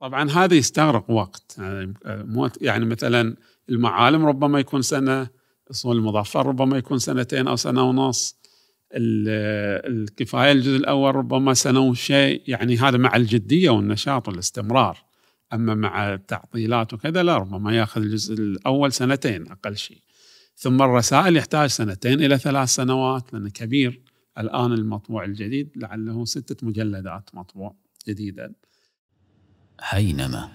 طبعا هذا يستغرق وقت. يعني, يعني مثلا المعالم ربما يكون سنة اصول المظفر ربما يكون سنتين أو سنة ونص. الكفاية الجزء الأول ربما سنة وشيء. يعني هذا مع الجدية والنشاط والاستمرار. أما مع التعطيلات وكذا لا ربما يأخذ الجزء الأول سنتين أقل شيء. ثم الرسائل يحتاج سنتين إلى ثلاث سنوات لأنه كبير. الآن المطبوع الجديد لعله ستة مجلدات مطبوع جديدا. حينما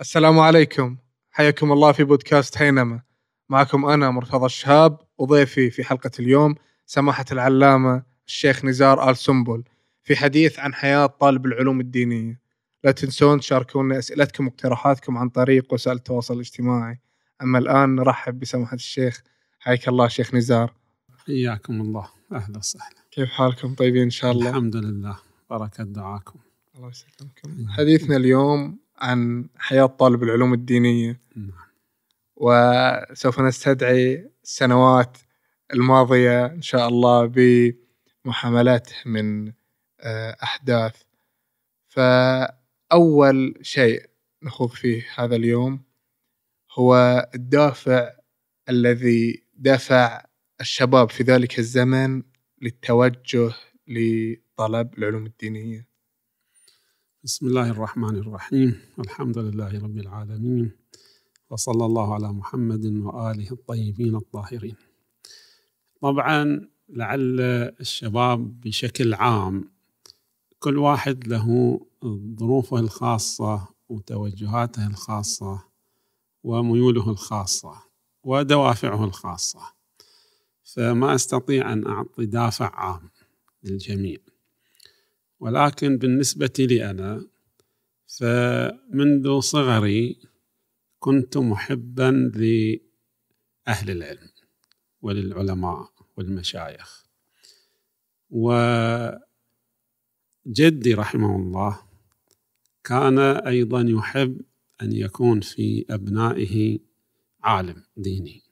السلام عليكم. حياكم الله في بودكاست حينما معكم أنا مرتضى الشهاب وضيفي في حلقة اليوم سماحة العلامة الشيخ نزار آل سنبل في حديث عن حياة طالب العلوم الدينية. لا تنسون تشاركونا أسئلتكم واقتراحاتكم عن طريق وسائل التواصل الاجتماعي. أما الآن نرحب بسماحة الشيخ. حياك الله شيخ نزار. حياكم الله. أهلا وسهلا. كيف حالكم؟ طيبين إن شاء الله. الحمد لله. بركة دعاكم. الله يسلمكم. حديثنا اليوم عن حياة طالب العلوم الدينية. نعم. وسوف نستدعي السنوات الماضية إن شاء الله بمحاملته من آه، أحداث. فأول شيء نخوض فيه هذا اليوم هو الدافع الذي دفع الشباب في ذلك الزمن للتوجه لطلب العلوم الدينية بسم الله الرحمن الرحيم الحمد لله رب العالمين وصلى الله على محمد وآله الطيبين الطاهرين. طبعا لعل الشباب بشكل عام كل واحد له ظروفه الخاصة وتوجهاته الخاصة وميوله الخاصة ودوافعه الخاصة. فما أستطيع أن أعطي دافع عام للجميع. ولكن بالنسبة لي أنا فمنذ صغري كنت محبا لأهل العلم وللعلماء والمشايخ. وجدي رحمه الله كان أيضا يحب أن يكون في أبنائه عالم ديني.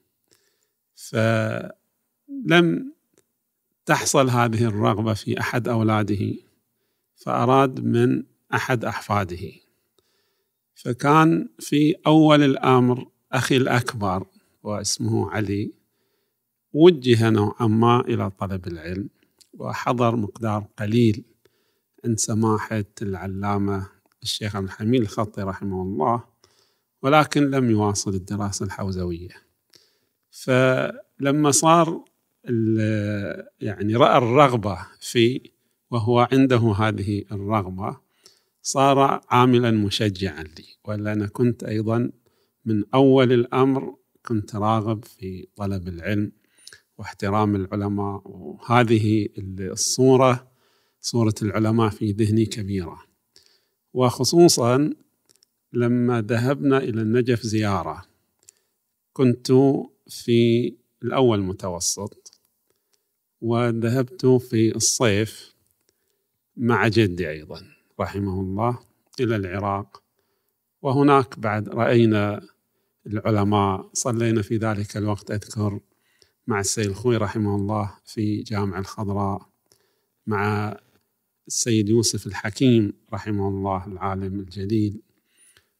فلم تحصل هذه الرغبة في أحد أولاده. فأراد من أحد أحفاده. فكان في أول الأمر أخي الأكبر واسمه علي وجه نوعا ما إلى طلب العلم وحضر مقدار قليل عند سماحة العلامة الشيخ عبد الحميد الخطي رحمه الله ولكن لم يواصل الدراسة الحوزوية. فلما صار يعني رأى الرغبة في وهو عنده هذه الرغبة صار عاملا مشجعا لي. ولا أنا كنت أيضا من أول الأمر كنت راغب في طلب العلم واحترام العلماء. وهذه الصورة صورة العلماء في ذهني كبيرة. وخصوصا لما ذهبنا إلى النجف زيارة كنت في الأول متوسط وذهبت في الصيف مع جدي أيضا رحمه الله إلى العراق. وهناك بعد رأينا العلماء صلينا في ذلك الوقت أذكر مع السيد الخوي رحمه الله في جامع الخضراء مع السيد يوسف الحكيم رحمه الله العالم الجليل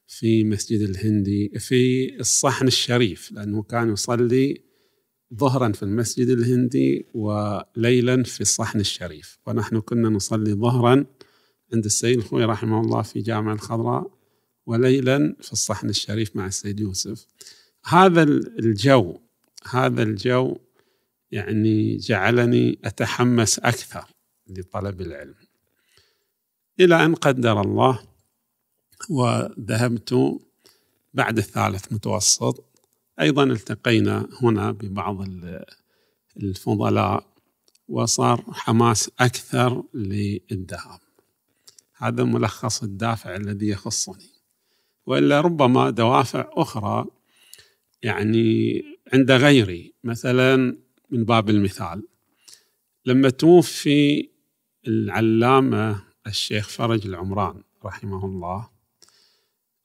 في مسجد الهندي في الصحن الشريف لأنه كان يصلي ظهرا في المسجد الهندي وليلا في الصحن الشريف. ونحن كنا نصلي ظهرا عند السيد الخوي رحمه الله في جامع الخضراء وليلا في الصحن الشريف مع السيد يوسف. هذا الجو هذا الجو يعني جعلني أتحمس أكثر لطلب العلم. إلى أن قدر الله وذهبت بعد الثالث متوسط أيضا التقينا هنا ببعض الفضلاء وصار حماس أكثر للذهاب. هذا ملخص الدافع الذي يخصني. وإلا ربما دوافع أخرى يعني عند غيري مثلا من باب المثال. لما توفي العلامة الشيخ فرج العمران رحمه الله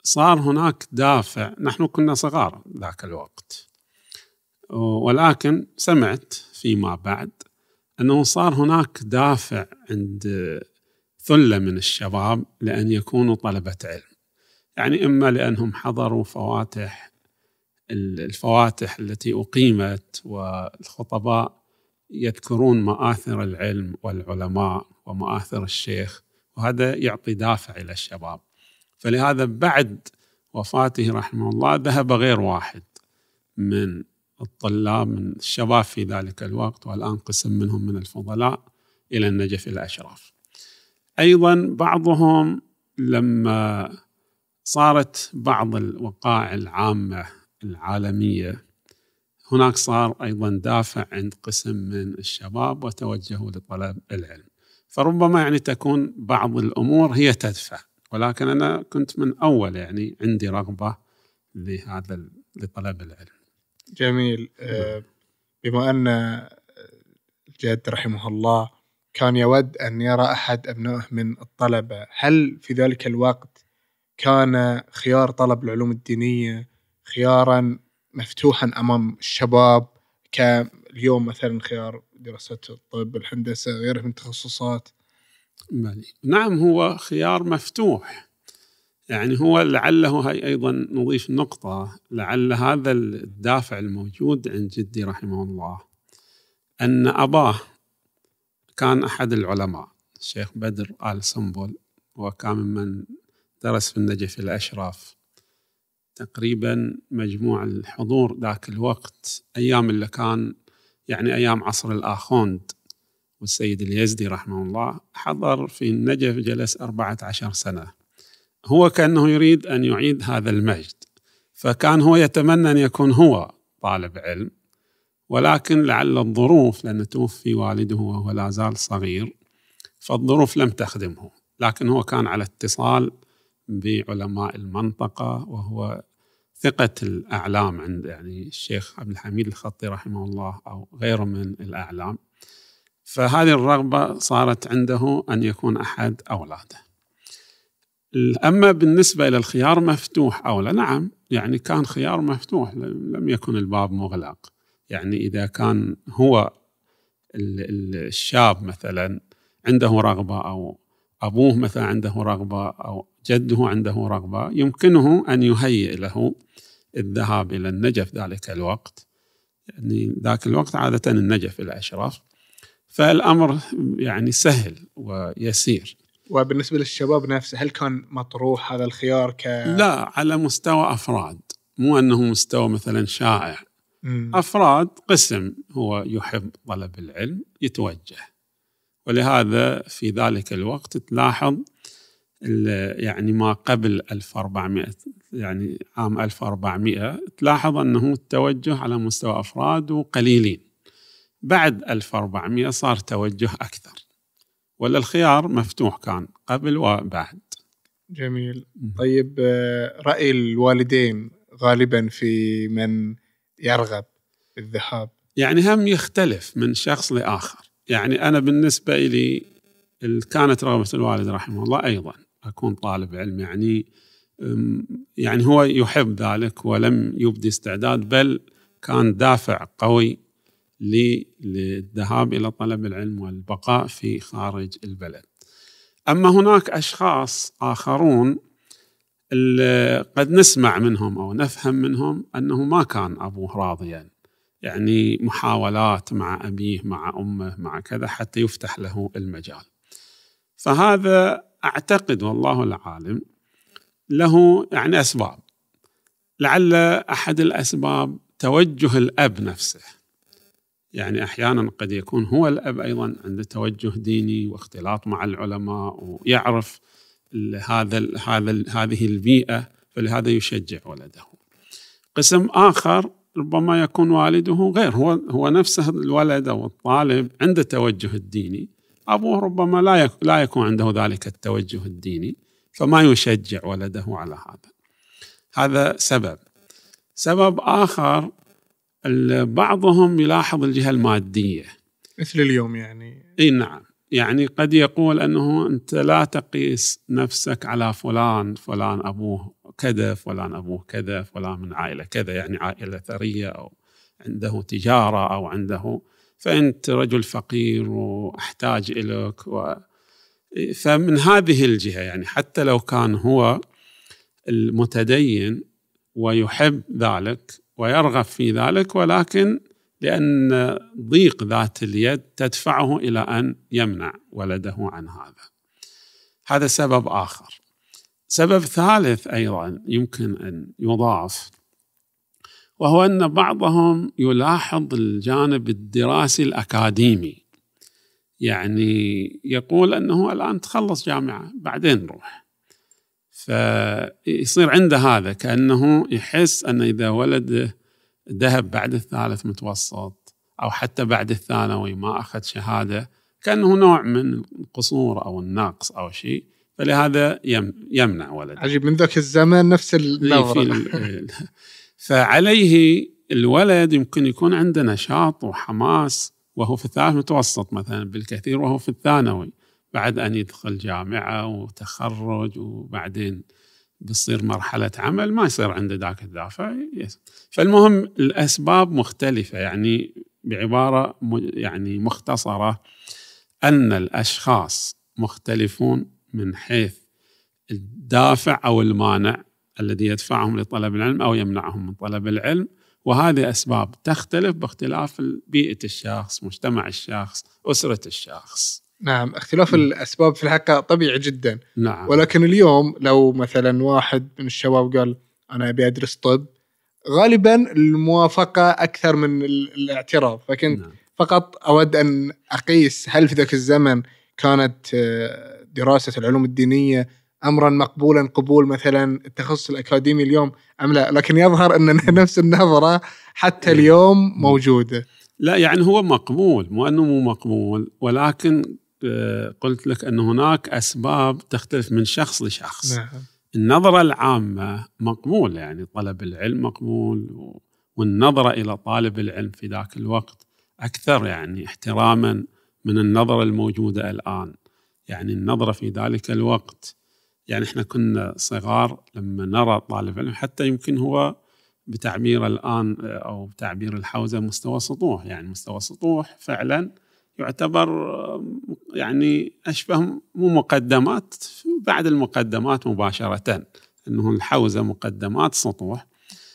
صار هناك دافع. نحن كنا صغار ذاك الوقت. ولكن سمعت فيما بعد أنه صار هناك دافع عند ثلة من الشباب لأن يكونوا طلبة علم. يعني إما لأنهم حضروا فواتح الفواتح التي أقيمت والخطباء يذكرون مآثر العلم والعلماء ومآثر الشيخ وهذا يعطي دافع إلى الشباب. فلهذا بعد وفاته رحمه الله ذهب غير واحد من الطلاب من الشباب في ذلك الوقت والآن قسم منهم من الفضلاء إلى النجف الأشراف. أيضا بعضهم لما صارت بعض الوقائع العامة العالمية هناك صار أيضا دافع عند قسم من الشباب وتوجهوا لطلب العلم. فربما يعني تكون بعض الأمور هي تدفع. ولكن أنا كنت من أول يعني عندي رغبة لهذا لطلب العلم. جميل. آه، بما أن الجد رحمه الله كان يود أن يرى أحد أبنائه من الطلبة هل في ذلك الوقت كان خيار طلب العلوم الدينية خيارا مفتوحا أمام الشباب؟ كاليوم مثلا خيار دراسة الطب الهندسة غيره من التخصصات نعم هو خيار مفتوح. يعني هو لعله هي أيضا نضيف نقطة لعل هذا الدافع الموجود عند جدي رحمه الله أن أباه كان أحد العلماء الشيخ بدر آل سنبل وكان ممن درس في النجف الأشراف تقريبا مجموع الحضور ذاك الوقت أيام اللي كان يعني أيام عصر الآخوند. والسيد اليزدي رحمه الله حضر في النجف جلس أربعة عشر سنة. هو كأنه يريد أن يعيد هذا المجد فكان هو يتمنى أن يكون هو طالب علم ولكن لعل الظروف لأن توفي والده وهو لا زال صغير فالظروف لم تخدمه. لكن هو كان على اتصال بعلماء المنطقة وهو ثقة الأعلام عند يعني الشيخ عبد الحميد الخطي رحمه الله أو غيره من الأعلام. فهذه الرغبة صارت عنده أن يكون أحد أولاده. أما بالنسبة إلى الخيار مفتوح أو لا نعم يعني كان خيار مفتوح لم يكن الباب مغلق. يعني إذا كان هو الشاب مثلا عنده رغبة أو أبوه مثلا عنده رغبة أو جده عنده رغبة يمكنه أن يهيئ له الذهاب إلى النجف ذلك الوقت. يعني ذاك الوقت عادة النجف الأشرف فالأمر يعني سهل ويسير. وبالنسبة للشباب نفسه هل كان مطروح هذا الخيار ك لا على مستوى أفراد. مو أنه مستوى مثلا شائع. مم. أفراد قسم هو يحب طلب العلم يتوجه. ولهذا في ذلك الوقت تلاحظ يعني ما قبل 1400 يعني عام 1400 تلاحظ أنه التوجه على مستوى أفراد وقليلين بعد 1400 صار توجه أكثر ولا الخيار مفتوح كان قبل وبعد. جميل. طيب آه، رأي الوالدين غالبا في من يرغب بالذهاب يعني هم يختلف من شخص لآخر. يعني أنا بالنسبة لي كانت رغبة الوالد رحمه الله أيضا أكون طالب علم يعني يعني هو يحب ذلك ولم يبدي استعداد بل كان دافع قوي للذهاب إلى طلب العلم والبقاء في خارج البلد. أما هناك أشخاص آخرون قد نسمع منهم أو نفهم منهم أنه ما كان أبوه راضيا. يعني محاولات مع أبيه مع أمه مع كذا حتى يفتح له المجال. فهذا أعتقد والله العالم له يعني أسباب. لعل أحد الأسباب توجه الأب نفسه. يعني أحيانا قد يكون هو الأب أيضا عنده توجه ديني واختلاط مع العلماء ويعرف هذا هذا هذه البيئة فلهذا يشجع ولده. قسم آخر ربما يكون والده غير هو هو نفسه الولد أو الطالب عنده توجه الديني أبوه ربما لا لا يكون عنده ذلك التوجه الديني فما يشجع ولده على هذا. هذا سبب. سبب آخر بعضهم يلاحظ الجهة المادية. مثل اليوم يعني. إي نعم. يعني قد يقول أنه أنت لا تقيس نفسك على فلان فلان أبوه كذا فلان أبوه كذا فلان من عائلة كذا يعني عائلة ثرية أو عنده تجارة أو عنده. فأنت رجل فقير وأحتاج إليك و فمن هذه الجهة يعني حتى لو كان هو المتدين ويحب ذلك ويرغب في ذلك ولكن لأن ضيق ذات اليد تدفعه إلى أن يمنع ولده عن هذا. هذا سبب آخر. سبب ثالث أيضا يمكن أن يضاف وهو أن بعضهم يلاحظ الجانب الدراسي الأكاديمي يعني يقول أنه الآن تخلص جامعة بعدين نروح فيصير عنده هذا كأنه يحس أن إذا ولده ذهب بعد الثالث متوسط أو حتى بعد الثانوي ما أخذ شهادة كأنه نوع من القصور أو النقص أو شيء فلهذا يمنع ولده. عجيب من ذاك الزمن نفس النظرة. فعليه الولد يمكن يكون عنده نشاط وحماس وهو في الثالث متوسط مثلا بالكثير وهو في الثانوي. بعد أن يدخل جامعة وتخرج وبعدين بتصير مرحلة عمل ما يصير عنده ذاك الدافع فالمهم الأسباب مختلفة يعني بعبارة يعني مختصرة أن الأشخاص مختلفون من حيث الدافع أو المانع الذي يدفعهم لطلب العلم أو يمنعهم من طلب العلم. وهذه أسباب تختلف باختلاف بيئة الشخص مجتمع الشخص أسرة الشخص. نعم اختلاف الأسباب في الحقيقة طبيعي جدا. نعم. ولكن اليوم لو مثلا واحد من الشباب قال أنا أبي أدرس طب غالبا الموافقة أكثر من الاعتراض فكنت نعم. فقط أود أن أقيس هل في ذاك الزمن كانت آه، دراسة العلوم الدينية امرا مقبولا قبول مثلا التخصص الأكاديمي اليوم أم لا؟ لكن يظهر أن نفس النظرة حتى إيه. اليوم موجودة. لا يعني هو مقبول مو أنه مو مقبول ولكن قلت لك أن هناك أسباب تختلف من شخص لشخص. نعم. النظرة العامة مقبول يعني طلب العلم مقبول والنظرة إلى طالب العلم في ذاك الوقت أكثر يعني احتراما من النظرة الموجودة الآن. يعني النظرة في ذلك الوقت يعني إحنا كنا صغار لما نرى طالب علم حتى يمكن هو بتعبير الآن أو بتعبير الحوزة مستوى سطوح. يعني مستوى سطوح فعلا يعتبر يعني أشبه مو مقدمات بعد المقدمات مباشرة إنه الحوزة مقدمات سطوح.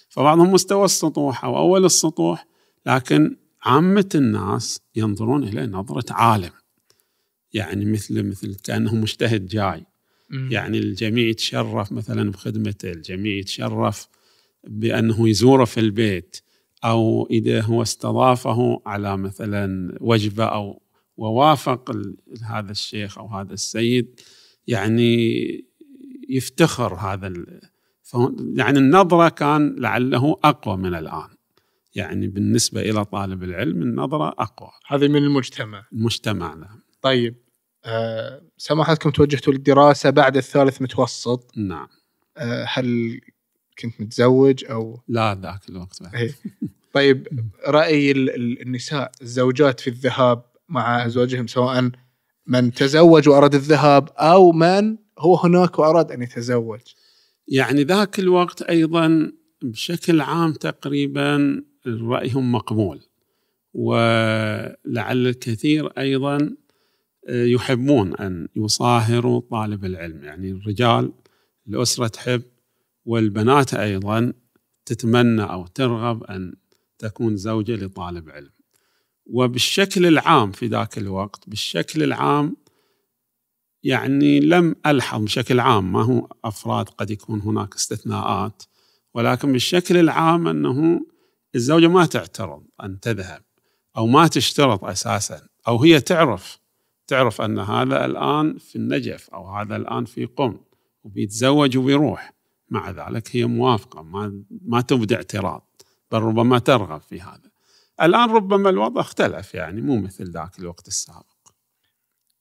فبعضهم مستوى السطوح أو أول السطوح لكن عامة الناس ينظرون اليه نظرة عالم. يعني مثل مثل كأنه مجتهد جاي. يعني الجميع يتشرف مثلا بخدمته الجميع يتشرف بأنه يزوره في البيت. أو إذا هو استضافه على مثلا وجبة أو ووافق هذا الشيخ أو هذا السيد يعني يفتخر هذا يعني النظرة كان لعله أقوى من الآن. يعني بالنسبة إلى طالب العلم النظرة أقوى. هذه من المجتمع. المجتمع نعم. طيب آه، سماحتكم توجهتوا للدراسة بعد الثالث متوسط. نعم. آه، هل كنت متزوج أو لا ذاك الوقت بعد. إيه. طيب رأي النساء الزوجات في الذهاب مع أزواجهم سواء من تزوج وأراد الذهاب أو من هو هناك وأراد أن يتزوج يعني ذاك الوقت أيضا بشكل عام تقريبا رأيهم مقبول ولعل الكثير أيضا يحبون أن يصاهروا طالب العلم يعني الرجال الأسرة تحب والبنات أيضا تتمنى أو ترغب أن تكون زوجة لطالب علم. وبالشكل العام في ذاك الوقت بالشكل العام يعني لم ألحظ بشكل عام ما هو أفراد قد يكون هناك استثناءات ولكن بالشكل العام أنه الزوجة ما تعترض أن تذهب أو ما تشترط أساسا أو هي تعرف تعرف أن هذا الآن في النجف أو هذا الآن في قم وبيتزوج وبيروح. مع ذلك هي موافقة ما ما تبدي اعتراض بل ربما ترغب في هذا. الآن ربما الوضع اختلف يعني مو مثل ذاك الوقت السابق.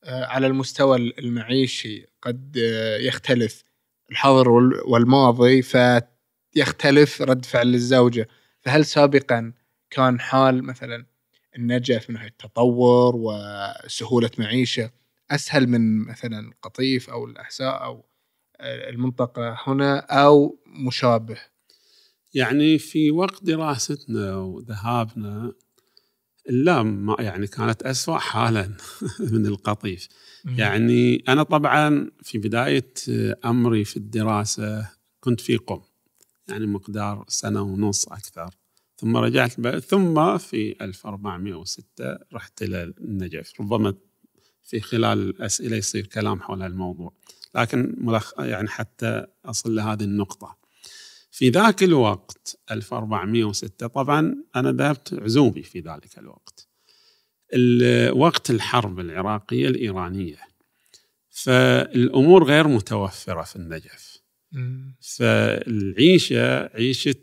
آه، على المستوى المعيشي قد يختلف الحاضر والماضي فيختلف رد فعل الزوجة، فهل سابقا كان حال مثلا النجف من ناحية التطور وسهولة معيشة أسهل من مثلا القطيف أو الأحساء أو المنطقة هنا أو مشابه. يعني في وقت دراستنا وذهابنا لا ما يعني كانت أسوأ حالا من القطيف. يعني أنا طبعا في بداية أمري في الدراسة كنت في قم يعني مقدار سنة ونص أكثر. ثم رجعت ب... ثم في 1406 رحت إلى النجف. ربما في خلال الأسئلة يصير كلام حول الموضوع. لكن ملخ... يعني حتى أصل لهذه النقطة. في ذاك الوقت 1406 طبعا أنا ذهبت عزوبي في ذلك الوقت. وقت الحرب العراقية الإيرانية. فالأمور غير متوفرة في النجف. فالعيشة عيشة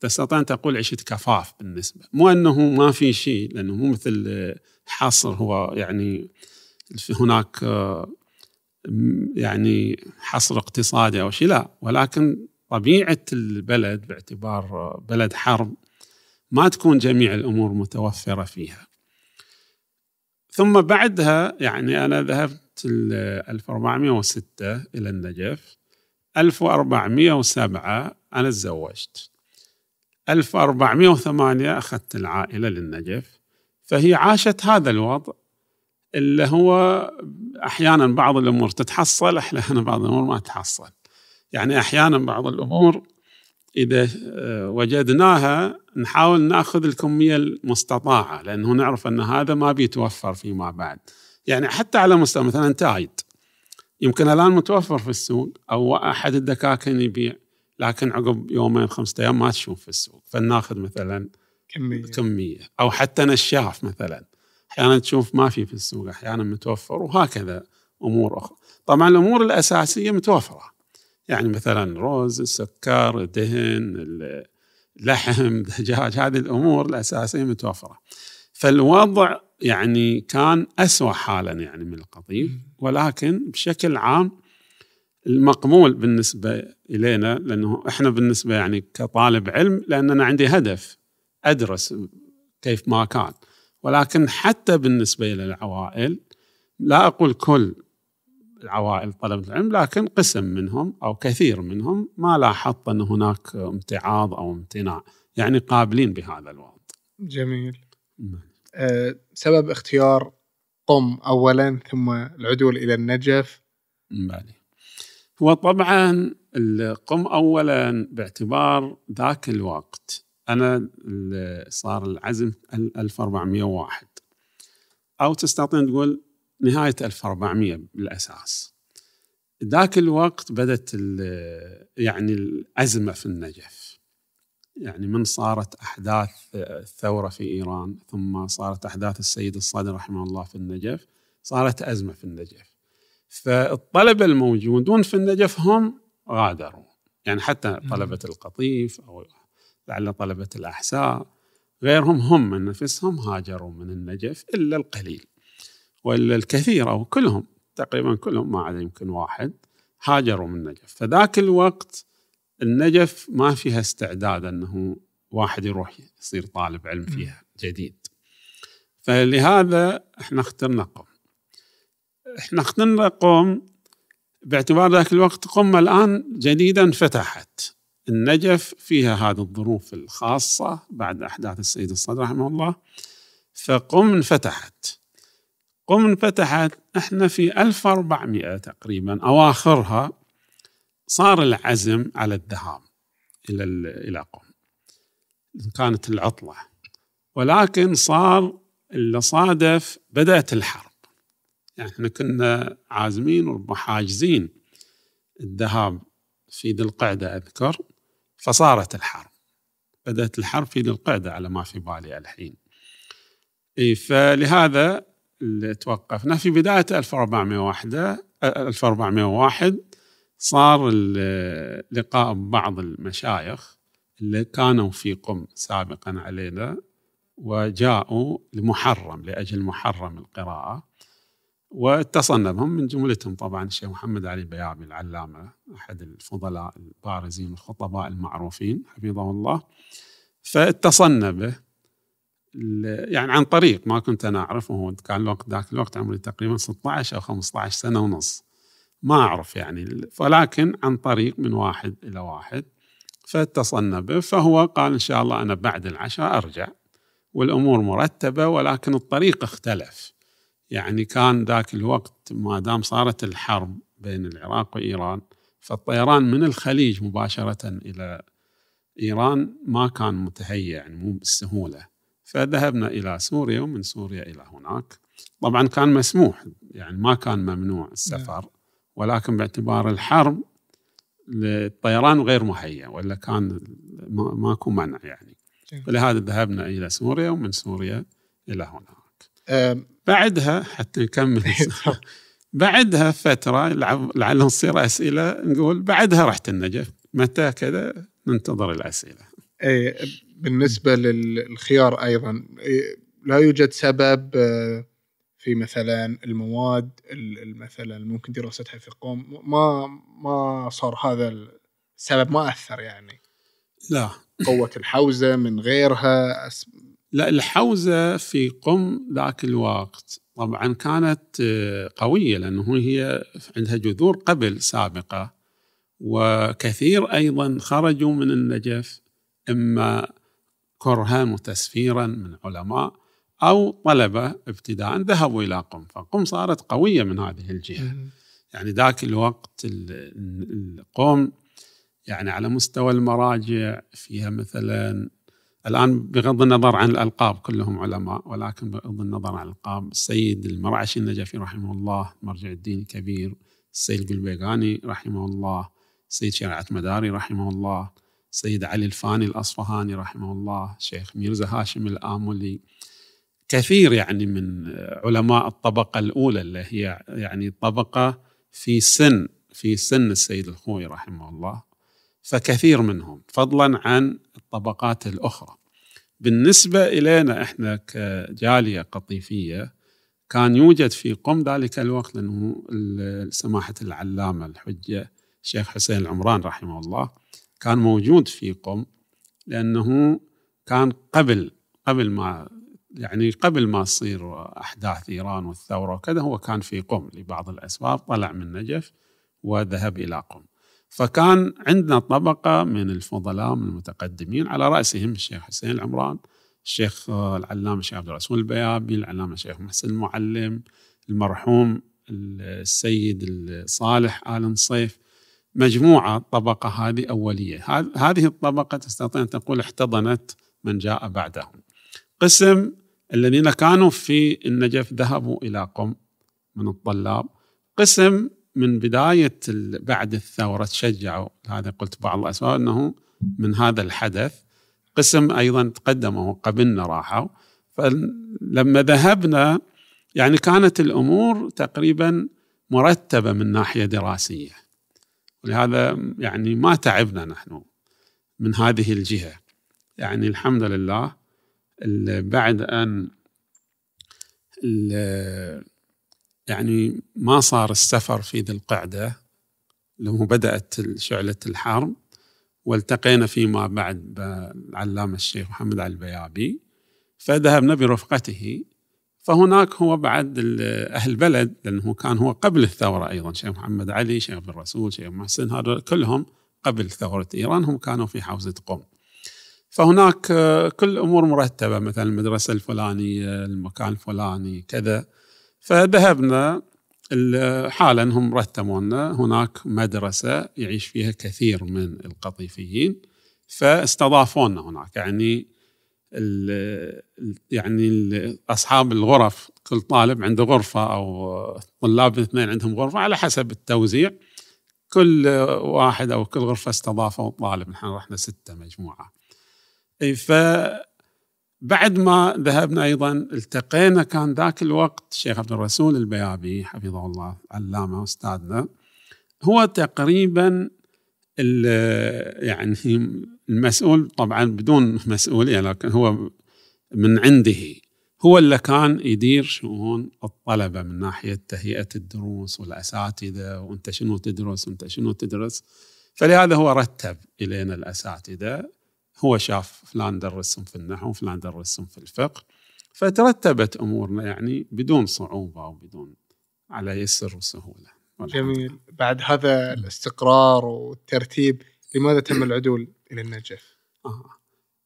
تستطيع أن تقول عيشة كفاف بالنسبة. مو أنه ما في شيء لأنه مو مثل حصر هو يعني هناك يعني حصر اقتصادي أو شيء لا. ولكن طبيعة البلد باعتبار بلد حرب ما تكون جميع الأمور متوفرة فيها. ثم بعدها يعني أنا ذهبت 1406 إلى النجف. 1407 أنا تزوجت. 1408 أخذت العائلة للنجف. فهي عاشت هذا الوضع اللي هو أحيانا بعض الأمور تتحصل أحيانا بعض الأمور ما تتحصل. يعني أحيانا بعض الأمور إذا آه، وجدناها نحاول ناخذ الكمية المستطاعة لأنه نعرف أن هذا ما بيتوفر فيما بعد. يعني حتى على مستوى مثلا تايد. يمكن الآن متوفر في السوق أو أحد الدكاكين يبيع لكن عقب يومين خمسة أيام ما تشوف في السوق. فناخذ مثلا كمية. كمية. أو حتى نشاف مثلا. أحيانا تشوف ما في في السوق أحيانا متوفر وهكذا أمور أخرى. طبعا الأمور الأساسية متوفرة. يعني مثلا رز السكر دهن لحم دجاج هذه الأمور الأساسية متوفرة. فالوضع يعني كان أسوأ حالا يعني من القطيف ولكن بشكل عام المقبول بالنسبة إلينا لأنه إحنا بالنسبة يعني كطالب علم لأننا عندي هدف أدرس كيف ما كان. ولكن حتى بالنسبة إلى العوائل لا أقول كل العوائل طلبة العلم لكن قسم منهم أو كثير منهم ما لاحظت أن هناك امتعاض أو امتناع يعني قابلين بهذا الوضع. جميل. أه سبب اختيار قم أولا ثم العدول إلى النجف؟ بالي هو طبعا القم أولا باعتبار ذاك الوقت أنا صار العزم 1401 أو تستطيع تقول نهاية 1400 بالأساس. ذاك الوقت بدت يعني الأزمة في النجف. يعني من صارت أحداث الثورة في إيران ثم صارت أحداث السيد الصادر رحمه الله في النجف صارت أزمة في النجف. فالطلبة الموجودون في النجف هم غادروا. يعني حتى طلبة القطيف أو لعل طلبة الأحساء غيرهم هم من نفسهم هاجروا من النجف إلا القليل ولا الكثير أو كلهم تقريبا كلهم ما عدا يمكن واحد هاجروا من النجف. فذاك الوقت النجف ما فيها استعداد أنه واحد يروح يصير طالب علم فيها جديد. فلهذا إحنا اخترنا قم إحنا اخترنا قم باعتبار ذاك الوقت قم الآن جديدا فتحت. النجف فيها هذه الظروف الخاصة بعد أحداث السيد الصدر رحمه الله. فقم انفتحت. قم انفتحت إحنا في 1400 تقريبا أواخرها صار العزم على الذهاب إلى إلى قم. كانت العطلة. ولكن صار اللي صادف بدأت الحرب. يعني إحنا كنا عازمين وحاجزين الذهاب في ذي القعدة أذكر. فصارت الحرب. بدأت الحرب في ذي القعدة على ما في بالي الحين. فلهذا توقفنا في بداية 1401 1401 صار لقاء بعض المشايخ اللي كانوا في قم سابقا علينا وجاءوا لمحرم لأجل محرم القراءة. واتصلنا بهم من جملتهم طبعا الشيخ محمد علي بيابي العلامة أحد الفضلاء البارزين الخطباء المعروفين حفظه الله. فاتصلنا به يعني عن طريق ما كنت أنا أعرفه كان الوقت ذاك الوقت عمري تقريبا 16 أو 15 سنة ونص. ما أعرف يعني ولكن عن طريق من واحد إلى واحد. فاتصلنا به فهو قال إن شاء الله أنا بعد العشاء أرجع والأمور مرتبة ولكن الطريق اختلف. يعني كان ذاك الوقت ما دام صارت الحرب بين العراق وإيران فالطيران من الخليج مباشرة إلى إيران ما كان متهيأ يعني مو بالسهولة. فذهبنا إلى سوريا ومن سوريا إلى هناك. طبعا كان مسموح يعني ما كان ممنوع السفر ولكن باعتبار الحرب الطيران غير مهيأ ولا كان ماكو منع يعني. ولهذا ذهبنا إلى سوريا ومن سوريا إلى هناك. بعدها حتى نكمل بعدها فترة لعل تصير أسئلة نقول بعدها رحت النجف متى كذا ننتظر الأسئلة. اي بالنسبة للخيار أيضا لا يوجد سبب آه، في مثلا المواد مثلا ممكن دراستها في قوم ما ما صار هذا السبب ما أثر يعني. لا. قوة الحوزة من غيرها. لا الحوزة في قم ذاك الوقت طبعا كانت آه، قوية لأنه هي عندها جذور قبل سابقة وكثير أيضا خرجوا من النجف إما كرها وتسفيرا من علماء أو طلبة ابتداء ذهبوا إلى قم، فقم صارت قوية من هذه الجهة. يعني ذاك الوقت القوم يعني على مستوى المراجع فيها مثلا الآن بغض النظر عن الألقاب كلهم علماء ولكن بغض النظر عن الألقاب السيد المرعشي النجفي رحمه الله مرجع الدين الكبير السيد القلبيقاني رحمه الله السيد شرعة مداري رحمه الله السيد علي الفاني الأصفهاني رحمه الله شيخ ميرزا هاشم الآملي. كثير يعني من علماء الطبقة الأولى اللي هي يعني طبقة في سن في سن السيد الخوي رحمه الله. فكثير منهم فضلا عن الطبقات الأخرى. بالنسبة إلينا إحنا كجالية قطيفية كان يوجد في قم ذلك الوقت لأنه سماحة العلامة الحجة الشيخ حسين العمران رحمه الله كان موجود في قم لأنه كان قبل قبل ما يعني قبل ما تصير أحداث إيران والثورة وكذا هو كان في قم لبعض الأسباب طلع من نجف وذهب إلى قم. فكان عندنا طبقة من الفضلاء من المتقدمين على رأسهم الشيخ حسين العمران الشيخ العلامة الشيخ عبد الرسول البيابي العلامة الشيخ محسن المعلم المرحوم السيد صالح آل نصيف. مجموعة الطبقة هذه أولية. هذه الطبقة تستطيع أن تقول احتضنت من جاء بعدهم. قسم الذين كانوا في النجف ذهبوا إلى قم من الطلاب. قسم من بداية بعد الثورة تشجعوا هذا قلت بعض الأسباب أنه من هذا الحدث قسم أيضا تقدموا قبلنا راحوا. فلما ذهبنا يعني كانت الأمور تقريبا مرتبة من ناحية دراسية. ولهذا يعني ما تعبنا نحن من هذه الجهة. يعني الحمد لله بعد أن يعني ما صار السفر في ذي القعدة لما بدأت شعلة الحرب والتقينا فيما بعد بالعلامة الشيخ محمد علي البيابي فذهبنا برفقته. فهناك هو بعد أهل البلد لأنه كان هو قبل الثورة أيضا شيخ محمد علي شيخ عبد الرسول شيخ محسن هذول كلهم قبل ثورة إيران هم كانوا في حوزة قم. فهناك كل أمور مرتبة مثلا المدرسة الفلانية المكان الفلاني كذا. فذهبنا حالا هم رتبوا لنا هناك مدرسة يعيش فيها كثير من القطيفيين فاستضافونا هناك. يعني ال يعني ال أصحاب الغرف كل طالب عنده غرفة أو طلاب اثنين عندهم غرفة على حسب التوزيع. كل واحد أو كل غرفة استضافوا طالب. نحن رحنا إي ف بعد ما ذهبنا أيضا التقينا كان ذاك الوقت الشيخ عبد الرسول البيابي حفظه الله علامة أستاذنا. هو تقريبا يعني المسؤول طبعا بدون مسؤولية لكن هو من عنده. هو اللي كان يدير شؤون الطلبة من ناحية تهيئة الدروس والأساتذة وأنت شنو تدرس وأنت شنو تدرس. فلهذا هو رتب إلينا الأساتذة. هو شاف فلان درسهم في النحو فلان درسهم في الفقه فترتبت أمورنا يعني بدون صعوبة وبدون على يسر وسهولة. جميل. بعد هذا الاستقرار والترتيب لماذا تم العدول إلى النجف؟ آه.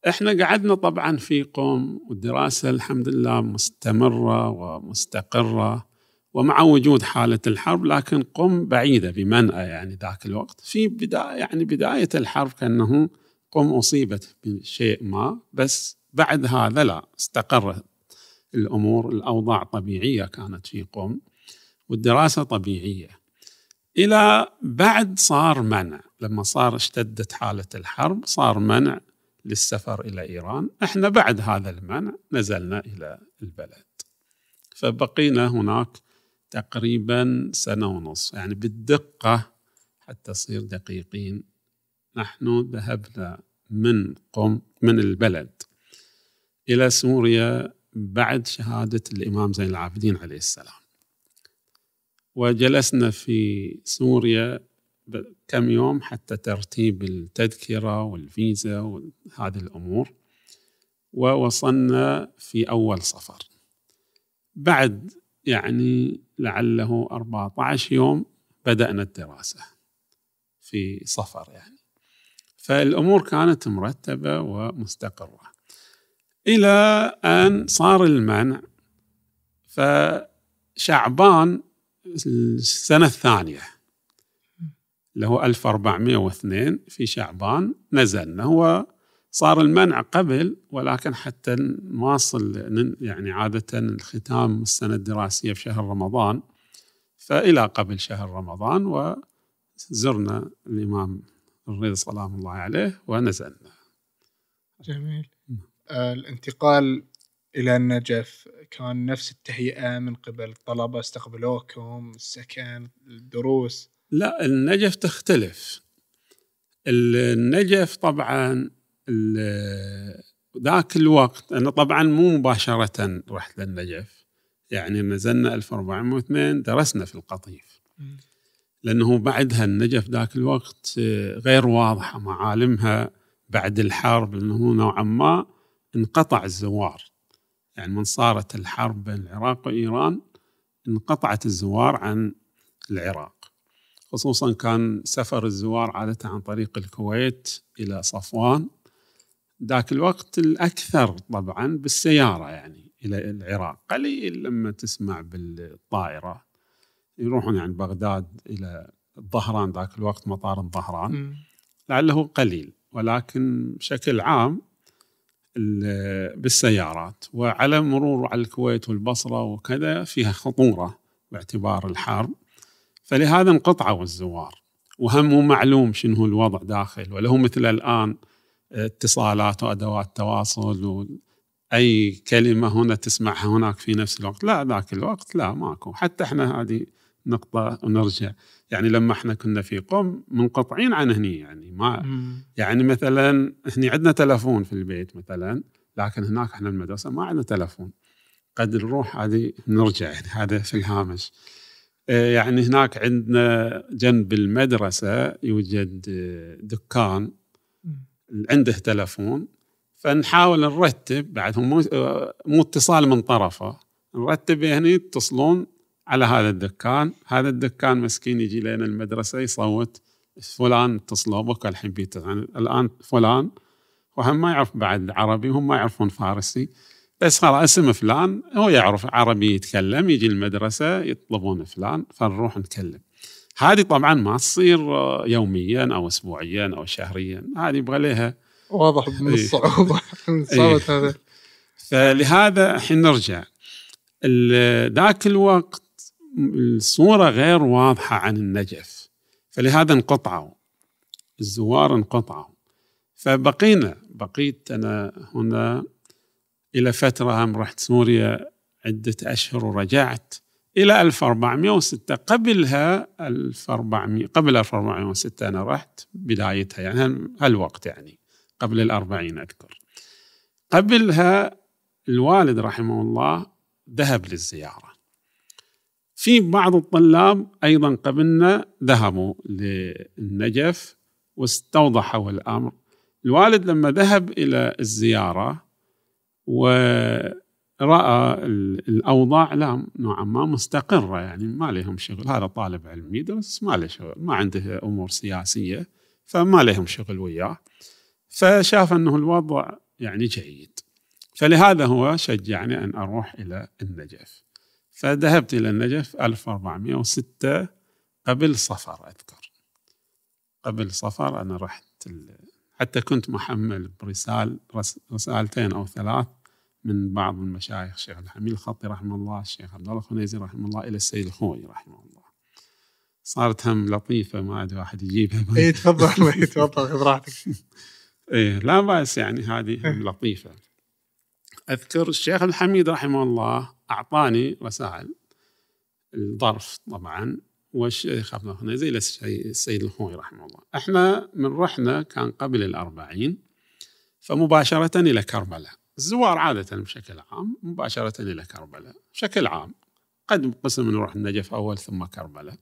إحنا قعدنا طبعا في قوم والدراسة الحمد لله مستمرة ومستقرة ومع وجود حالة الحرب لكن قم بعيدة بمنأى يعني ذاك الوقت. في بداية يعني بداية الحرب كأنه قم أصيبت بشيء ما بس بعد هذا لا استقرت الأمور الأوضاع طبيعية كانت في قم والدراسة طبيعية. إلى بعد صار منع. لما صار اشتدت حالة الحرب صار منع للسفر إلى إيران. إحنا بعد هذا المنع نزلنا إلى البلد. فبقينا هناك تقريبا سنة ونص يعني بالدقة حتى تصير دقيقين. نحن ذهبنا من قم من البلد إلى سوريا بعد شهادة الإمام زين العابدين عليه السلام. وجلسنا في سوريا كم يوم حتى ترتيب التذكرة والفيزا وهذه الأمور ووصلنا في أول صفر. بعد يعني لعله 14 يوم بدأنا الدراسة في صفر يعني. فالأمور كانت مرتبة ومستقرة. إلى أن صار المنع فشعبان السنة الثانية اللي هو 1402 في شعبان نزلنا. هو صار المنع قبل ولكن حتى نواصل يعني عادة الختام السنة الدراسية في شهر رمضان فإلى قبل شهر رمضان وزرنا الإمام الرضا سلام الله عليه ونزلنا. جميل. آه الانتقال إلى النجف كان نفس التهيئة من قبل الطلبة استقبلوكم السكن الدروس؟ لا النجف تختلف. النجف طبعا ذاك الوقت أنا طبعا مو مباشرة رحت للنجف. يعني نزلنا 1402 درسنا في القطيف. لأنه بعدها النجف ذاك الوقت غير واضحة معالمها بعد الحرب لأنه نوعا ما انقطع الزوار. يعني من صارت الحرب بين العراق وإيران انقطعت الزوار عن العراق. خصوصا كان سفر الزوار عادة عن طريق الكويت إلى صفوان. ذاك الوقت الأكثر طبعا بالسيارة يعني إلى العراق. قليل لما تسمع بالطائرة. يروحون يعني بغداد إلى الظهران ذاك الوقت مطار الظهران. لعله قليل ولكن بشكل عام بالسيارات وعلى مرور على الكويت والبصرة وكذا فيها خطورة باعتبار الحرب. فلهذا انقطعوا الزوار وهم مو معلوم شنو الوضع داخل ولا هو مثل الآن اتصالات وأدوات تواصل أي كلمة هنا تسمعها هناك في نفس الوقت. لا ذاك الوقت لا ماكو. حتى إحنا هذه نقطة ونرجع. يعني لما إحنا كنا في قم منقطعين عن هني يعني ما يعني مثلا إحنا عندنا تلفون في البيت مثلا لكن هناك إحنا المدرسة ما عندنا تلفون. قد نروح هذه نرجع يعني هذا في الهامش. آه، يعني هناك عندنا جنب المدرسة يوجد دكان عنده تلفون. فنحاول نرتب بعد مو آه، مو اتصال من طرفه. نرتب هني يتصلون على هذا الدكان. هذا الدكان مسكين يجي لنا المدرسة يصوت فلان اتصلوا بك الحين يعني الآن فلان. وهم ما يعرف بعد عربي وهم ما يعرفون فارسي. بس خلاص اسم فلان هو يعرف عربي يتكلم يجي المدرسة يطلبون فلان فنروح نتكلم هذه طبعا ما تصير يوميا أو اسبوعيا أو شهريا هذه يبغى لها. واضح من الصعوبة صعوبة هذا فلهذا الحين نرجع. ذاك الوقت الصورة غير واضحة عن النجف. فلهذا انقطعوا. الزوار انقطعوا. فبقينا بقيت أنا هنا إلى فترة هم رحت سوريا عدة أشهر ورجعت إلى 1406 قبلها 1400 قبل 1406 أنا رحت بدايتها يعني هالوقت يعني قبل الأربعين أذكر. قبلها الوالد رحمه الله ذهب للزيارة. في بعض الطلاب أيضا قبلنا ذهبوا للنجف واستوضحوا الأمر. الوالد لما ذهب إلى الزيارة ورأى الأوضاع لا نوعا ما مستقرة يعني ما لهم شغل. هذا طالب علم يدرس ما له شغل ما عنده أمور سياسية فما لهم شغل وياه. فشاف أنه الوضع يعني جيد. فلهذا هو شجعني أن أروح إلى النجف. فذهبت إلى النجف 1406 قبل صفر أذكر. قبل صفر أنا رحت حتى كنت محمل برسال رس- رسالتين أو ثلاث من بعض المشايخ الشيخ الحميد الخطي رحمه الله الشيخ عبد الله الخنيزي رحمه الله إلى السيد الخوي رحمه الله. صارت هم لطيفة ما عاد واحد يجيبها. اي تفضل إي تفضل خذ راحتك. إيه لا بأس يعني هذه هم لطيفة. أذكر الشيخ الحميد رحمه الله أعطاني رسائل الظرف طبعا والشيخ عبد الله الشي- السيد الخوي رحمه الله. إحنا من رحنا كان قبل الأربعين فمباشرة إلى كربلاء. الزوار عادة بشكل عام مباشرة إلى كربلاء. بشكل عام قد قسم نروح النجف أول ثم كربلاء.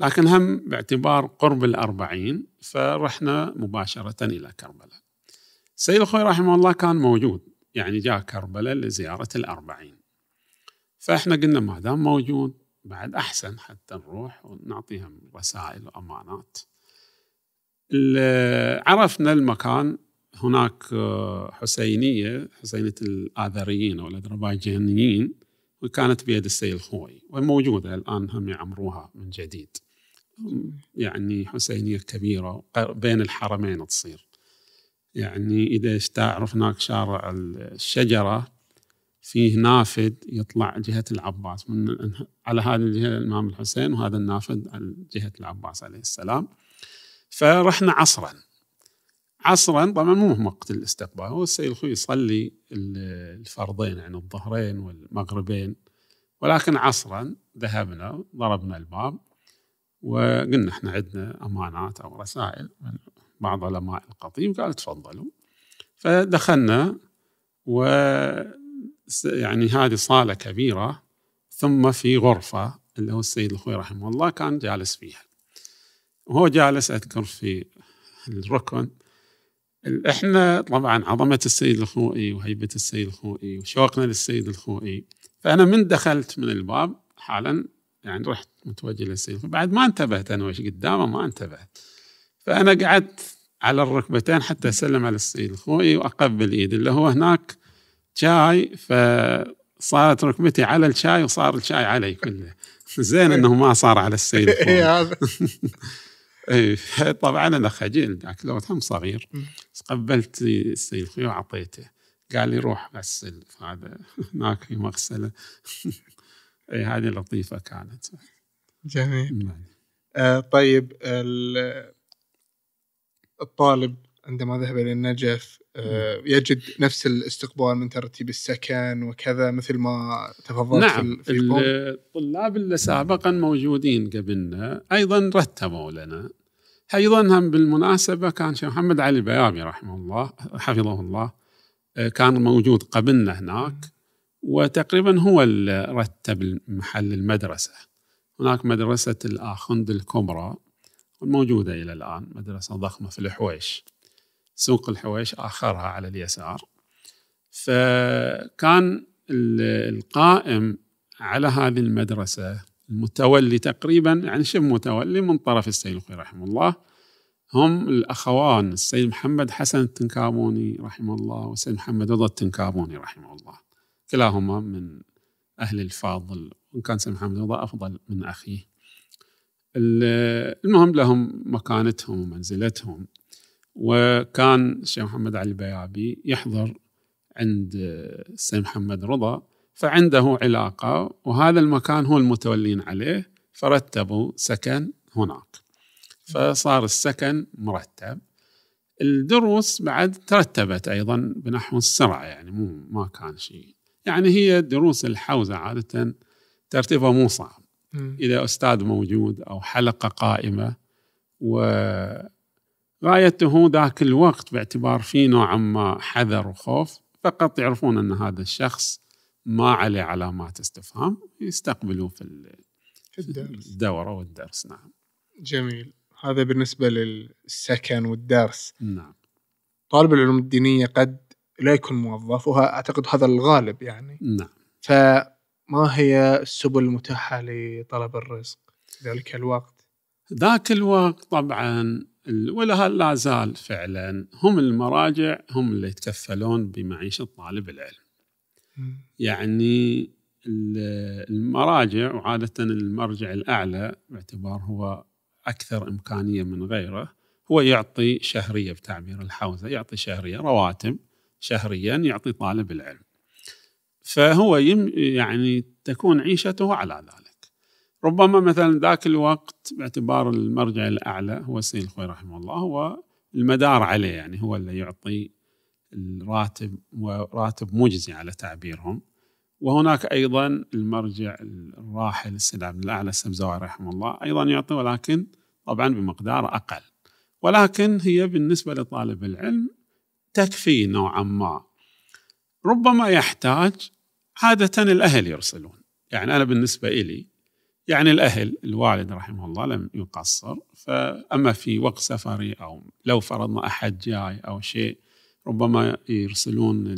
لكن هم باعتبار قرب الأربعين فرحنا مباشرة إلى كربلاء. السيد الخوي رحمه الله كان موجود يعني جاء كربلاء لزيارة الأربعين. فإحنا قلنا ما دام موجود بعد أحسن حتى نروح ونعطيهم رسائل وأمانات. ال- عرفنا المكان. هناك آه، حسينية حسينية الآذريين أو الأذربيجانيين وكانت بيد السيد الخوي وموجودة الآن هم يعمروها من جديد. يعني حسينية كبيرة قر- بين الحرمين تصير. يعني إذا تعرف هناك شارع الشجرة فيه نافذ يطلع جهة العباس. من على هذه الجهة الإمام الحسين وهذا النافذ على جهة العباس عليه السلام. فرحنا عصرا. عصرا طبعا مو وقت الاستقبال هو السيد الخوي يصلي ال- الفرضين يعني الظهرين والمغربين. ولكن عصرا ذهبنا ضربنا الباب وقلنا إحنا عندنا أمانات أو رسائل من بعض علماء القطيم قال تفضلوا. فدخلنا و يعني هذه صالة كبيرة ثم في غرفة اللي هو السيد الخوي رحمه الله كان جالس فيها. وهو جالس أذكر في الركن ال- إحنا طبعا عظمة السيد الخوئي وهيبة السيد الخوئي وشوقنا للسيد الخوئي فأنا من دخلت من الباب حالا يعني رحت متوجه للسيد الخوئي بعد ما انتبهت أنا وش قدامه ما انتبهت. فأنا قعدت على الركبتين حتى أسلم على السيد الخوئي وأقبل إيده. اللي هو هناك شاي فصارت ركبتي على الشاي وصار الشاي علي كله. زين إنه ما صار على السيد اي هذا. اي طبعا أنا خجل ذاك الوقت هم صغير. قبلت السيد الخوي وعطيته قال لي روح غسل. هذا هناك في مغسلة. اي هذه لطيفة كانت. جميل. آه طيب ال- الطالب عندما ذهب إلى النجف يجد نفس الاستقبال من ترتيب السكن وكذا مثل ما تفضلت نعم في الطلاب اللي سابقا موجودين قبلنا أيضا رتبوا لنا. أيضا هم بالمناسبة كان شيخ محمد علي البيابي رحمه الله حفظه الله آه، كان موجود قبلنا هناك وتقريبا هو اللي رتب محل المدرسة. هناك مدرسة الاخند الكبرى الموجودة إلى الآن مدرسة ضخمة في الحويش. سوق الحويش آخرها على اليسار. فكان ال- القائم على هذه المدرسة المتولي تقريبا يعني شبه متولي من طرف السيد الخوي رحمه الله. هم الأخوان السيد محمد حسن التنكابوني رحمه الله والسيد محمد رضا التنكابوني رحمه الله. كلاهما من أهل الفاضل وإن كان سيد محمد رضا أفضل من أخيه. ال- المهم لهم مكانتهم ومنزلتهم. وكان الشيخ محمد علي البيابي يحضر عند السيد محمد رضا فعنده علاقة وهذا المكان هو المتولين عليه فرتبوا سكن هناك. فصار السكن مرتب. الدروس بعد ترتبت أيضا بنحو السرعة يعني مو ما كان شيء. يعني هي دروس الحوزة عادة ترتيبها مو صعب. إذا أستاذ موجود أو حلقة قائمة وغايته ذاك الوقت باعتبار في نوعا ما حذر وخوف فقط يعرفون أن هذا الشخص ما عليه علامات استفهام يستقبلوه في الدرس. الدورة والدرس نعم. جميل. هذا بالنسبة للسكن والدرس. نعم. طالب العلوم الدينية قد لا يكون موظف وأعتقد هذا الغالب يعني. نعم. فما هي السبل المتاحة لطلب الرزق في ذلك الوقت؟ ذاك الوقت طبعا ولا لا زال فعلا هم المراجع هم اللي يتكفلون بمعيشة طالب العلم. يعني ال- المراجع وعادة المرجع الأعلى باعتبار هو أكثر إمكانية من غيره هو يعطي شهرية بتعبير الحوزة يعطي شهرية رواتب شهريا يعطي طالب العلم. فهو يم يعني تكون عيشته على ذلك. ربما مثلا ذاك الوقت باعتبار المرجع الأعلى هو السيد الخوي رحمه الله هو المدار عليه يعني هو اللي يعطي الراتب وراتب مجزي على تعبيرهم. وهناك أيضا المرجع الراحل السيد عبد الأعلى السبزواري رحمه الله أيضا يعطي ولكن طبعا بمقدار أقل. ولكن هي بالنسبة لطالب العلم تكفي نوعا ما. ربما يحتاج عادة الأهل يرسلون. يعني أنا بالنسبة لي يعني الأهل الوالد رحمه الله لم يقصر فأما في وقت سفري أو لو فرضنا أحد جاي أو شيء ربما يرسلون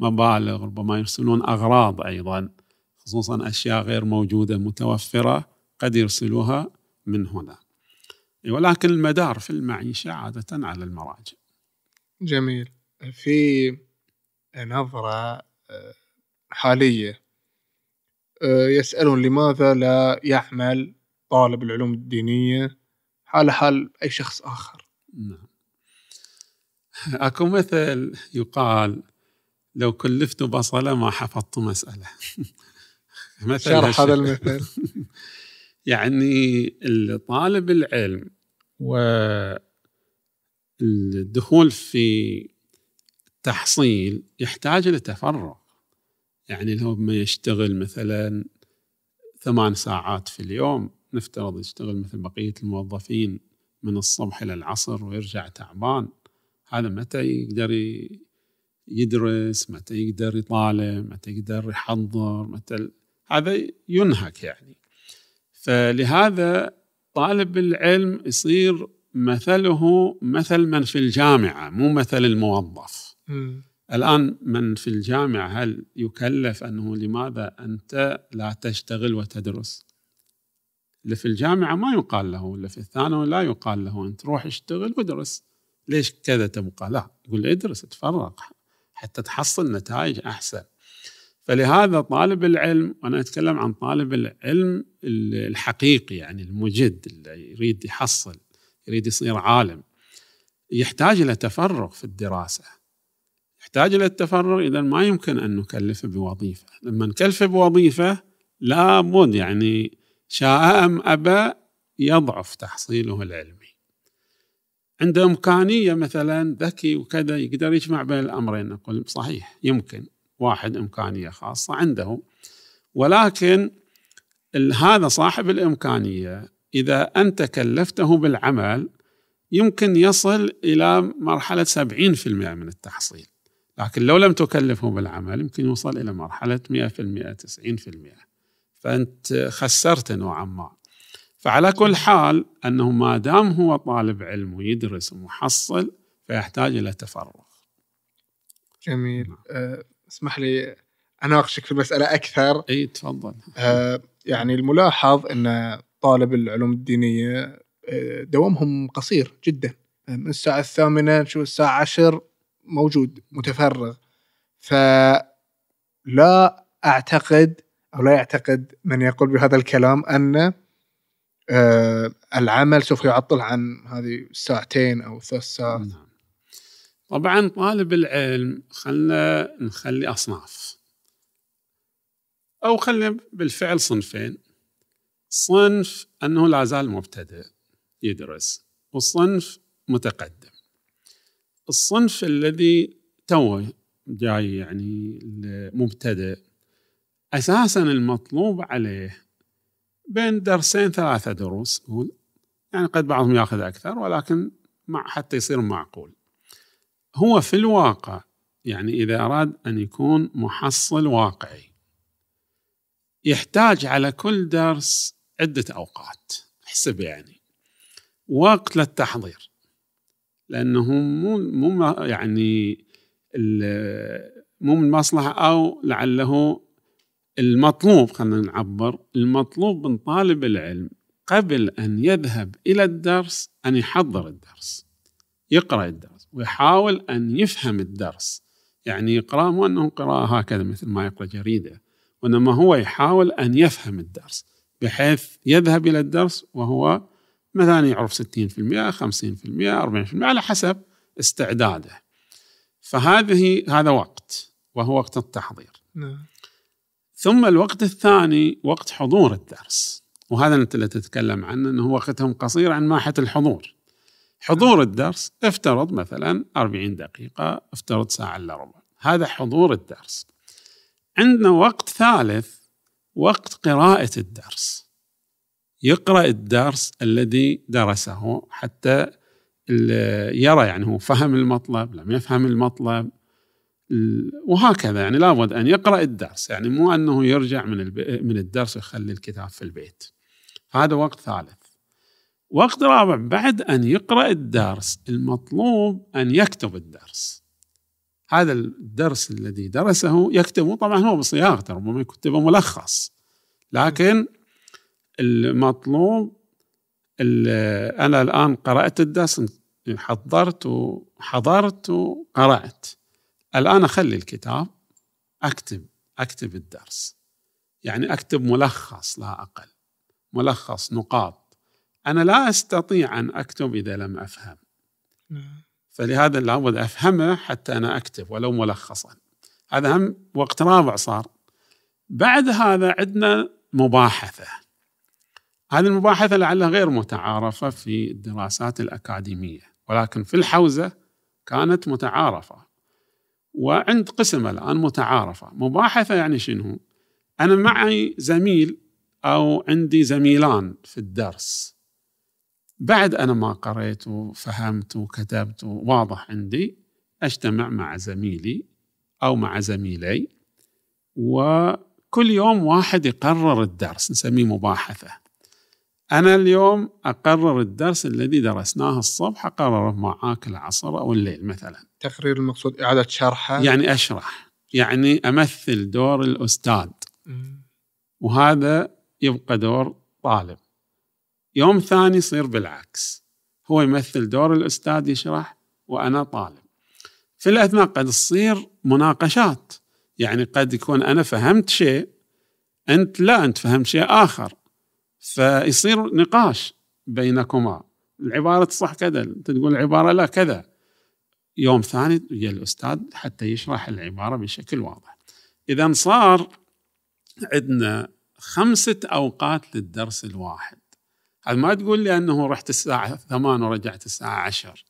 المبالغ ربما يرسلون أغراض أيضا خصوصا أشياء غير موجودة متوفرة قد يرسلوها من هنا. ولكن المدار في المعيشة عادة على المراجع. جميل. في نظرة آه، حالية يسألون لماذا لا يعمل طالب العلوم الدينية حال حال أي شخص آخر. نعم. أكو مثل يقال لو كلفت بصلة ما حفظت مسألة. مثل شرح هذا. المثل. يعني طالب العلم والدخول في تحصيل يحتاج إلى تفرغ. يعني لو ما يشتغل مثلا ثمان ساعات في اليوم نفترض يشتغل مثل بقية الموظفين من الصبح إلى العصر ويرجع تعبان هذا متى يقدر يدرس متى يقدر يطالع متى يقدر يحضر متى هذا ينهك يعني فلهذا طالب العلم يصير مثله مثل من في الجامعة مو مثل الموظف مم. الآن من في الجامعة هل يكلف أنه لماذا أنت لا تشتغل وتدرس؟ اللي في الجامعة ما يقال له اللي في الثانوي لا يقال له أنت روح اشتغل وادرس ليش كذا تبقى؟ لا يقول ادرس تفرغ حتى تحصل نتائج أحسن. فلهذا طالب العلم وأنا أتكلم عن طالب العلم الحقيقي يعني المجد اللي يريد يحصل يريد يصير عالم يحتاج إلى تفرغ في الدراسة. يحتاج إلى التفرغ إذا ما يمكن أن نكلفه بوظيفة. لما نكلفه بوظيفة لابد يعني شاء أم أبى يضعف تحصيله العلمي. عنده إمكانية مثلا ذكي وكذا يقدر يجمع بين الأمرين نقول صحيح يمكن واحد إمكانية خاصة عنده. ولكن هذا صاحب الإمكانية إذا أنت كلفته بالعمل يمكن يصل إلى مرحلة 70% من التحصيل. لكن لو لم تكلفه بالعمل يمكن يوصل إلى مرحلة 100% 90% فأنت خسرت نوعا ما. فعلى كل حال أنه ما دام هو طالب علم ويدرس ومحصل فيحتاج إلى تفرغ. جميل. نعم. أه، اسمح لي أناقشك في المساله أكثر. أي تفضل. أه، يعني الملاحظ أن طالب العلوم الدينية أه، دوامهم قصير جدا. من الساعة الثامنة نشوف الساعة عشر موجود متفرغ. فلا أعتقد أو لا يعتقد من يقول بهذا الكلام أن أه، العمل سوف يعطل عن هذه الساعتين أو ثلاث ساعات. نعم. طبعا طالب العلم خلنا نخلي أصناف. أو خلي بالفعل صنفين. صنف أنه لا زال مبتدئ يدرس. والصنف متقدم. الصنف الذي توه جاي يعني مبتدئ أساسا المطلوب عليه بين درسين ثلاثة دروس يعني قد بعضهم يأخذ أكثر ولكن مع حتى يصير معقول. هو في الواقع يعني إذا أراد أن يكون محصل واقعي يحتاج على كل درس عدة أوقات احسب يعني وقت للتحضير. لأنه مو مو يعني مو من مصلحة أو لعله المطلوب خلينا نعبر المطلوب من طالب العلم قبل أن يذهب إلى الدرس أن يحضر الدرس يقرأ الدرس ويحاول أن يفهم الدرس. يعني يقرأ مو أنه قراءة هكذا مثل ما يقرأ جريدة وإنما هو يحاول أن يفهم الدرس بحيث يذهب إلى الدرس وهو مثلا يعرف 60% 50% 40% على حسب استعداده. فهذه هذا وقت وهو وقت التحضير. نعم. ثم الوقت الثاني وقت حضور الدرس. وهذا أنت اللي تتكلم عنه إنه وقتهم قصير عن ماحة الحضور. حضور الدرس افترض مثلا 40 دقيقة افترض ساعة إلا ربع. هذا حضور الدرس. عندنا وقت ثالث وقت قراءة الدرس. يقرأ الدرس الذي درسه حتى يرى يعني هو فهم المطلب لم يفهم المطلب وهكذا يعني لابد أن يقرأ الدرس. يعني مو أنه يرجع من من الدرس ويخلي الكتاب في البيت. هذا وقت ثالث. وقت رابع بعد أن يقرأ الدرس المطلوب أن يكتب الدرس. هذا الدرس الذي درسه يكتبه طبعا هو بصياغته ربما يكتبه ملخص. لكن المطلوب أنا الآن قرأت الدرس حضرت وحضرت وقرأت. الآن أخلي الكتاب أكتب أكتب الدرس. يعني أكتب ملخص لا أقل ملخص نقاط. أنا لا أستطيع أن أكتب إذا لم أفهم. نعم. فلهذا لابد أفهمه حتى أنا أكتب ولو ملخصا. هذا هم وقت رابع صار. بعد هذا عندنا مباحثة. هذه المباحثة لعلها غير متعارفة في الدراسات الأكاديمية ولكن في الحوزة كانت متعارفة. وعند قسم الآن متعارفة. مباحثة يعني شنو؟ أنا معي زميل أو عندي زميلان في الدرس. بعد أنا ما قريت وفهمت وكتبت واضح عندي أجتمع مع زميلي أو مع زميلي وكل يوم واحد يقرر الدرس نسميه مباحثة. أنا اليوم أقرر الدرس الذي درسناه الصبح أقرره معاك العصر أو الليل مثلا. تقرير المقصود إعادة شرحه؟ يعني أشرح. يعني أمثل دور الأستاذ. وهذا يبقى دور طالب. يوم ثاني يصير بالعكس. هو يمثل دور الأستاذ يشرح وأنا طالب. في الأثناء قد تصير مناقشات. يعني قد يكون أنا فهمت شيء أنت لا أنت فهمت شيء آخر. فيصير نقاش بينكما. العبارة صح كذا انت تقول العبارة لا كذا. يوم ثاني يجي الأستاذ حتى يشرح العبارة بشكل واضح. إذا صار عندنا خمسة أوقات للدرس الواحد. هذا ما تقول لي أنه رحت الساعة ثمان ورجعت الساعة عشر.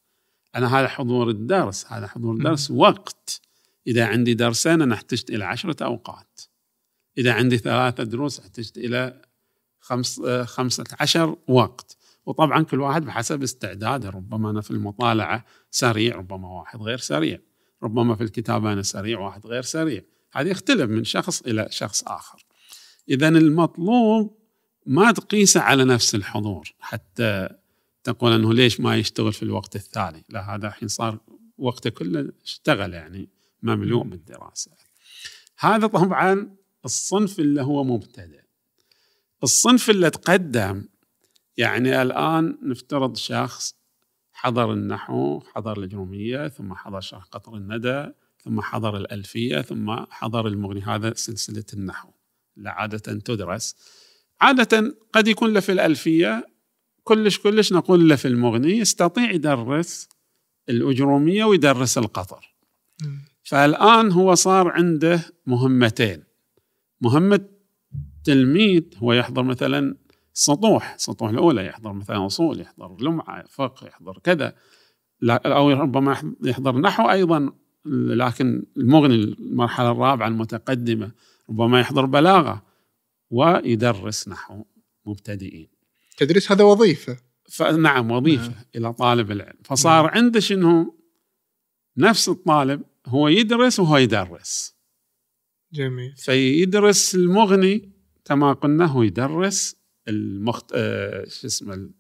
أنا هذا حضور الدرس هذا حضور الدرس وقت. إذا عندي درسين أنا احتجت إلى عشرة أوقات. إذا عندي ثلاثة دروس أحتجت إلى خمس خمسة عشر وقت. وطبعا كل واحد بحسب استعداده. ربما أنا في المطالعة سريع ربما واحد غير سريع. ربما في الكتابة أنا سريع واحد غير سريع. هذا يختلف من شخص إلى شخص آخر. إذا المطلوب ما تقيسه على نفس الحضور. حتى تقول أنه ليش ما يشتغل في الوقت الثاني؟ لا هذا الحين صار وقته كله اشتغل يعني مملوء بالدراسة. هذا طبعا الصنف اللي هو مبتدئ. الصنف اللي تقدم. يعني الآن نفترض شخص حضر النحو حضر الجرومية ثم حضر شرح قطر الندى ثم حضر الألفية ثم حضر المغني. هذا سلسلة النحو اللي عادة تدرس. عادة قد يكون له في الألفية. كلش كلش نقول له في المغني يستطيع يدرس الأجرومية ويدرس القطر. فالآن هو صار عنده مهمتين. مهمة تلميذ هو يحضر مثلا سطوح السطوح الأولى يحضر مثلا أصول يحضر لمعة فقه يحضر كذا أو ربما يحضر نحو أيضا لكن المغني المرحلة الرابعة المتقدمة ربما يحضر بلاغة ويدرس نحو مبتدئين. تدريس هذا وظيفة. نعم وظيفة نعم. إلى طالب العلم. فصار نعم. عنده شنو نفس الطالب هو يدرس وهو يدرس. جميل. فيدرس المغني كما قلنا هو يدرس المخت... آه شو اسمه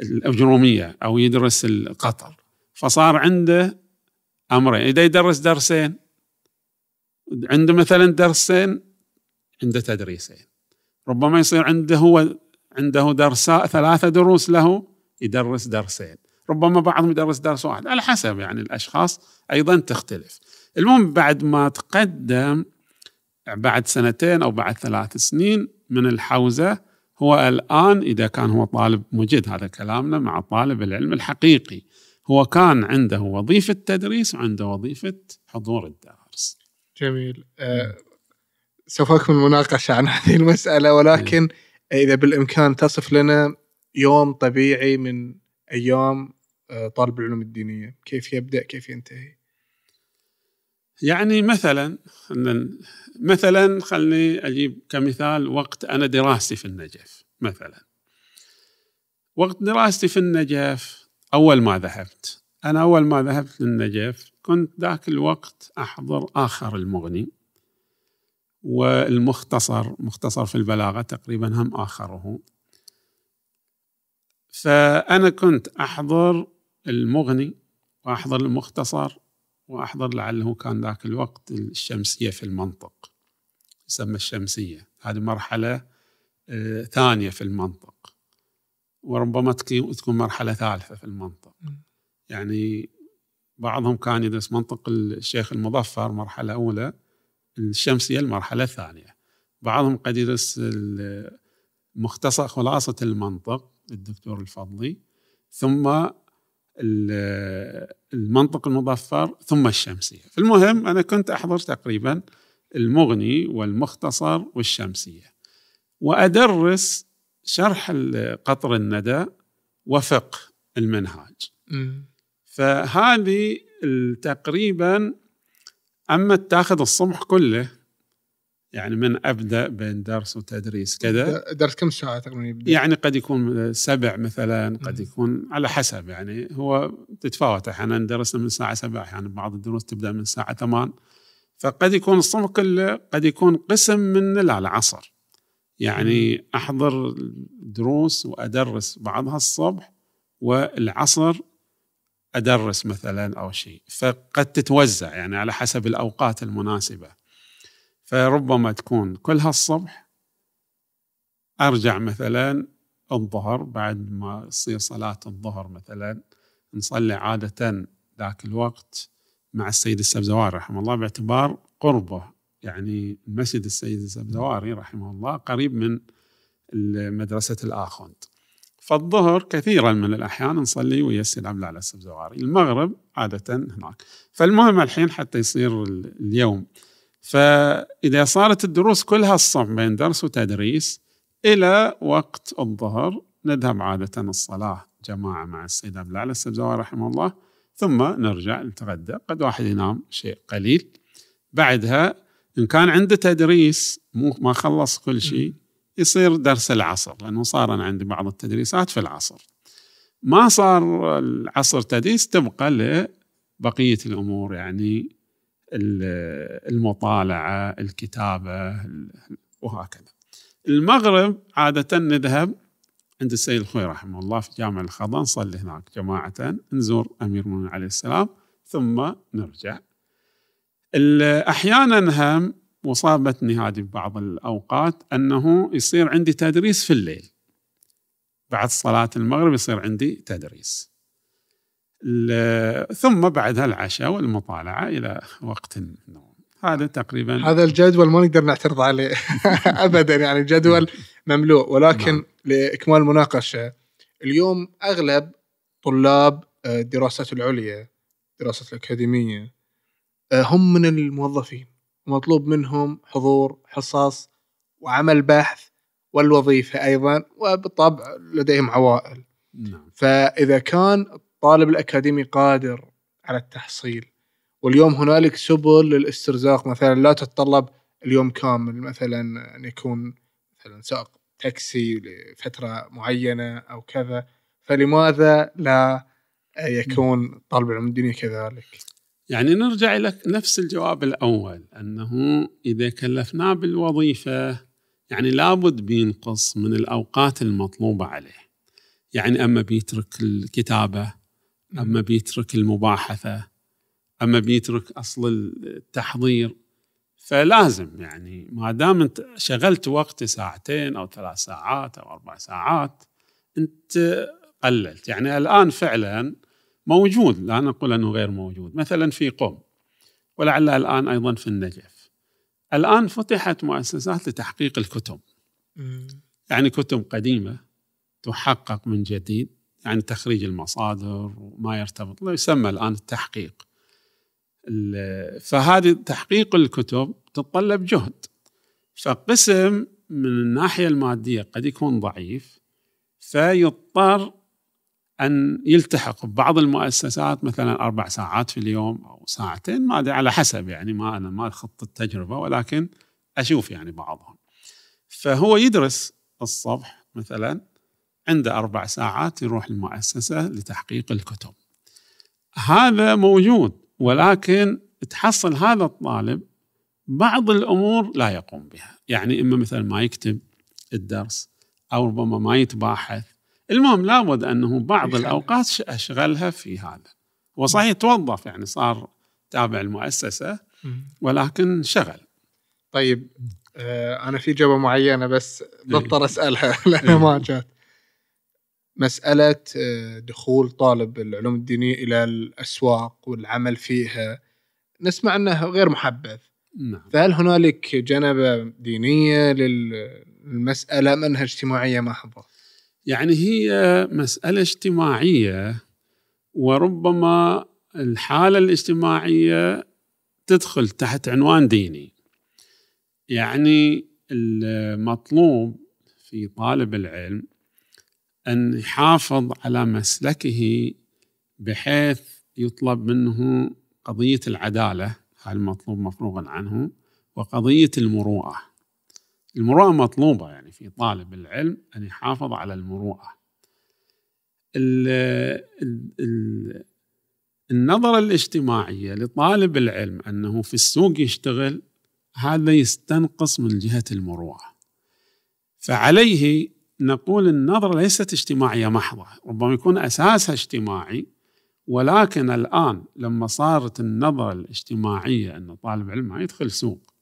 الأجرومية أو يدرس القطر. فصار عنده أمرين إذا يدرس درسين عنده مثلا درسين عنده تدريسين. ربما يصير عنده هو عنده درساء ثلاثة دروس له يدرس درسين. ربما بعضهم يدرس درس واحد على حسب يعني الأشخاص أيضا تختلف. المهم بعد ما تقدم بعد سنتين أو بعد ثلاث سنين من الحوزة هو الآن إذا كان هو طالب مجد هذا كلامنا مع طالب العلم الحقيقي. هو كان عنده وظيفة تدريس وعنده وظيفة حضور الدرس. جميل. أه سوف أكمل مناقشة عن هذه المسألة ولكن إذا بالإمكان تصف لنا يوم طبيعي من أيام آه، طالب العلوم الدينية. كيف يبدأ؟ كيف ينتهي؟ يعني مثلا مثلا خلني أجيب كمثال وقت أنا دراستي في النجف مثلا. وقت دراستي في النجف أول ما ذهبت أنا أول ما ذهبت للنجف كنت ذاك الوقت أحضر آخر المغني والمختصر مختصر في البلاغة تقريبا هم آخره. فأنا كنت أحضر المغني وأحضر المختصر وأحضر لعله كان ذاك الوقت الشمسية في المنطق. يسمى الشمسية. هذه مرحلة آه، ثانية في المنطق. وربما تكون مرحلة ثالثة في المنطق. يعني بعضهم كان يدرس منطق الشيخ المظفر مرحلة أولى الشمسية المرحلة الثانية بعضهم قد يدرس مختصر خلاصة المنطق الدكتور الفضلي. ثم المنطق المظفر ثم الشمسية. المهم أنا كنت أحضر تقريبا المغني والمختصر والشمسية وأدرس شرح قطر الندى وفقه المنهاج. فهذه تقريبا أما تاخذ الصبح كله يعني من أبدأ بين درس وتدريس كذا. درس كم ساعة تقريبا؟ يعني قد يكون سبع مثلا قد يكون على حسب يعني. هو تتفاوت أحيانا درسنا من الساعة 7 أحيانا يعني بعض الدروس تبدأ من الساعة 8 فقد يكون الصبح كله قد يكون قسم من العصر. يعني أحضر دروس وأدرس بعضها الصبح والعصر أدرس مثلا أو شيء. فقد تتوزع يعني على حسب الأوقات المناسبة. فربما تكون كلها الصبح أرجع مثلا الظهر بعد ما تصير صلاة الظهر مثلا نصلي عادة ذاك الوقت مع السيد السبزواري رحمه الله باعتبار قربه. يعني مسجد السيد السبزواري رحمه الله قريب من مدرسة الآخوند. فالظهر كثيرا من الأحيان نصلي ويا السيد عبد الأعلى السبزواري المغرب عادة هناك. فالمهم الحين حتى يصير اليوم. فإذا صارت الدروس كلها الصبح بين درس وتدريس إلى وقت الظهر نذهب عادة الصلاة جماعة مع السيد عبد الأعلى السبزواري رحمه الله. ثم نرجع نتغدى. قد واحد ينام شيء قليل. بعدها إن كان عنده تدريس مو ما خلص كل شيء يصير درس العصر لأنه صار أنا عندي بعض التدريسات في العصر. ما صار العصر تدريس تبقى لبقية الأمور يعني المطالعة الكتابة وهكذا. المغرب عادة نذهب عند السيد الخوي رحمه الله في جامع الخضر نصلي هناك جماعة نزور أمير المؤمنين عليه السلام ثم نرجع. أحيانا هم وصابتني هذه بعض الأوقات أنه يصير عندي تدريس في الليل. بعد صلاة المغرب يصير عندي تدريس. ثم بعدها العشاء والمطالعة إلى وقت النوم هذا تقريبا هذا الجدول ما نقدر نعترض عليه ابدا يعني جدول مملوء ولكن نعم. لإكمال المناقشه اليوم أغلب طلاب آه، الدراسات العليا الدراسات الأكاديمية آه، هم من الموظفين ومطلوب منهم حضور حصص وعمل بحث والوظيفة أيضا وبالطبع لديهم عوائل نعم. فإذا كان الطالب الأكاديمي قادر على التحصيل واليوم هنالك سبل للاسترزاق. مثلا لا تتطلب اليوم كامل مثلا أن يكون مثلا سائق تاكسي لفترة معينة أو كذا. فلماذا لا يكون طالب العلوم الديني كذلك؟ يعني نرجع إلى نفس الجواب الأول أنه إذا كلفناه بالوظيفة يعني لابد بينقص من الأوقات المطلوبة عليه. يعني أما بيترك الكتابة أما بيترك المباحثة أما بيترك أصل التحضير فلازم يعني ما دام أنت شغلت وقت ساعتين أو ثلاث ساعات أو أربع ساعات أنت قللت. يعني الآن فعلا موجود لا نقول أنه غير موجود. مثلا في قم ولعل الآن أيضا في النجف. الآن فتحت مؤسسات لتحقيق الكتب. يعني كتب قديمة تحقق من جديد. يعني تخريج المصادر وما يرتبط يسمى الآن التحقيق. فهذه تحقيق الكتب تتطلب جهد. فقسم من الناحية المادية قد يكون ضعيف فيضطر أن يلتحق ببعض المؤسسات مثلا أربع ساعات في اليوم أو ساعتين ما أدري على حسب يعني ما أنا ما خط التجربة ولكن أشوف يعني بعضهم. فهو يدرس الصبح مثلا عنده أربع ساعات يروح المؤسسة لتحقيق الكتب. هذا موجود ولكن تحصل هذا الطالب بعض الأمور لا يقوم بها. يعني إما مثلا ما يكتب الدرس أو ربما ما يتباحث. المهم لابد أنه بعض الأوقات أشغلها في هذا. وصحيح توظف يعني صار تابع المؤسسة ولكن شغل. طيب آه أنا في إجابة معينة بس بضطر أسألها لأنها ما جات مسألة آه، دخول طالب العلوم الدينية إلى الأسواق والعمل فيها نسمع أنه غير محبذ نعم. فهل هنالك جنبة دينية للمسألة أم أنها اجتماعية محضة؟ يعني هي مسألة اجتماعية وربما الحالة الاجتماعية تدخل تحت عنوان ديني يعني المطلوب في طالب العلم أن يحافظ على مسلكه بحيث يطلب منه قضية العدالة هذا المطلوب مفروغا عنه وقضية المروءة. المروءة مطلوبة يعني في طالب العلم أن يحافظ على المروءة. ال ال النظرة الاجتماعية لطالب العلم أنه في السوق يشتغل هذا يستنقص من جهة المروءة. فعليه نقول النظرة ليست اجتماعية محضة ربما يكون أساسها اجتماعي ولكن الآن لما صارت النظرة الاجتماعية أن طالب علم ما يدخل سوق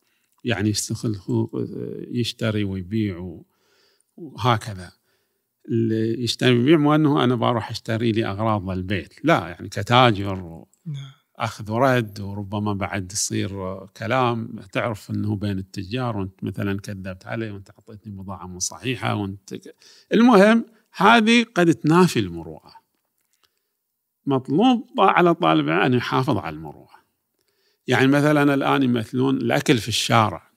يعني يستخل يشتري ويبيع وهكذا يشتري ويبيع مو أنه أنا بروح أشتري لي أغراض للبيت لا يعني كتاجر نعم. أخذ ورد وربما بعد يصير كلام. تعرف إنه بين التجار وأنت مثلا كذبت علي وأنت أعطيتني بضاعه مو صحيحة وأنت المهم هذه قد تنافي المروءة. مطلوب على طالب أن يحافظ على المروءة. يعني مثلا الآن يمثلون الأكل في الشارع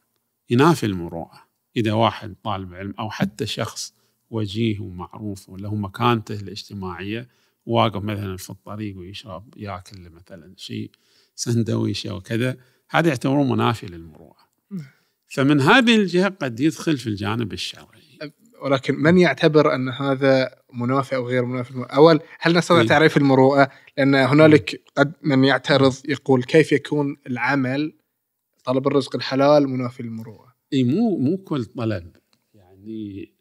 ينافي المروءة. إذا واحد طالب علم أو حتى شخص وجيه ومعروف وله مكانته الاجتماعية واقف مثلا في الطريق ويشرب ياكل مثلا شيء سندويشه وكذا هذا يعتبرون منافي للمروءة. فمن هذه الجهة قد يدخل في الجانب الشرعي. ولكن من يعتبر أن هذا منافي أو غير منافي أول هل نستطيع إيه؟ تعريف المروءة؟ لأن هنالك قد من يعترض يقول كيف يكون العمل طلب الرزق الحلال منافي للمروءة؟ اي مو مو كل طلب يعني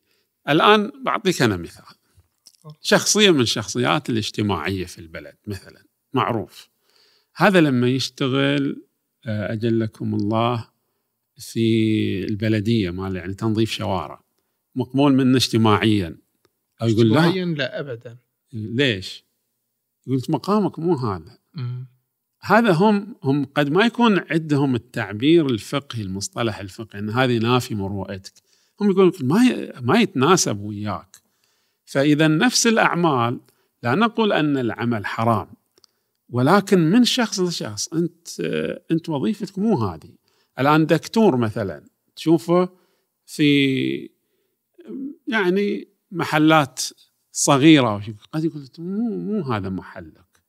الآن بعطيك أنا مثال شخصية من الشخصيات الاجتماعية في البلد مثلا معروف. هذا لما يشتغل آه، اجلكم الله في البلدية مال يعني تنظيف شوارع مقبول منه اجتماعيا. أو يقول لا. اجتماعيا لا ابدا. ليش؟ يقول مقامك مو هذا. هذا هم هم قد ما يكون عندهم التعبير الفقهي المصطلح الفقهي إن هذه نافي مروءتك هم يقولون ما ما يتناسب وياك. فإذا نفس الأعمال لا نقول أن العمل حرام ولكن من شخص لشخص أنت أنت وظيفتك مو هذه. الآن دكتور مثلا تشوفه في يعني محلات صغيرة قد يقول مو مو هذا محلك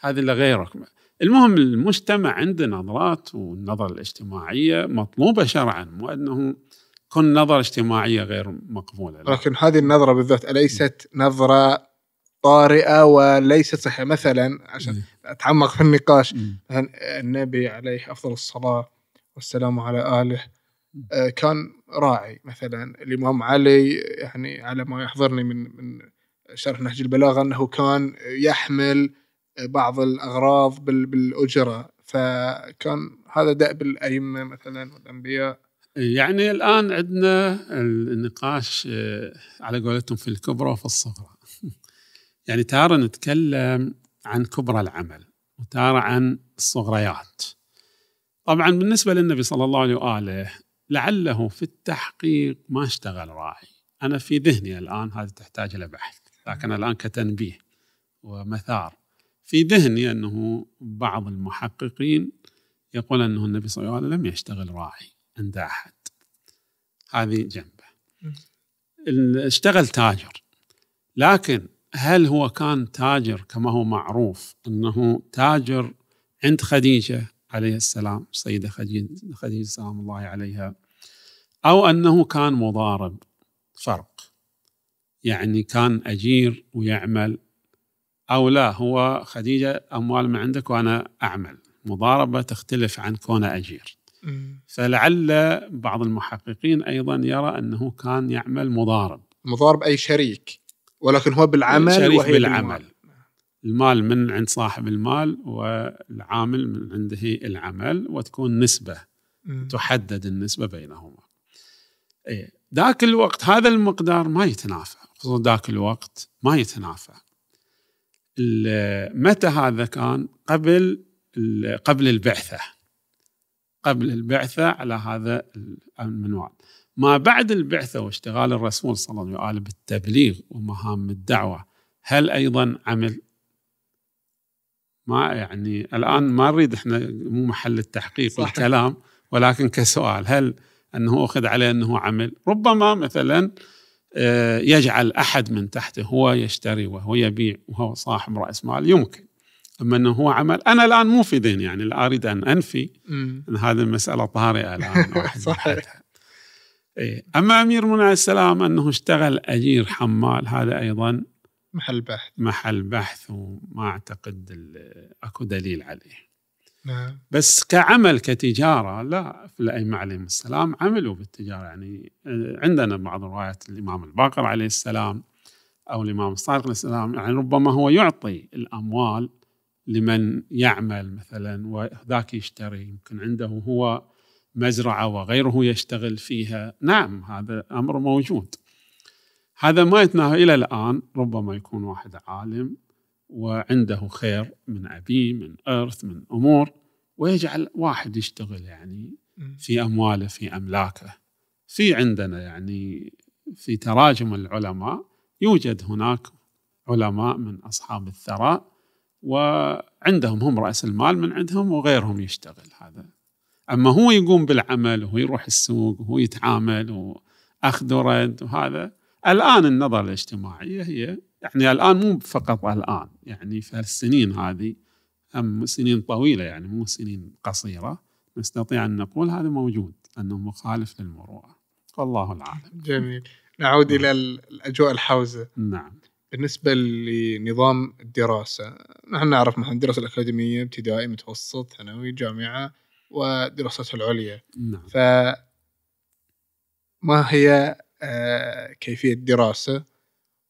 هذا اللي غيرك. المهم المجتمع عنده نظرات والنظرة الاجتماعية مطلوبة شرعا مو أنه كن نظرة اجتماعية غير مقبولة لكن هذه النظرة بالذات أليست نظرة طارئة وليست صحيحة؟ مثلا عشان أتعمق في النقاش مثلا النبي عليه أفضل الصلاة والسلام على آله آه، كان راعي. مثلا الإمام علي يعني على ما يحضرني من من شرح نهج البلاغة أنه كان يحمل بعض الأغراض بالأجرة. فكان هذا دأب الأئمة مثلا والأنبياء. يعني الآن عندنا النقاش آه، على قولتهم في الكبرى وفي الصغرى. يعني تارة نتكلم عن كبرى العمل وتارة عن الصغريات. طبعا بالنسبة للنبي صلى الله عليه وآله لعله في التحقيق ما اشتغل راعي. أنا في ذهني الآن هذه تحتاج إلى بحث لكن الآن كتنبيه ومثار. في ذهني أنه بعض المحققين يقول أنه النبي صلى الله عليه وسلم لم يشتغل راعي. عند أحد. هذه جنبه. اشتغل تاجر. لكن هل هو كان تاجر كما هو معروف أنه تاجر عند خديجة عليه السلام السيدة خديجة سلام الله عليها أو أنه كان مضارب فرق؟ يعني كان أجير ويعمل أو لا هو خديجة أموال من عندك وأنا أعمل. مضاربة تختلف عن كونه أجير. فلعل بعض المحققين أيضا يرى أنه كان يعمل مضارب. مضارب أي شريك ولكن هو بالعمل شريك وهي بالعمل. بالمال. المال من عند صاحب المال والعامل من عنده العمل وتكون نسبة م. تحدد النسبة بينهما. إيه. ذاك الوقت هذا المقدار ما يتنافى خصوصا ذاك الوقت ما يتنافى. متى هذا كان؟ قبل قبل البعثة. قبل البعثة على هذا المنوال. ما بعد البعثة واشتغال الرسول صلى الله عليه وسلم بالتبليغ ومهام الدعوة هل أيضا عمل؟ ما يعني الآن ما نريد إحنا مو محل التحقيق صحيح. والكلام ولكن كسؤال هل أنه أخذ عليه أنه عمل؟ ربما مثلا آه، يجعل أحد من تحته هو يشتري وهو يبيع وهو صاحب رأس مال يمكن. أما أنه هو عمل أنا الآن مو في ذهني يعني لا أريد أن أنفي أن هذه المسألة طارئة الآن صحيح. إيه. أما أمير منى السلام أنه اشتغل أجير حمال هذا أيضا محل بحث. محل بحث وما أعتقد أكو دليل عليه. نعم. بس كعمل كتجارة لا في الأئمة عليهم السلام عملوا بالتجارة. يعني آه، عندنا بعض روايات الإمام الباقر عليه السلام أو الإمام الصادق عليه السلام يعني ربما هو يعطي الأموال لمن يعمل مثلا وذاك يشتري يمكن عنده هو مزرعة وغيره يشتغل فيها. نعم هذا أمر موجود. هذا ما يتناهى إلى الآن ربما يكون واحد عالم وعنده خير من أبيه من إرث من أمور ويجعل واحد يشتغل يعني في أمواله في أملاكه. في عندنا يعني في تراجم العلماء يوجد هناك علماء من أصحاب الثراء وعندهم هم رأس المال من عندهم وغيرهم يشتغل هذا. أما هو يقوم بالعمل وهو يروح السوق وهو يتعامل وأخذ ورد وهذا الآن النظرة الاجتماعية هي يعني الآن مو فقط الآن يعني في السنين هذه هم سنين طويلة يعني مو سنين قصيرة نستطيع أن نقول هذا موجود أنه مخالف للمروءة. والله العالم. جميل. نعود إلى الأجواء الحوزة. نعم. بالنسبة لنظام الدراسة نحن نعرف مثلا الدراسة الأكاديمية ابتدائي متوسط ثانوي جامعة ودراسات العليا نعم. ف ما هي آه، كيفية الدراسة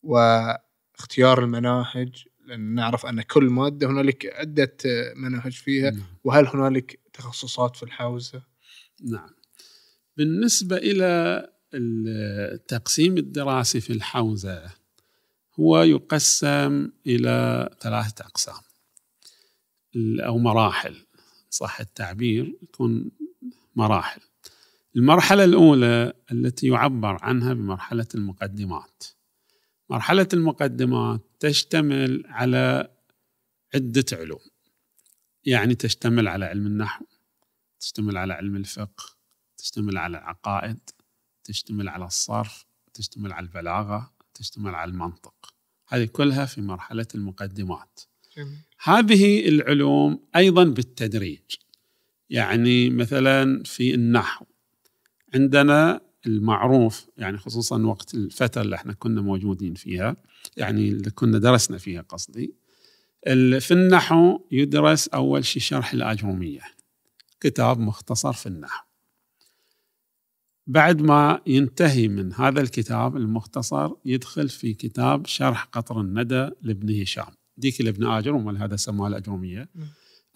واختيار المناهج لأن نعرف أن كل مادة هنالك عدة مناهج فيها نعم. وهل هنالك تخصصات في الحوزة؟ نعم بالنسبة إلى التقسيم الدراسي في الحوزة هو يقسم إلى ثلاثة أقسام. أو مراحل صح التعبير؟ تكون مراحل. المرحلة الأولى التي يعبر عنها بمرحلة المقدمات. مرحلة المقدمات تشتمل على عدة علوم. يعني تشتمل على علم النحو تشتمل على علم الفقه تشتمل على العقائد تشتمل على الصرف تشتمل على البلاغة تشتمل على المنطق. هذه كلها في مرحلة المقدمات. جميل. هذه العلوم أيضا بالتدريج. يعني مثلا في النحو. عندنا المعروف يعني خصوصا وقت الفترة اللي إحنا كنا موجودين فيها يعني اللي كنا درسنا فيها قصدي في النحو يدرس أول شيء شرح الأجرومية كتاب مختصر في النحو. بعد ما ينتهي من هذا الكتاب المختصر يدخل في كتاب شرح قطر الندى لابن هشام. ديك لابن آجر ومال هذا سماه الأجرومية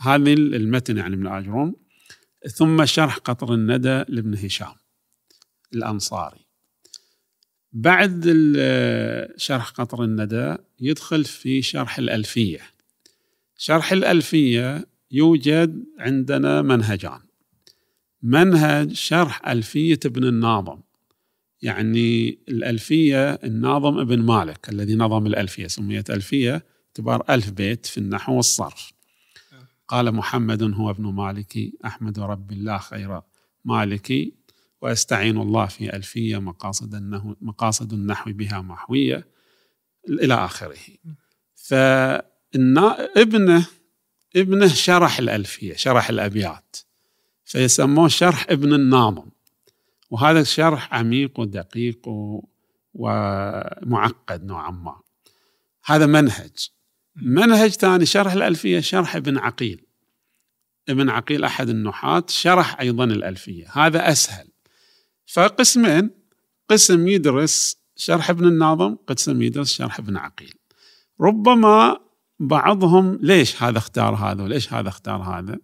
هذه المتن يعني من الآجروم ثم شرح قطر الندى لابن هشام الأنصاري. بعد شرح قطر الندى يدخل في شرح الألفية. شرح الألفية يوجد عندنا منهجان. منهج شرح ألفية ابن الناظم. يعني الألفية الناظم ابن مالك الذي نظم الألفية سميت ألفية اعتبار ألف بيت في النحو والصرف. قال محمد هو ابن مالك أحمد رب الله خير مالك وأستعين الله في ألفية مقاصد النحو, مقاصد النحو بها محوية إلى آخره. فابنه ابنه شرح الألفية شرح الأبيات. فيسموه شرح ابن الناظم. وهذا الشرح عميق ودقيق ومعقد نوعا ما. هذا منهج. منهج ثاني شرح الألفية شرح ابن عقيل. ابن عقيل أحد النحاة شرح أيضا الألفية. هذا أسهل. فقسمين. قسم يدرس شرح ابن الناظم قسم يدرس شرح ابن عقيل. ربما بعضهم ليش هذا اختار هذا وليش هذا اختار هذا؟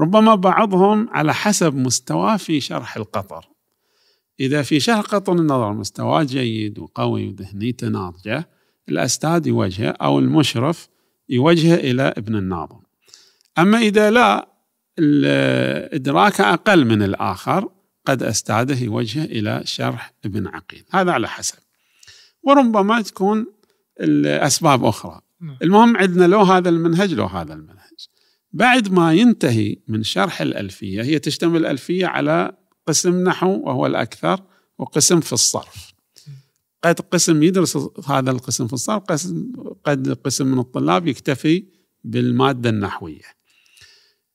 ربما بعضهم على حسب مستواه في شرح القطر. إذا في شرح قطر النظر مستواه جيد وقوي وذهنيته ناضجة الأستاذ يوجهه أو المشرف يوجهه إلى ابن الناظم. أما إذا لا ال- إدراكه أقل من الآخر قد أستاذه يوجهه إلى شرح ابن عقيل. هذا على حسب. وربما تكون الأسباب أخرى. نعم. المهم عندنا لو هذا المنهج لو هذا المنهج. بعد ما ينتهي من شرح الألفية هي تشتمل الألفية على قسم نحو وهو الأكثر وقسم في الصرف. قد قسم يدرس هذا القسم في الصرف قسم قد قسم من الطلاب يكتفي بالمادة النحوية.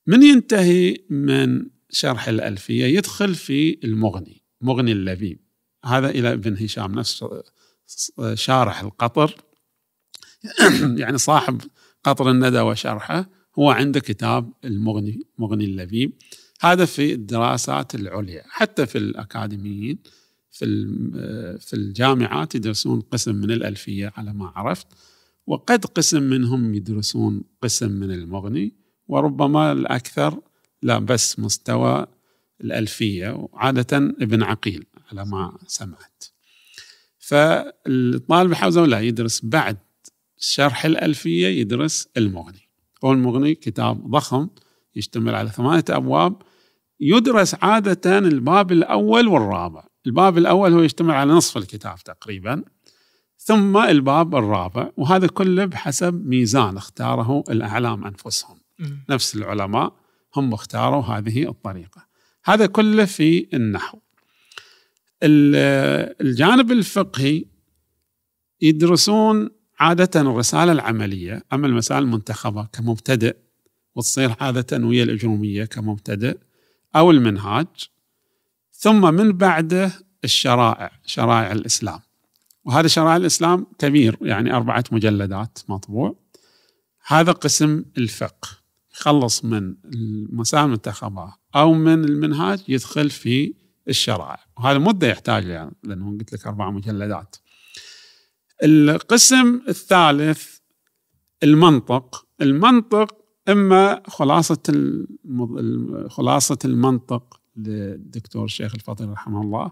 من ينتهي من شرح الألفية؟ يدخل في المغني مغني اللبيب. هذا إلى ابن هشام نفس شارح القطر. يعني صاحب قطر الندى وشرحه. هو عنده كتاب المغني مغني اللبيب هذا في الدراسات العليا. حتى في الأكاديميين في في الجامعات يدرسون قسم من الألفية على ما عرفت. وقد قسم منهم يدرسون قسم من المغني. وربما الأكثر لا بس مستوى الألفية وعادة ابن عقيل على ما سمعت. فالطالب حوزة لا يدرس بعد شرح الألفية يدرس المغني. والمغني كتاب ضخم يشتمل على ثمانية أبواب يدرس عادة الباب الأول والرابع. الباب الأول هو يشتمل على نصف الكتاب تقريبا ثم الباب الرابع وهذا كله بحسب ميزان اختاره الأعلام أنفسهم. نفس العلماء هم اختاروا هذه الطريقة. هذا كله في النحو. ال- الجانب الفقهي يدرسون عادة الرسالة العملية أما المسائل المنتخبة كمبتدئ وتصير عادة ويا الأجرومية كمبتدئ أو المنهاج ثم من بعده الشرائع شرائع الإسلام. وهذا شرائع الإسلام كبير يعني أربعة مجلدات مطبوع. هذا قسم الفقه. يخلص من المسائل المنتخبة أو من المنهاج يدخل في الشرائع. وهذا مدة يحتاج يعني لأنه قلت لك أربع مجلدات. القسم الثالث المنطق. المنطق إما خلاصة المض... خلاصة المنطق للدكتور الشيخ الفضيل رحمه الله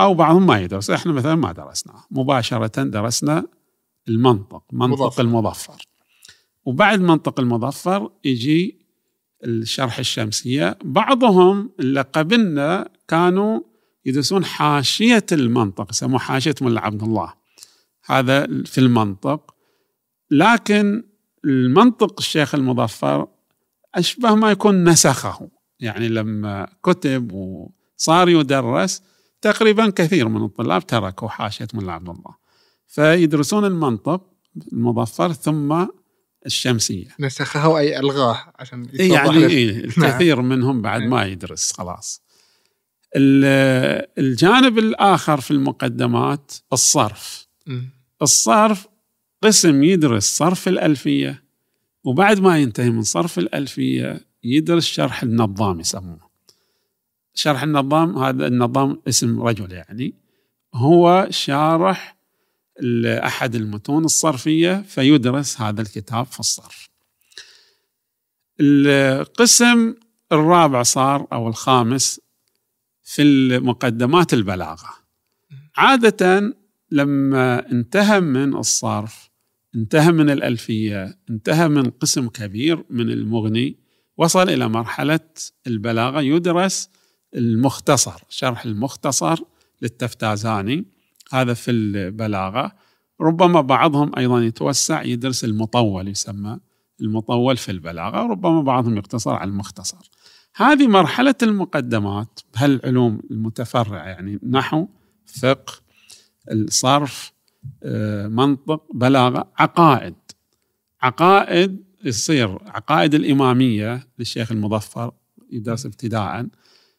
أو بعضهم ما يدرس. إحنا مثلا ما درسناه مباشرة درسنا المنطق منطق مظفر. المظفر. وبعد منطق المظفر يجي الشرح الشمسية. بعضهم اللي قبلنا كانوا يدرسون حاشية المنطق يسموه حاشية ملا عبد الله. هذا في المنطق. لكن المنطق الشيخ المظفر أشبه ما يكون نسخه. يعني لما كتب وصار يدرس تقريبا كثير من الطلاب تركوا حاشية ملا عبد الله. فيدرسون المنطق المظفر ثم الشمسية. نسخه أي ألغاه عشان يعني. إيه الكثير منهم بعد ما يدرس خلاص. الجانب الآخر في المقدمات الصرف. الصرف قسم يدرس صرف الألفية وبعد ما ينتهي من صرف الألفية يدرس شرح النظام يسموه شرح النظام هذا النظام اسم رجل يعني هو شارح أحد المتون الصرفية فيدرس هذا الكتاب في الصرف. القسم الرابع صار أو الخامس في المقدمات البلاغة. عادة لما انتهى من الصرف انتهى من الألفية انتهى من قسم كبير من المغني وصل إلى مرحلة البلاغة يدرس المختصر شرح المختصر للتفتازاني. هذا في البلاغة. ربما بعضهم أيضا يتوسع يدرس المطول يسمى المطول في البلاغة وربما بعضهم يقتصر على المختصر. هذه مرحلة المقدمات بهالعلوم المتفرعة يعني نحو فقه الصرف آه، منطق بلاغة عقائد. عقائد يصير عقائد الإمامية للشيخ المظفر يدرس ابتداء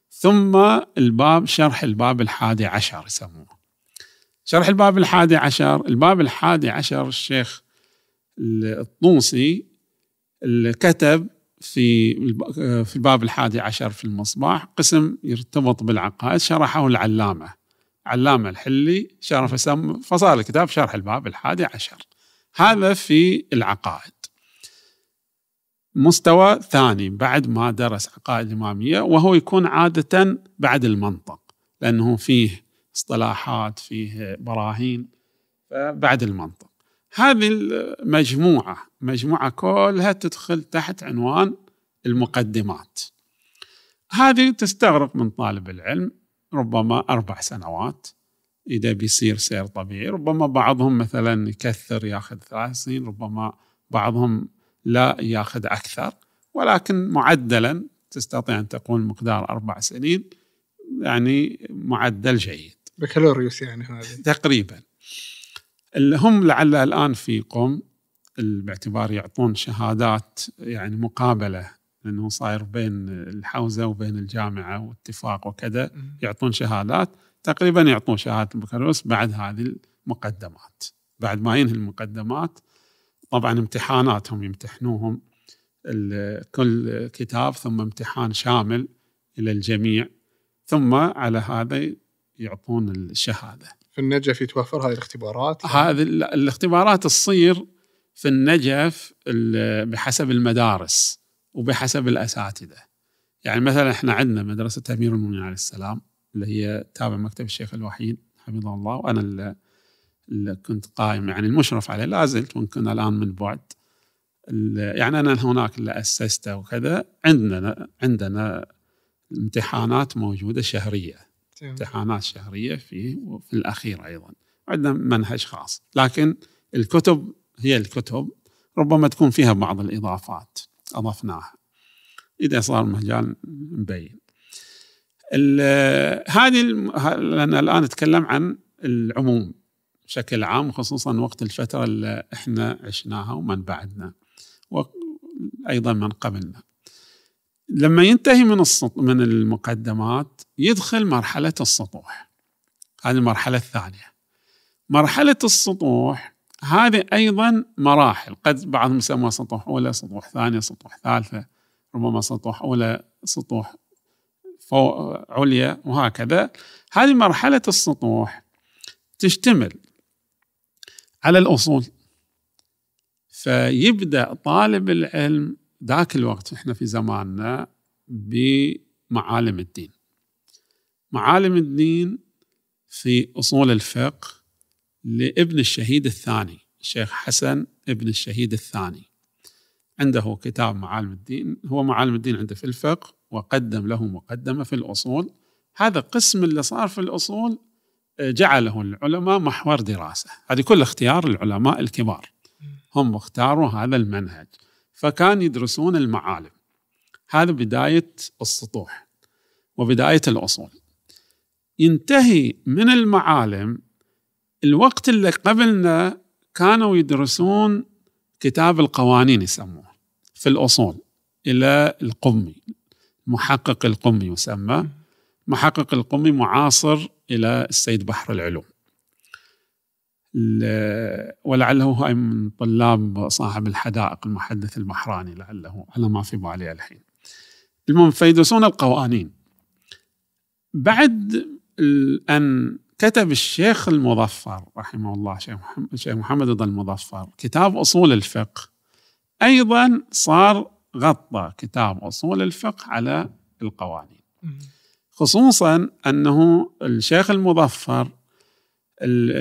ثم الباب شرح الباب الحادي عشر يسموه. شرح الباب الحادي عشر الباب الحادي عشر الشيخ الطوسي اللي كتب في في الباب الحادي عشر في المصباح قسم يرتبط بالعقائد شرحه العلامة. علامة الحلي شرح فصار الكتاب شرح الباب الحادي عشر. هذا في العقائد. مستوى ثاني بعد ما درس عقائد إمامية وهو يكون عادة بعد المنطق لأنه فيه اصطلاحات فيه براهين بعد المنطق. هذه المجموعة مجموعة كلها تدخل تحت عنوان المقدمات. هذه تستغرق من طالب العلم ربما أربع سنوات. إذا بيصير سير طبيعي ربما بعضهم مثلا يكثر ياخذ ثلاث سنين ربما بعضهم لا ياخذ أكثر. ولكن معدلا تستطيع أن تقول مقدار أربع سنين يعني معدل جيد. بكالوريوس يعني هذه. تقريبا. اللي هم لعل الآن في قم باعتبار يعطون شهادات يعني مقابلة لأنه صاير بين الحوزة وبين الجامعة واتفاق وكذا يعطون شهادات. تقريبا يعطون شهادة البكالوريوس بعد هذه المقدمات. بعد ما ينهي المقدمات طبعا امتحاناتهم يمتحنوهم. كل كتاب ثم امتحان شامل إلى الجميع. ثم على هذا يعطون الشهادة. في النجف يتوفر هذه الاختبارات؟ هذه الاختبارات تصير في النجف بحسب المدارس وبحسب الأساتذة. يعني مثلا إحنا عندنا مدرسة أمير المؤمنين عليه السلام اللي هي تابع مكتب الشيخ الوحيد حفظه الله. وأنا اللي, كنت قائم يعني المشرف عليه لا زلت وان الآن من بعد. يعني أنا هناك اللي اسسته وكذا. عندنا عندنا امتحانات موجودة شهرية. امتحانات شهرية في وفي الأخير أيضا. عندنا منهج خاص. لكن الكتب هي الكتب ربما تكون فيها بعض الإضافات أضفناها. إذا صار مجال مبين. هذه لأن الآن نتكلم عن العموم بشكل عام خصوصا وقت الفترة اللي إحنا عشناها ومن بعدنا وأيضا من قبلنا. لما ينتهي من من المقدمات يدخل مرحلة السطوح. هذه المرحلة الثانية. مرحلة السطوح هذه أيضا مراحل. قد بعضهم يسموها سطوح أولى سطوح ثانية سطوح ثالثة ربما سطوح أولى سطوح فوق عليا وهكذا. هذه مرحلة السطوح تشتمل على الأصول. فيبدأ طالب العلم ذاك الوقت إحنا في زماننا بمعالم الدين. معالم الدين في أصول الفقه لابن الشهيد الثاني الشيخ حسن ابن الشهيد الثاني. عنده كتاب معالم الدين هو معالم الدين عنده في الفقه وقدم له مقدمة في الأصول. هذا قسم اللي صار في الأصول آه، جعله العلماء محور دراسة. هذه كل اختيار العلماء الكبار. هم اختاروا هذا المنهج. فكان يدرسون المعالم. هذا بداية السطوح وبداية الأصول. ينتهي من المعالم. الوقت اللي قبلنا كانوا يدرسون كتاب القوانين يسموه في الأصول إلى القمي. محقق القمي يسمى. محقق القمي معاصر إلى السيد بحر العلوم. ولعله هو من طلاب صاحب الحدائق المحدث البحراني لعله على ما في بالي الحين. المهم فيدرسون القوانين. بعد أن كتب الشيخ المظفر رحمه الله شيخ محمد, رضا المظفر كتاب أصول الفقه. أيضا صار غطى كتاب أصول الفقه على القوانين. خصوصا أنه الشيخ المظفر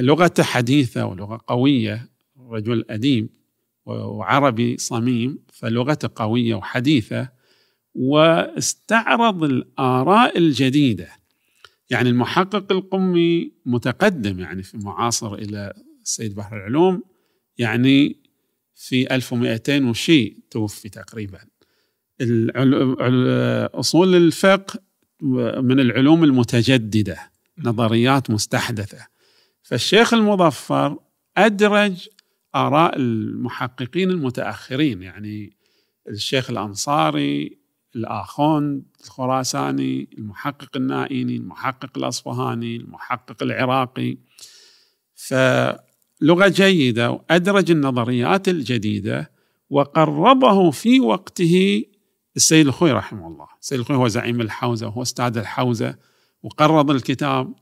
لغته حديثة ولغة قوية رجل أديب وعربي صميم فلغته قوية وحديثة واستعرض الآراء الجديدة يعني المحقق القمي متقدم يعني في معاصر إلى السيد بحر العلوم يعني في 1200 وشيء توفي تقريبا. أصول الفقه من العلوم المتجددة نظريات مستحدثة. فالشيخ المظفر أدرج آراء المحققين المتأخرين يعني الشيخ الأنصاري الآخوند الخراساني المحقق النائيني المحقق الأصفهاني المحقق العراقي. فلغة جيدة وأدرج النظريات الجديدة وقربه في وقته السيد الخوي رحمه الله. السيد الخوي هو زعيم الحوزة وهو أستاذ الحوزة وقرض الكتاب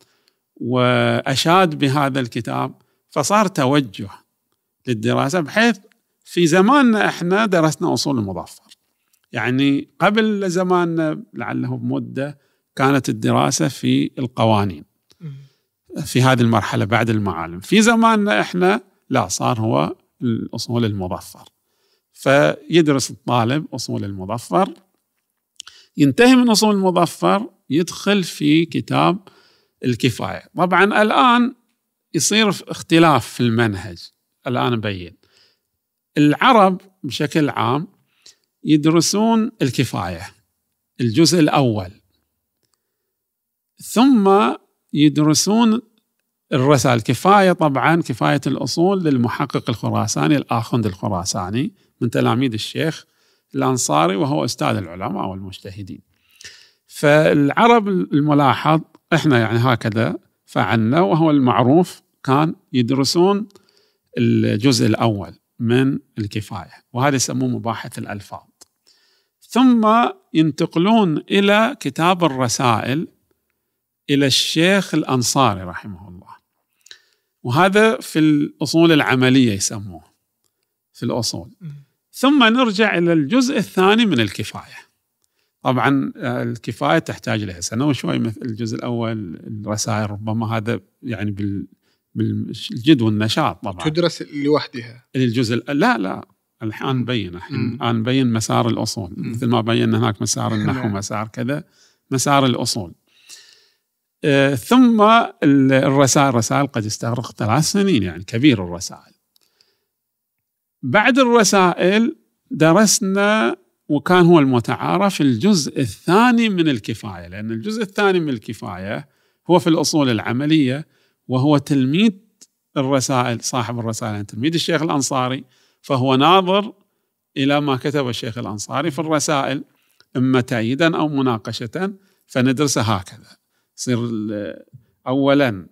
وأشاد بهذا الكتاب. فصار توجه للدراسة بحيث في زماننا إحنا درسنا أصول المظفر يعني قبل زماننا لعله بمدة كانت الدراسة في القوانين. في هذه المرحلة بعد المعالم. في زماننا إحنا لا صار هو الأصول المظفر. فيدرس الطالب أصول المظفر. ينتهي من أصول المظفر يدخل في كتاب الكفاية. طبعا الآن يصير اختلاف في المنهج. الآن أبين العرب بشكل عام يدرسون الكفاية الجزء الأول. ثم يدرسون الرسائل كفاية طبعا كفاية الأصول للمحقق الخراساني الآخوند الخراساني من تلاميذ الشيخ الأنصاري وهو أستاذ العلماء والمجتهدين. فالعرب الملاحظ إحنا يعني هكذا فعلنا وهو المعروف كان يدرسون الجزء الأول من الكفاية وهذا يسموه مباحث الألفاظ. ثم ينتقلون إلى كتاب الرسائل إلى الشيخ الأنصاري رحمه الله. وهذا في الأصول العملية يسموه في الأصول. ثم نرجع إلى الجزء الثاني من الكفاية. طبعا الكفاية تحتاج لها سنة وشوي مثل الجزء الأول الرسائل ربما هذا يعني بال بالجد والنشاط طبعا. تدرس لوحدها. الجزء لا لا. الان نبين الحين الآن نبين مسار الأصول مم. مثل ما بينا هناك مسار النحو. مسار كذا مسار الأصول آه ثم الرسائل الرسائل قد يستغرق ثلاث سنين يعني كبير الرسائل بعد الرسائل درسنا وكان هو المتعارف الجزء الثاني من الكفاية لأن الجزء الثاني من الكفاية هو في الأصول العملية وهو تلميذ الرسائل صاحب الرسائل يعني تلميذ الشيخ الأنصاري فهو ناظر إلى ما كتب الشيخ الأنصاري في الرسائل إما تأييدا أو مناقشه فندرسه هكذا. يصير اولا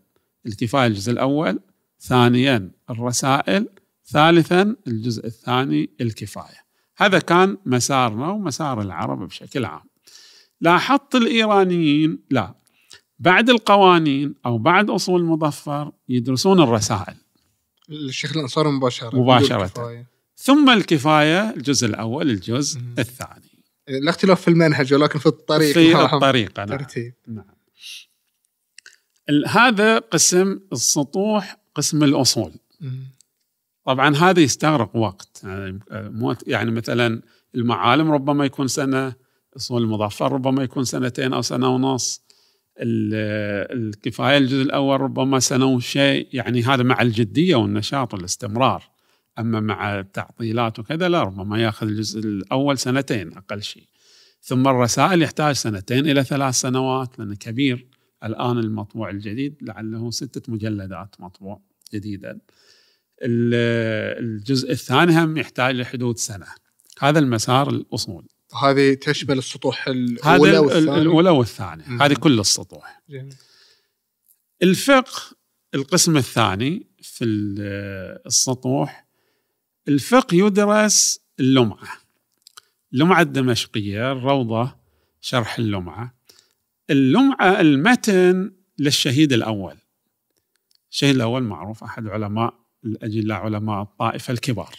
الكفايه الجزء الأول ثانيا الرسائل ثالثا الجزء الثاني الكفاية. هذا كان مسارنا ومسار العرب بشكل عام. لاحظت الإيرانيين لا بعد القوانين أو بعد أصول المظفر يدرسون الرسائل. الشيخ الأنصاري مباشرة. مباشرة. ثم الكفاية الجزء الأول الجزء مم. الثاني. الاختلاف في المنهج ولكن في الطريقة في نعم. الطريقة نعم. ترتيب. نعم. هذا قسم السطوح قسم الأصول. مم. طبعا هذا يستغرق وقت. يعني, يعني مثلا المعالم ربما يكون سنة أصول المظفر ربما يكون سنتين أو سنة ونص. الكفاية الجزء الأول ربما سنه وشيء يعني هذا مع الجدية والنشاط والاستمرار. أما مع التعطيلات وكذا لا ربما يأخذ الجزء الأول سنتين أقل شيء. ثم الرسائل يحتاج سنتين إلى ثلاث سنوات لأنه كبير الآن المطبوع الجديد لعله ستة مجلدات مطبوع جديدا. الجزء الثاني هم يحتاج لحدود سنة. هذا المسار الأصول. هذه تشمل السطوح الأولى والثانيه الأولى والثانيه هذه كل السطوح. جميل. الفقه القسم الثاني في السطوح الفقه يدرس اللمعة. اللمعه الدمشقية الروضة شرح اللمعة. اللمعة المتن للشهيد الأول. الشهيد الأول معروف أحد علماء الأجلاء علماء الطائفة الكبار.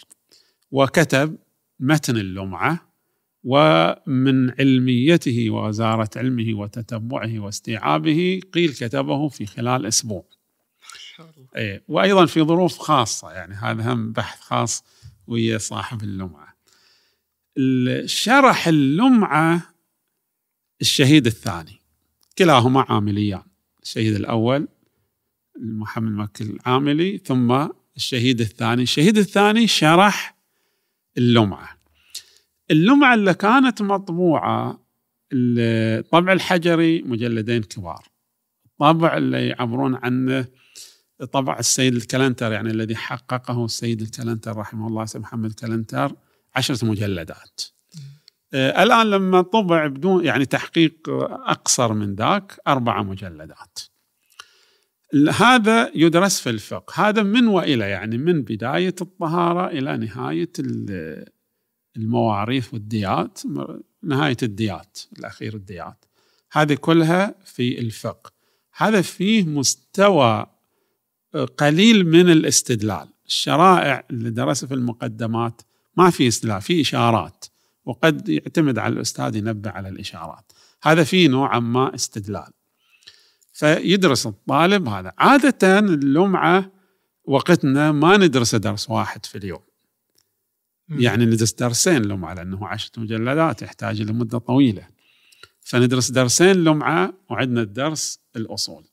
وكتب متن اللمعة ومن علميته وغزارة علمه وتتبعه واستيعابه قيل كتبه في خلال أسبوع. أي وأيضا في ظروف خاصة يعني هذا هم بحث خاص ويا صاحب اللمعة. شرح اللمعة الشهيد الثاني كلاهما عامليان الشهيد الأول محمد مكي العاملي ثم الشهيد الثاني. الشهيد الثاني شرح اللمعة. اللمعة اللي كانت مطبوعة الطبع الحجري مجلدين كبار. الطبع اللي يعبرون عنه طبع السيد الكلانتر يعني الذي حققه السيد الكلانتر رحمه الله سيد محمد الكلانتر عشرة مجلدات. آه الآن لما طبع بدون يعني تحقيق أقصر من ذاك أربعة مجلدات. هذا يدرس في الفقه. هذا من وإلى؟ يعني من بداية الطهارة إلى نهاية المواريث والديات نهاية الديات الأخير الديات. هذه كلها في الفقه. هذا فيه مستوى قليل من الاستدلال. الشرائع اللي درسها في المقدمات ما في استدلال في إشارات وقد يعتمد على الأستاذ ينبه على الإشارات. هذا فيه نوعا ما استدلال. فيدرس الطالب هذا. عادة اللمعة وقتنا ما ندرس درس واحد في اليوم. يعني ندرس درسين لمعة لأنه عشرة مجلدات يحتاج إلى مدة طويلة. فندرس درسين لمعة وعندنا الدرس الأصول.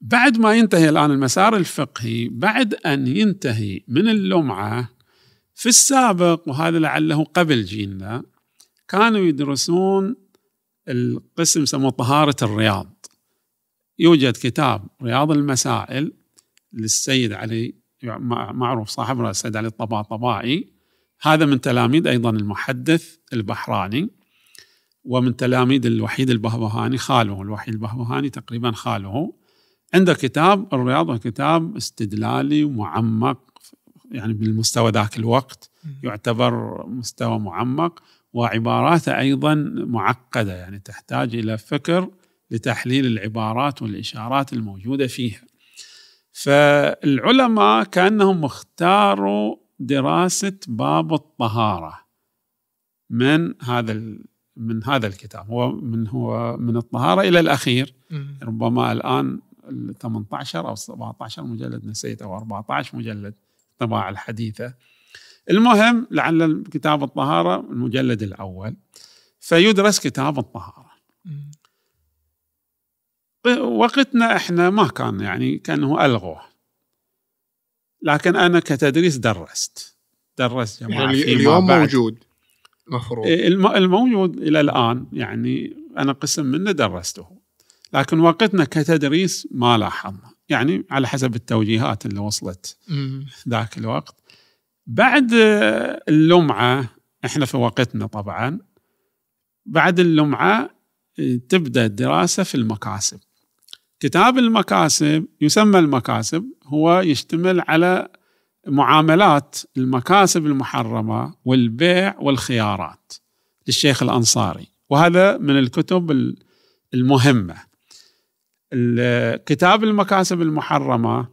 بعد ما ينتهي الآن المسار الفقهي بعد أن ينتهي من اللمعة في السابق وهذا لعله قبل جيلنا كانوا يدرسون القسم يسموه طهارة الرياض. يوجد كتاب رياض المسائل للسيد علي معروف صاحب السيد علي الطباطبائي هذا من تلاميذ أيضا المحدث البحراني ومن تلاميذ الوحيد البهبهاني خاله الوحيد البهبهاني تقريبا خاله. عنده كتاب الرياض كتاب استدلالي ومعمق يعني بالمستوى ذاك الوقت يعتبر مستوى معمق وعباراته أيضا معقدة يعني تحتاج إلى فكر لتحليل العبارات والإشارات الموجودة فيها. فالعلماء كأنهم اختاروا دراسة باب الطهارة من هذا من هذا الكتاب. هو من هو من الطهارة إلى الأخير. ربما الآن 18 أو 17 مجلد نسيت أو 14 مجلد الطباعه الحديثة. المهم لعل كتاب الطهارة المجلد الأول. فيدرس كتاب الطهارة. وقتنا إحنا ما كان يعني كانه ألغوه. لكن أنا كتدريس درست. درست جماعة يعني اليوم. موجود مفروض. إيه، الموجود إلى الآن. يعني أنا قسم منه درسته. لكن وقتنا كتدريس ما لاحظنا. يعني على حسب التوجيهات اللي وصلت ذاك الوقت. بعد اللمعة إحنا في وقتنا طبعا. بعد اللمعة تبدأ الدراسة في المكاسب. كتاب المكاسب يسمى المكاسب هو يشتمل على معاملات المكاسب المحرمة والبيع والخيارات للشيخ الأنصاري وهذا من الكتب المهمة. كتاب المكاسب المحرمة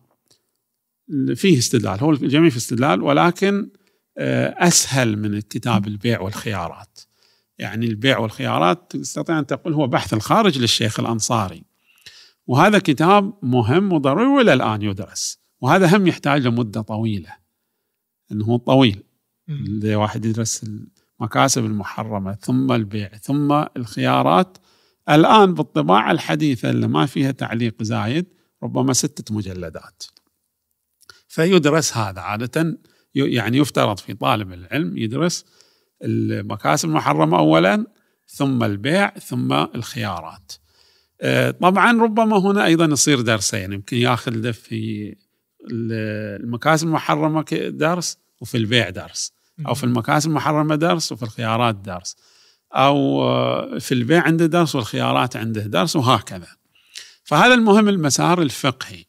فيه استدلال هو الجميع في استدلال ولكن آه، أسهل من كتاب البيع والخيارات. يعني البيع والخيارات تستطيع أن تقول هو بحث الخارج للشيخ الأنصاري. وهذا كتاب مهم وضروري وإلى الآن يدرس. وهذا هم يحتاج لمدة طويلة. إنه طويل. اللي واحد يدرس المكاسب المحرمة ثم البيع ثم الخيارات. الآن بالطباعة الحديثة اللي ما فيها تعليق زايد ربما ستة مجلدات. فيدرس هذا عادة. يعني يفترض في طالب العلم يدرس المكاسب المحرمة أولا ثم البيع ثم الخيارات. طبعا ربما هنا أيضا يصير درسين يمكن ياخذ في المكاسب المحرمة درس وفي البيع درس أو في المكاسب المحرمة درس وفي الخيارات درس أو آه، في البيع عنده درس والخيارات عنده درس وهكذا. فهذا المهم المسار الفقهي.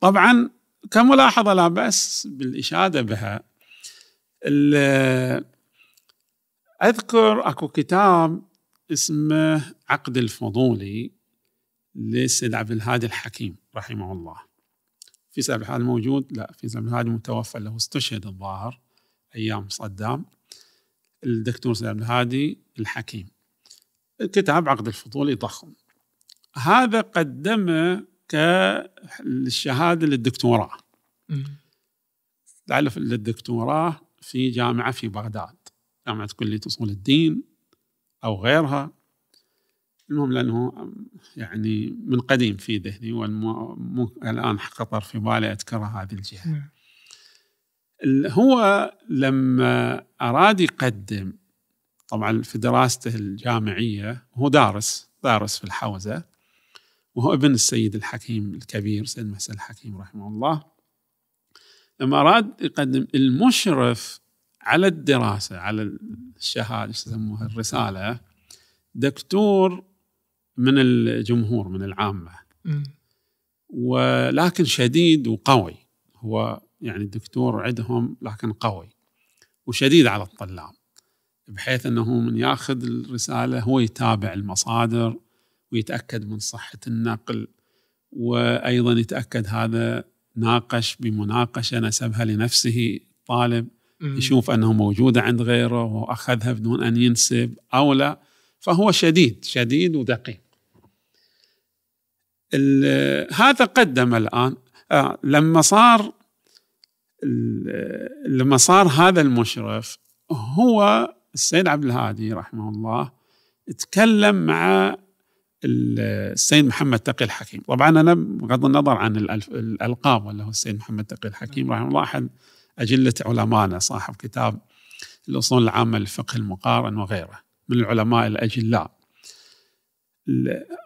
طبعا كملاحظة لا بأس بالإشادة بها أذكر أكو كتاب اسمه عقد الفضولي. للسيد عبد الهادي الحكيم رحمه الله؟ في سيد عبد الهادي موجود؟ لا في سيد عبد الهادي متوفى له استشهد الظاهر أيام صدام الدكتور سيد عبد الهادي الحكيم. كتاب عقد الفضولي ضخم هذا قدمه كالشهاده للدكتوراه. لعله للدكتوراه في جامعة في بغداد جامعة كلية أصول الدين أو غيرها. المهم لأنه يعني من قديم في ذهني والان خطر في بالي اذكر هذه الجهة. نعم. هو لما أراد يقدم طبعا في دراسته الجامعية هو دارس دارس في الحوزة وهو ابن السيد الحكيم الكبير سيد محسن الحكيم رحمه الله لما أراد يقدم المشرف على الدراسة على الشهادة يسموها الرسالة دكتور من الجمهور من العامة. ولكن شديد وقوي. هو يعني الدكتور عندهم لكن قوي وشديد على الطلاب بحيث إنه من ياخذ الرسالة هو يتابع المصادر ويتأكد من صحة النقل وأيضا يتأكد هذا ناقش بمناقشة نسبها لنفسه طالب يشوف أنه موجوده عند غيره وأخذها بدون أن ينسب أو لا. فهو شديد شديد ودقيق. هذا قدم الآن. آه لما صار لما صار هذا المشرف هو السيد عبد الهادي رحمه الله تكلم مع السيد محمد تقي الحكيم. طبعا أنا بغض النظر عن الألقاب ولا هو السيد محمد تقي الحكيم رحمه الله أحد أجلة علمائنا صاحب كتاب الاصول العامه للفقه المقارن وغيره من العلماء الأجلاء.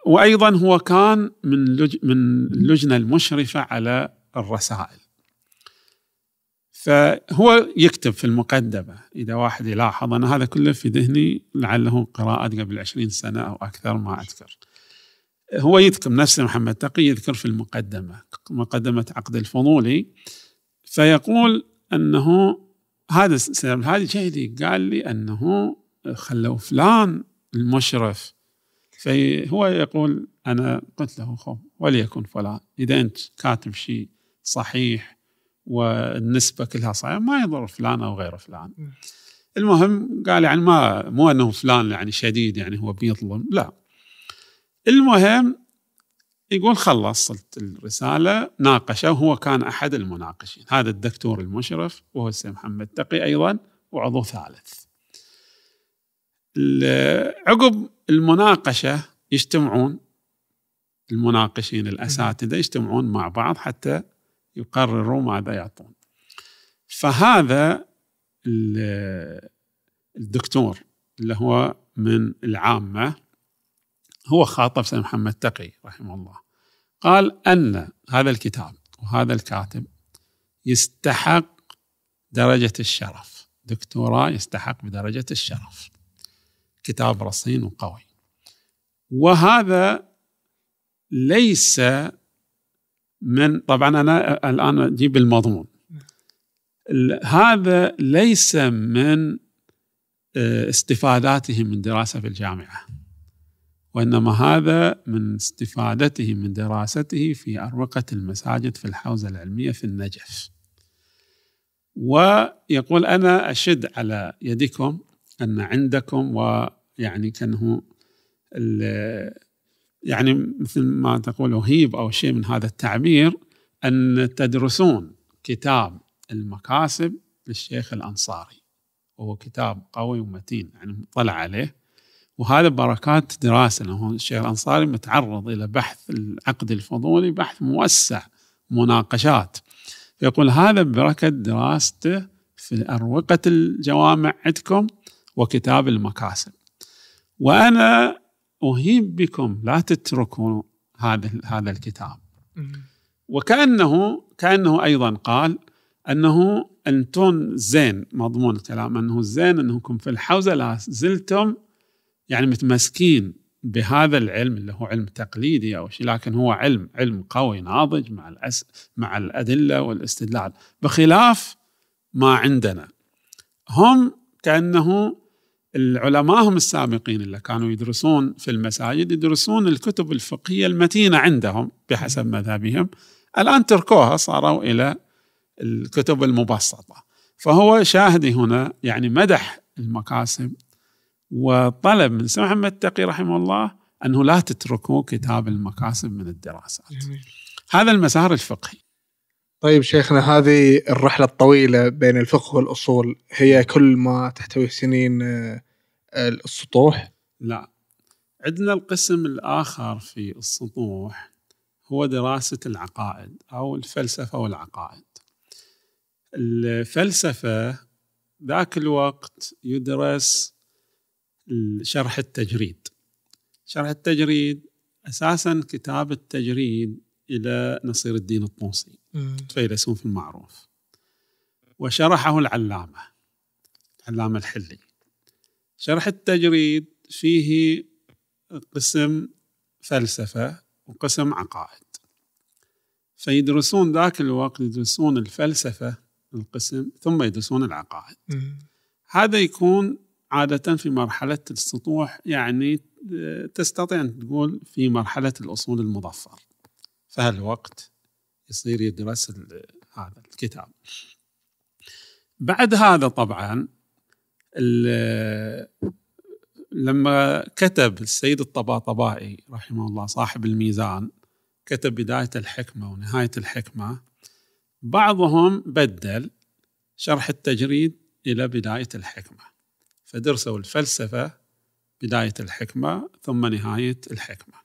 وأيضا هو كان من من اللجنة المشرفة على الرسائل. فهو يكتب في المقدمة إذا واحد يلاحظ أنا هذا كله في ذهني لعله قراءة قبل عشرين سنة أو أكثر ما أذكر. هو يذكر نفسه محمد تقي يذكر في المقدمة مقدمة عقد الفضولي. فيقول أنه هذا السبب هذه جيدي قال لي أنه خلوا فلان المشرف فهو يقول أنا قلت له خو وليكن فلان. إذا أنت كاتب شيء صحيح والنسبة كلها صحيحة ما يضر فلان أو غير فلان. المهم قال يعني ما مو أنه فلان يعني شديد يعني هو بيظلم لا. المهم يقول خلصت الرسالة ناقشه هو كان أحد المناقشين. هذا الدكتور المشرف وهو السيد محمد تقي أيضا وعضو ثالث. عقب المناقشة يجتمعون المناقشين الأساتذة يجتمعون مع بعض حتى يقرروا ماذا يعطون. فهذا الدكتور اللي هو من العامة هو خاطب سيد محمد تقي رحمه الله. قال أن هذا الكتاب وهذا الكاتب يستحق درجة الشرف. دكتوراه يستحق بدرجة الشرف. كتاب رصين وقوي. وهذا ليس من طبعا أنا الآن أجيب المضمون. هذا ليس من آه، استفاداتهم من دراسة في الجامعة. وإنما هذا من استفادته من دراسته في أروقة المساجد في الحوزة العلمية في النجف. ويقول أنا أشد على يدكم ان عندكم ويعني كأنه يعني مثل ما تقول هيب أو شيء من هذا التعبير أن تدرسون كتاب المكاسب للشيخ الأنصاري. وهو كتاب قوي ومتين يعني طلع عليه. وهذا بركات دراسة انه الشيخ الأنصاري متعرض إلى بحث العقد الفضولي بحث موسع مناقشات. فيقول هذا ببركه دراسته في أروقة الجوامع عندكم. وكتاب المكاسب وأنا أهيب بكم لا تتركوا هذا هذا الكتاب. وكأنه كأنه أيضا قال أنه أنتم زين مضمون الكلام أنه زين أنكم في الحوزة لا زلتم يعني متمسكين بهذا العلم اللي هو علم تقليدي أو شيء لكن هو علم علم قوي ناضج مع الأس مع الأدلة والاستدلال. بخلاف ما عندنا. هم كأنه العلماء هم السابقين اللي كانوا يدرسون في المساجد يدرسون الكتب الفقهية المتينة عندهم بحسب مذهبهم. الآن تركوها صاروا إلى الكتب المبسطة. فهو شاهدي هنا يعني مدح المكاسب وطلب من سيد محمد التقي رحمه الله أنه لا تتركوا كتاب المكاسب من الدراسات. جميل. هذا المسار الفقهي. طيب شيخنا هذه الرحلة الطويلة بين الفقه والأصول هي كل ما تحتوي سنين آه، السطوح؟ لا. عندنا القسم الآخر في السطوح هو دراسة العقائد أو الفلسفة والعقائد. الفلسفة ذاك الوقت يدرس شرح التجريد. شرح التجريد أساسا كتاب التجريد إلى نصير الدين الطوسي فيلسوف المعروف. وشرحه العلامة العلامة الحلي. شرح التجريد فيه قسم فلسفة وقسم عقائد. فيدرسون ذاك الوقت يدرسون الفلسفة القسم ثم يدرسون العقائد. هذا يكون عادة في مرحلة السطوح يعني تستطيع أن تقول في مرحلة الأصول المظفر فهالوقت يصير يدرس هذا الكتاب. بعد هذا طبعا لما كتب السيد الطباطبائي رحمه الله صاحب الميزان كتب بداية الحكمة ونهاية الحكمة بعضهم بدل شرح التجريد إلى بداية الحكمة. فدرسوا الفلسفة بداية الحكمة ثم نهاية الحكمة.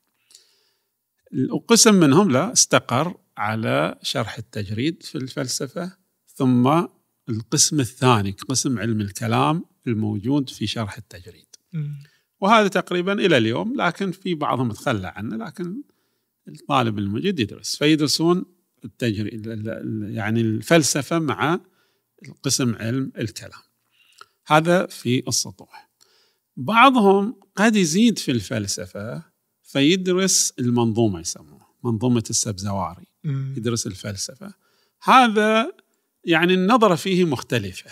وقسم منهم لا استقر على شرح التجريد في الفلسفة ثم القسم الثاني قسم علم الكلام الموجود في شرح التجريد. وهذا تقريبا إلى اليوم لكن في بعضهم تخلى عنه لكن الطالب المجد يدرس. فيدرسون التجريد يعني الفلسفة مع قسم علم الكلام. هذا في السطوح. بعضهم قد يزيد في الفلسفة فيدرس المنظومة يسموه منظومة السبزواري يدرس الفلسفة. هذا يعني النظرة فيه مختلفة.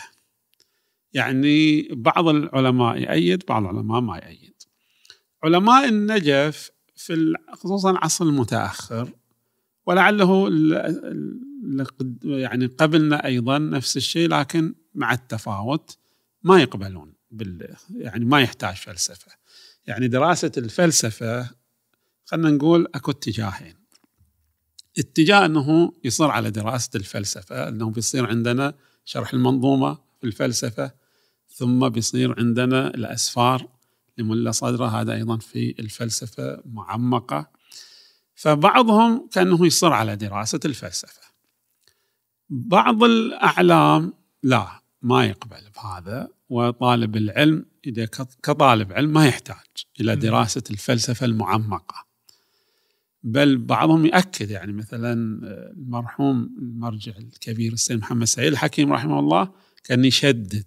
يعني بعض العلماء يأيد بعض العلماء ما يأيد. علماء النجف في خصوصا العصر المتأخر ولعله يعني قبلنا أيضا نفس الشيء لكن مع التفاوت ما يقبلون بال يعني ما يحتاج فلسفة. يعني دراسة الفلسفة خلينا نقول أكو اتجاهين. اتجاه إنه يصير على دراسة الفلسفة إنه بيصير عندنا شرح المنظومة في الفلسفة ثم بيصير عندنا الأسفار لملا صدره هذا أيضا في الفلسفة معمقة. فبعضهم كأنه يصر على دراسة الفلسفة. بعض الأعلام لا ما يقبل بهذا وطالب العلم إذا كطالب علم ما يحتاج إلى دراسة الفلسفة المعمقة. بل بعضهم يأكد يعني مثلا آه، المرحوم المرجع الكبير السيد محمد سعيد الحكيم رحمه الله كان يشدد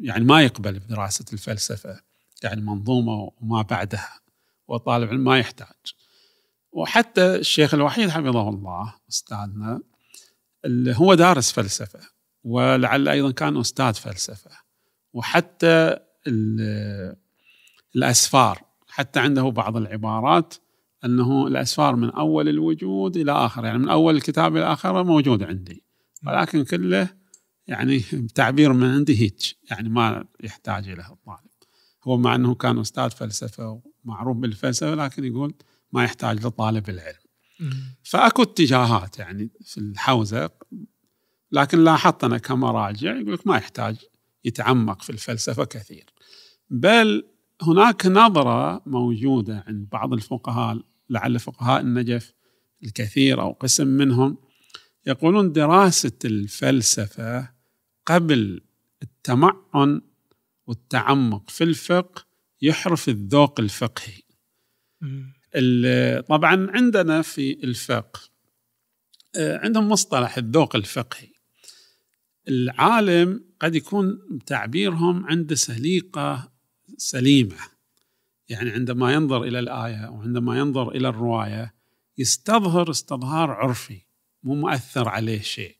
يعني ما يقبل بدراسة الفلسفة يعني منظومة وما بعدها وطالب علم ما يحتاج. وحتى الشيخ الوحيد حفظه الله أستاذنا اللي هو دارس فلسفة ولعل أيضا كان أستاذ فلسفة وحتى الأسفار حتى عنده بعض العبارات أنه الاسفار من أول الوجود إلى آخر. يعني من أول الكتاب إلى اخره موجود عندي. ولكن كله يعني تعبير من عندي هيك يعني ما يحتاج اليه الطالب. هو مع أنه كان أستاذ فلسفة ومعروف بالفلسفة لكن يقول ما يحتاج لطالب العلم. فأكو اتجاهات يعني في الحوزه لكن لاحظت أنا كمراجع يقول لك ما يحتاج يتعمق في الفلسفة كثير. بل هناك نظرة موجودة عند بعض الفقهاء لعل فقهاء النجف الكثير أو قسم منهم يقولون دراسة الفلسفة قبل التمعن والتعمق في الفقه يحرف الذوق الفقهي. طبعا عندنا في الفقه آه، عندهم مصطلح الذوق الفقهي. العالم قد يكون تعبيرهم عنده سليقة سليمة يعني عندما ينظر إلى الآية وعندما ينظر إلى الرواية يستظهر استظهار عرفي مو مؤثر عليه شيء.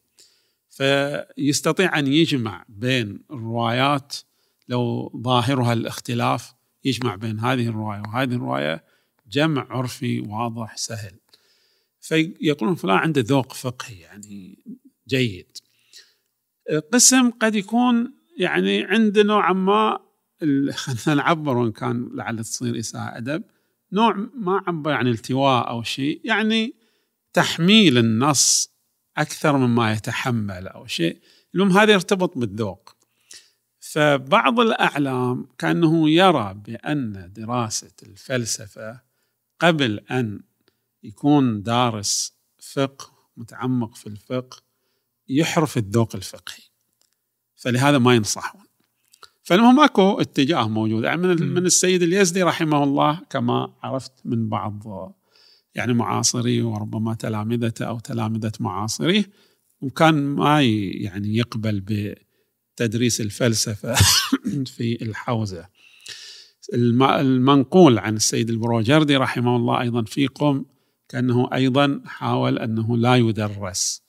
فيستطيع أن يجمع بين الروايات لو ظاهرها الاختلاف يجمع بين هذه الرواية وهذه الرواية جمع عرفي واضح سهل. فيقولون فلان عنده ذوق فقهي يعني جيد. قسم قد يكون يعني عنده نوعا ما خلينا نعبر وإن كان لعل تصير إساءة أدب. نوع ما عبر يعني التواء أو شيء يعني تحميل النص أكثر مما يتحمل أو شيء. المهم هذا يرتبط بالذوق. فبعض الأعلام كأنه يرى بأن دراسة الفلسفة قبل أن يكون دارس فقه متعمق في الفقه يحرف الذوق الفقهي. فلهذا ما ينصحون. فالمهم اكو اتجاه موجود. يعني من. من السيد اليزدي رحمه الله كما عرفت من بعض يعني معاصريه وربما تلامذته أو تلامذة معاصريه وكان ما يعني يقبل بتدريس الفلسفة في الحوزة. الم- المنقول عن السيد البروجردي رحمه الله أيضا في قم كأنه أيضا حاول أنه لا يدرس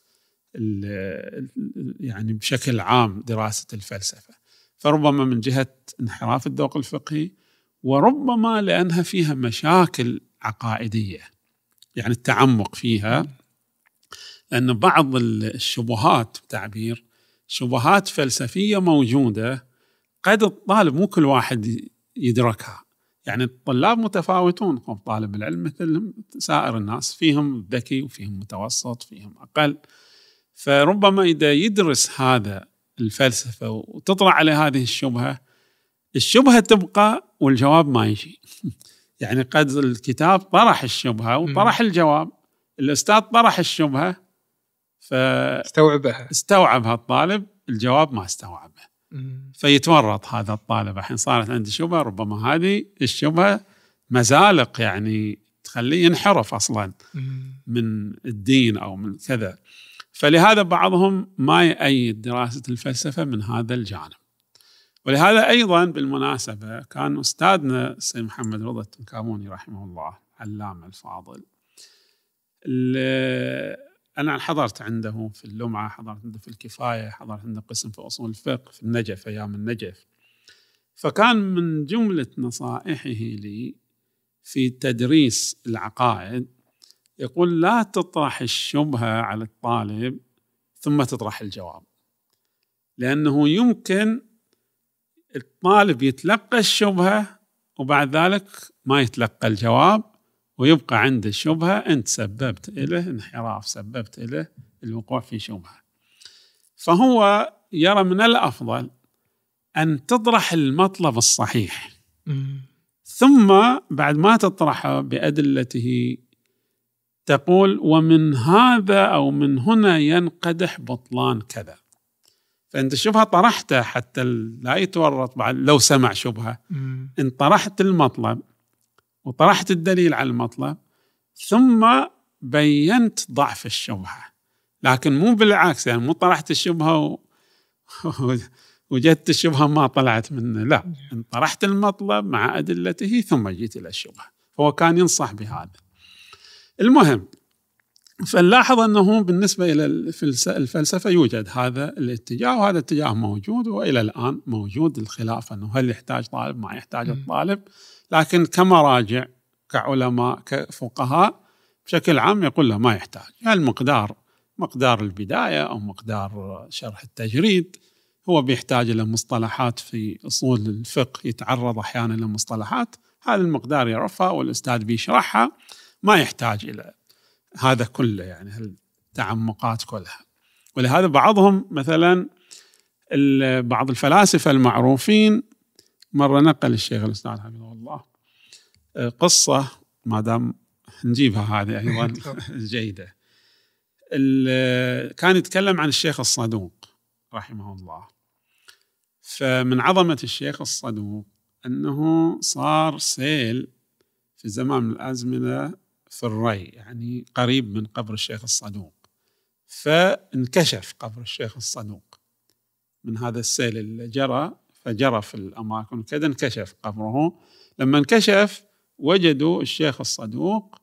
يعني بشكل عام دراسة الفلسفة. فربما من جهة انحراف الذوق الفقهي وربما لأنها فيها مشاكل عقائدية يعني التعمق فيها لأن بعض الشبهات تعبير شبهات فلسفية موجودة قد الطالب مو كل واحد يدركها. يعني الطلاب متفاوتون هم طالب العلم مثل سائر الناس فيهم ذكي وفيهم متوسط فيهم أقل. فربما إذا يدرس هذا الفلسفة وتطلع عليه هذه الشبهة الشبهة تبقى والجواب ما يجي. يعني قد الكتاب طرح الشبهة وطرح الجواب الأستاذ طرح الشبهة فاستوعب استوعبها. هالطالب الجواب ما استوعبه. فيتورط هذا الطالب. الحين صارت عندي شبهة ربما هذه الشبهة مزالق يعني تخليه ينحرف أصلا. من الدين أو من كذا. فلهذا بعضهم ما يأيد دراسة الفلسفة من هذا الجانب. ولهذا أيضا بالمناسبة كان أستاذنا السيد محمد رضا التنكاموني رحمه الله علامه الفاضل. ال- أنا حضرت عنده في اللمعة حضرت عنده في الكفاية حضرت عنده قسم في أصول الفقه في النجف أيام النجف. فكان من جملة نصائحه لي في تدريس العقائد يقول لا تطرح الشبهة على الطالب ثم تطرح الجواب. لأنه يمكن الطالب يتلقى الشبهة وبعد ذلك ما يتلقى الجواب ويبقى عنده الشبهه أنت سببت له انحراف سببت له الوقوع في شبهة. فهو يرى من الأفضل أن تطرح المطلب الصحيح. ثم بعد ما تطرحه بأدلته تقول ومن هذا أو من هنا ينقدح بطلان كذا. فأنت الشبهه طرحته حتى لا يتورط بعد لو سمع شبهة. مم. إن طرحت المطلب وطرحت الدليل على المطلب ثم بينت ضعف الشبهة. لكن مو بالعكس يعني مو طرحت الشبهة و... وجدت الشبهة ما طلعت منه لا. إن طرحت المطلب مع أدلته ثم جيت إلى الشبهة. فهو كان ينصح بهذا. المهم فنلاحظ أنه بالنسبة إلى الفلس- الفلسفة يوجد هذا الاتجاه وهذا الاتجاه موجود وإلى الآن موجود الخلاف أنه هل يحتاج طالب؟ ما يحتاج. الطالب. لكن كمراجع كعلماء كفقهاء بشكل عام يقول له ما يحتاج. يعني المقدار مقدار البداية أو مقدار شرح التجريد هو بيحتاج إلى مصطلحات في أصول الفقه يتعرض أحيانا لمصطلحات هذا المقدار يعرفها والأستاذ بيشرحها. ما يحتاج إلى هذا كله يعني التعمقات كلها ولهذا بعضهم مثلا بعض الفلاسفة المعروفين مرة نقل الشيخ الاستاذ حفظه الله آه، قصة ما دام نجيبها هذه أيضا جيدة. كان يتكلم عن الشيخ الصدوق رحمه الله. فمن عظمة الشيخ الصدوق أنه صار سيل في زمان من الأزمنة في الري يعني قريب من قبر الشيخ الصدوق. فانكشف قبر الشيخ الصدوق. من هذا السيل اللي جرى فجرى في الأماكن كذا انكشف قبره. لما انكشف وجدوا الشيخ الصدوق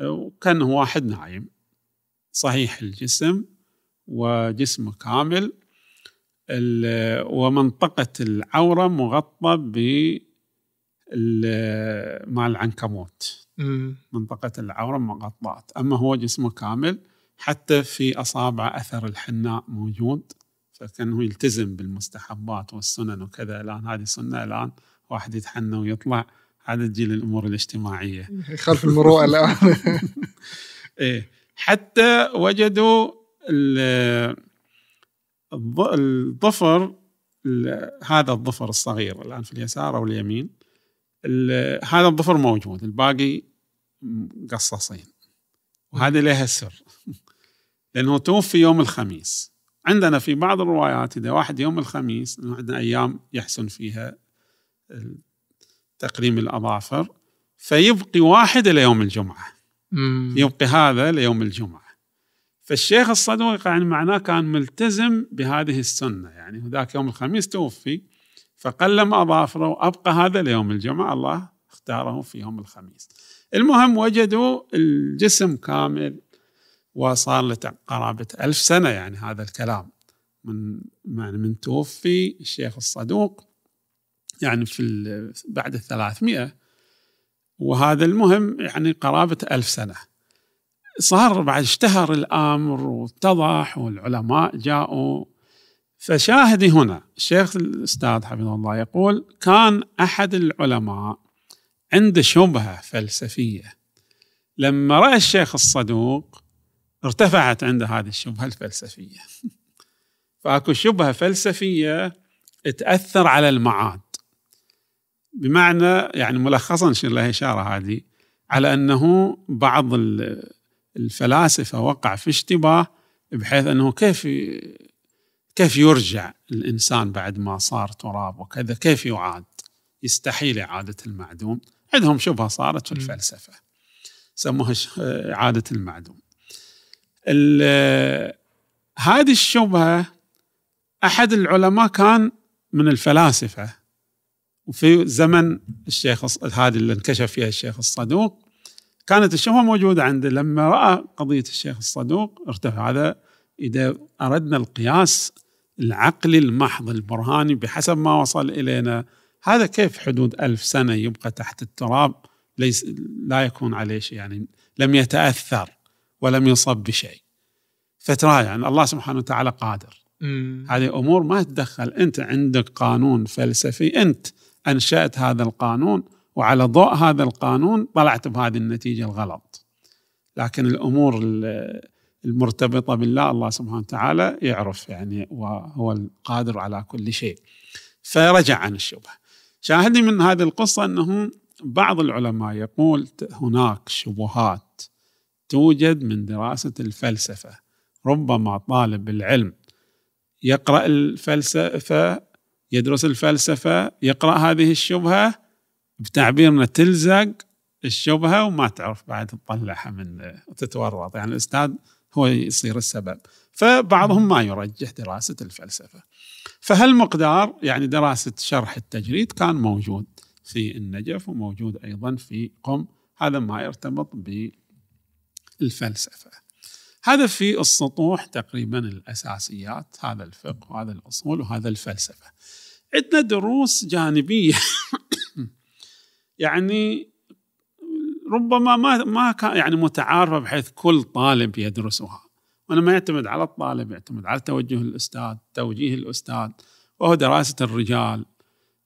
وكان واحد نايم. صحيح الجسم وجسمه كامل. ومنطقة العورة مغطى ب العنكبوت. مم. منطقة العورة مغطاة. أما هو جسمه كامل حتى في أصابع أثر الحناء موجود فكأنه يلتزم بالمستحبات والسنن وكذا. الآن هذه سنة الآن واحد يتحنى ويطلع. هذا تجي للامور الاجتماعية. يخالف المروءة الآن. إيه. حتى وجدوا الظفر ال- هذا الظفر الصغير الآن في اليسار أو اليمين ال- هذا الظفر موجود. الباقي مقصصين. وهذا لها سر. لأنه توفي يوم الخميس. عندنا في بعض الروايات إذا واحد يوم الخميس عندنا أيام يحسن فيها تقليم الأظافر فيبقي واحد إلى يوم الجمعة. مم. يبقي هذا ليوم الجمعة. فالشيخ الصدوق يعني معناه كان ملتزم بهذه السنة. يعني ذاك يوم الخميس توفي فقلم أظافره وأبقى هذا ليوم الجمعة. الله اختاره في يوم الخميس. المهم وجدوا الجسم كامل وصار له قرابة ألف سنة يعني هذا الكلام. من يعني من توفي الشيخ الصدوق يعني في بعد الثلاثمائة. وهذا المهم يعني قرابة ألف سنة. صار بعد اشتهر الأمر واتضح والعلماء جاءوا. فشاهدي هنا الشيخ الأستاذ حفظه الله يقول كان أحد العلماء عنده شبهة فلسفية. لما رأى الشيخ الصدوق ارتفعت عنده هذه الشبهة الفلسفية. فأكو شبهة فلسفية تأثر على المعاد. بمعنى يعني ملخصا نشير لها إشارة هذه على أنه بعض ال- الفلاسفة وقع في اشتباه بحيث أنه كيف كيف يرجع الإنسان بعد ما صار تراب وكذا كيف يعاد؟ يستحيل إعادة المعدوم. عندهم شبهة صارت في. الفلسفة. سموها إعادة المعدوم. ال- هذه الشبهة أحد العلماء كان من الفلاسفة. وفي زمن الشيخ هذه اللي انكشف فيها الشيخ الصدوق. كانت الشبهة موجودة عنده لما رأى قضية الشيخ الصدوق ارتفع هذا إذا أردنا القياس العقلي المحض البرهاني بحسب ما وصل إلينا هذا كيف حدود ألف سنة يبقى تحت التراب؟ ليس لا يكون عليه شيء يعني لم يتأثر ولم يصب بشيء. فترى يعني الله سبحانه وتعالى قادر. مم. هذه أمور ما تدخل أنت عندك قانون فلسفي. أنت أنشأت هذا القانون وعلى ضوء هذا القانون طلعت بهذه النتيجة الغلط. لكن الأمور ال- المرتبطة بالله الله سبحانه وتعالى يعرف يعني وهو القادر على كل شيء. فرجع عن الشبهة. شاهدي من هذه القصة انه بعض العلماء يقول هناك شبهات توجد من دراسة الفلسفة. ربما طالب العلم يقرأ الفلسفة يدرس الفلسفة يقرأ هذه الشبهة بتعبيرنا تلزق الشبهة وما تعرف بعد تطلعها من وتتورط يعني الأستاذ هو يصير السبب. فبعضهم ما يرجح دراسة الفلسفة. فهالمقدار يعني دراسة شرح التجريد كان موجود في النجف وموجود أيضا في قم. هذا ما يرتبط بالفلسفة. هذا في السطوح تقريبا الأساسيات هذا الفقه وهذا الأصول وهذا الفلسفة. عندنا دروس جانبية. يعني ربما ما ما كان يعني متعارفة بحيث كل طالب يدرسها. وأنا ما يعتمد على الطالب يعتمد على توجه الأستاذ توجيه الأستاذ. وهو دراسة الرجال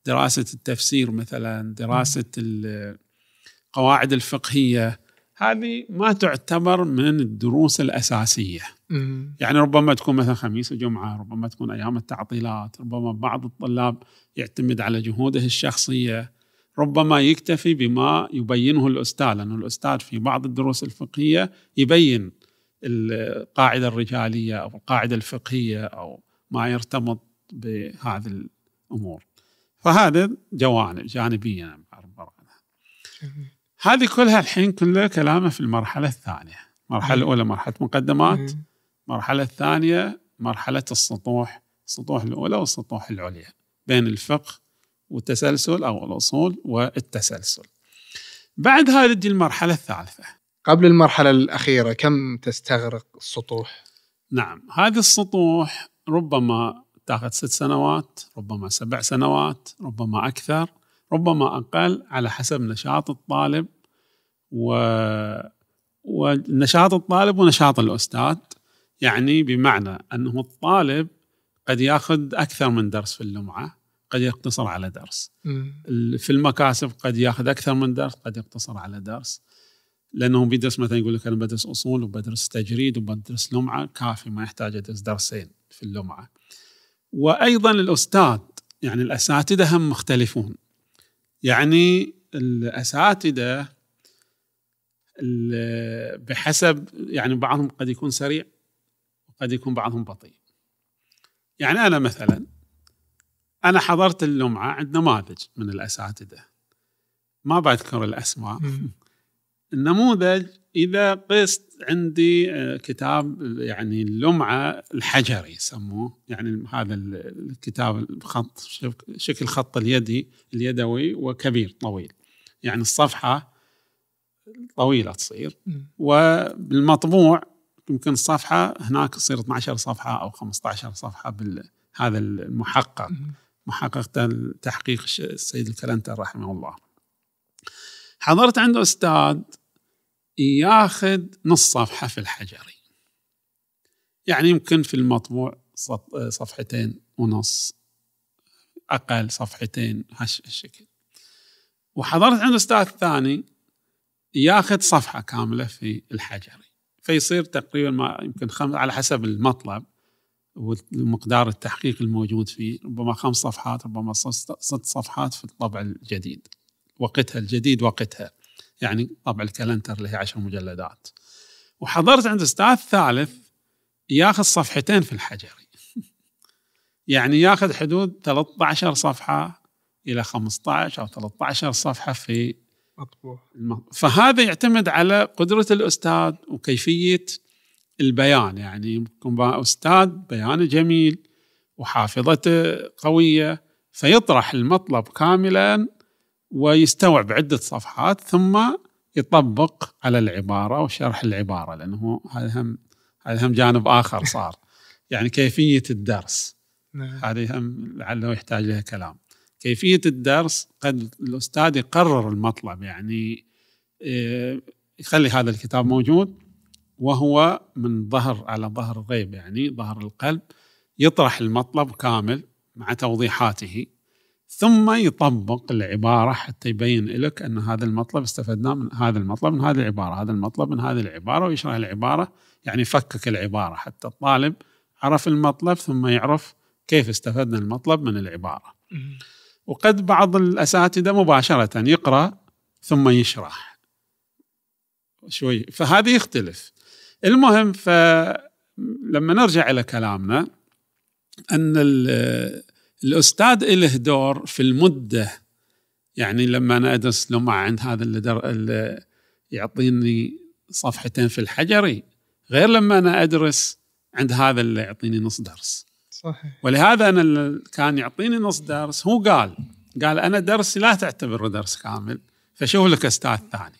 دراسة التفسير مثلا دراسة القواعد الفقهية. هذه ما تعتبر من الدروس الأساسية. مم. يعني ربما تكون مثلا خميس وجمعة ربما تكون أيام التعطيلات ربما بعض الطلاب يعتمد على جهوده الشخصية. ربما يكتفي بما يبينه الأستاذ لأنه الأستاذ في بعض الدروس الفقهية يبين القاعدة الرجالية أو القاعدة الفقهية أو ما يرتبط بهذه الأمور فهذا جوانب جانبية أنا بعبر عنها. هذه كلها الحين كلها كلامه في المرحلة الثانية المرحلة. الأولى مرحلة مقدمات مم. المرحلة الثانية مرحلة السطوح السطوح الأولى والسطوح العليا بين الفقه والتسلسل أو الأصول والتسلسل بعد هذه تجي المرحلة الثالثة قبل المرحلة الأخيرة كم تستغرق السطوح؟ نعم هذه السطوح ربما تاخذ ست سنوات ربما سبع سنوات ربما أكثر ربما أقل على حسب نشاط الطالب و... ونشاط الطالب ونشاط الأستاذ يعني بمعنى أنه الطالب قد ياخذ أكثر من درس في اللمعة قد يقتصر على درس. ال- في المكاسب قد ياخذ أكثر من درس قد يقتصر على درس لأنه بيدرس مثلا يقول لك أنا بدرس أصول وبدرس تجريد وبدرس لمعة كافي ما يحتاج أدرس درسين في اللمعة. وأيضا الأستاذ يعني الأساتذة هم مختلفون. يعني الأساتذة ال- بحسب يعني بعضهم قد يكون سريع وقد يكون بعضهم بطيء. يعني أنا مثلا أنا حضرت اللمعة عند نماذج من الأساتذة. ما بذكر الأسماء. النموذج إذا قست عندي آه، كتاب يعني اللمعة الحجري يسموه. يعني هذا ال- الكتاب شك- شكل خط اليدي اليدوي وكبير طويل. يعني الصفحة طويلة تصير. وبالمطبوع يمكن الصفحة هناك تصير 12 صفحة أو 15 صفحة بهذا المحقق. محقق تحقيق السيد الكلنتر رحمه الله. حضرت عنده أستاذ ياخذ نص صفحة في الحجري. يعني يمكن في المطبوع صف- صفحتين ونص أقل صفحتين هالشكل. وحضرت عنده أستاذ ثاني ياخذ صفحة كاملة في الحجري. فيصير تقريبا ما يمكن خمس على حسب المطلب ومقدار التحقيق الموجود فيه ربما خمس صفحات ربما ست صفحات في الطبع الجديد. وقتها الجديد وقتها. يعني طبع الكلنتر اللي هي عشر مجلدات. وحضرت عند أستاذ ثالث ياخذ صفحتين في الحجري. يعني ياخذ حدود 13 صفحة إلى 15 أو 13 صفحة في مطبوع. فهذا يعتمد على قدرة الأستاذ وكيفية البيان. يعني يكون بقى أستاذ بيانه جميل وحافظته قوية فيطرح المطلب كاملا ويستوعب عدة صفحات ثم يطبق على العبارة وشرح العبارة لأنه هذا هم هذا هم جانب آخر صار. يعني كيفية الدرس. نعم. هذه هم لعله يحتاج لها كلام. كيفية الدرس قد الأستاذ يقرر المطلب يعني إيه، يخلي هذا الكتاب موجود وهو من ظهر على ظهر الغيب يعني ظهر القلب يطرح المطلب كامل مع توضيحاته. ثم يطبق العبارة حتى يبين لك أن هذا المطلب استفدناه من هذا المطلب من هذه العبارة هذا المطلب من هذه العبارة ويشرح العبارة يعني فكك العبارة حتى الطالب عرف المطلب ثم يعرف كيف استفدنا المطلب من العبارة. وقد بعض الأساتذة مباشرة يقرأ ثم يشرح. شوي. فهذا يختلف. المهم فلما نرجع إلى كلامنا أن ال- الأستاذ له دور في المدة يعني لما أنا أدرس لمعة عند هذا اللي, در... اللي يعطيني صفحتين في الحجري غير لما أنا أدرس عند هذا اللي يعطيني نص درس. صحيح. ولهذا أنا اللي كان يعطيني نص درس هو قال قال أنا درسي لا تعتبره درس كامل فشوف لك أستاذ ثاني.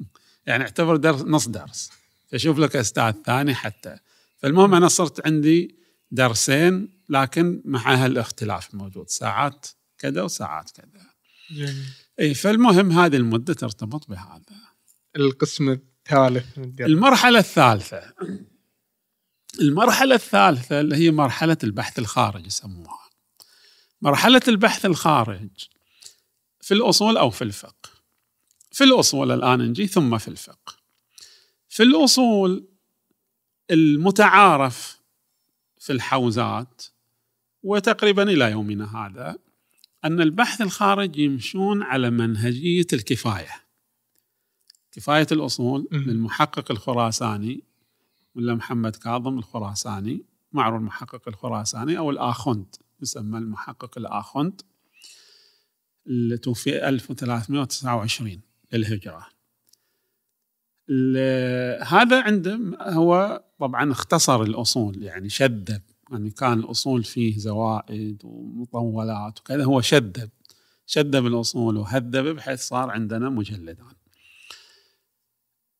يعني اعتبر درس نص درس فشوف لك أستاذ ثاني حتى. فالمهم أنا صرت عندي درسين لكن مع هالاختلاف موجود. ساعات كذا وساعات كذا. جميل. اي فالمهم هذه المدة ترتبط بهذا. القسم الثالث. المرحلة الثالثة. المرحلة الثالثة اللي هي مرحلة البحث الخارج يسموها. مرحلة البحث الخارج في الأصول أو في الفقه. في الأصول الآن نجي ثم في الفقه. في الأصول المتعارف في الحوزات وتقريبا إلى يومنا هذا أن البحث الخارج يمشون على منهجية الكفاية كفاية الأصول مم. للمحقق الخراساني ولا محمد كاظم الخراساني معروف المحقق الخراساني أو الآخند يسمى المحقق الآخند اللي توفي 1329 للهجرة ال- هذا عنده هو طبعا اختصر الأصول يعني شذب يعني كان الأصول فيه زوائد ومطولات وكذا هو شذب شذب الأصول وهذب بحيث صار عندنا مجلدان.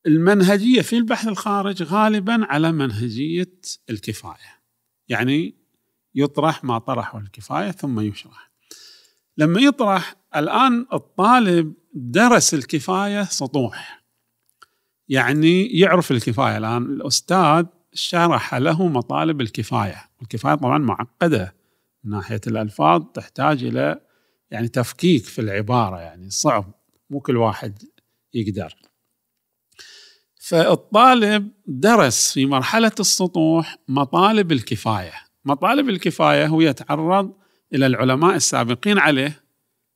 المنهجية في البحث الخارج غالبا على منهجية الكفاية يعني يطرح ما طرحه الكفاية ثم يشرح. لما يطرح الآن الطالب درس الكفاية سطوح. يعني يعرف الكفاية الآن. الأستاذ شرح له مطالب الكفاية. الكفاية طبعا معقدة. من ناحية الألفاظ تحتاج إلى يعني تفكيك في العبارة. يعني صعب. مو كل واحد يقدر. فالطالب درس في مرحلة السطوح مطالب الكفاية. مطالب الكفاية هو يتعرض إلى العلماء السابقين عليه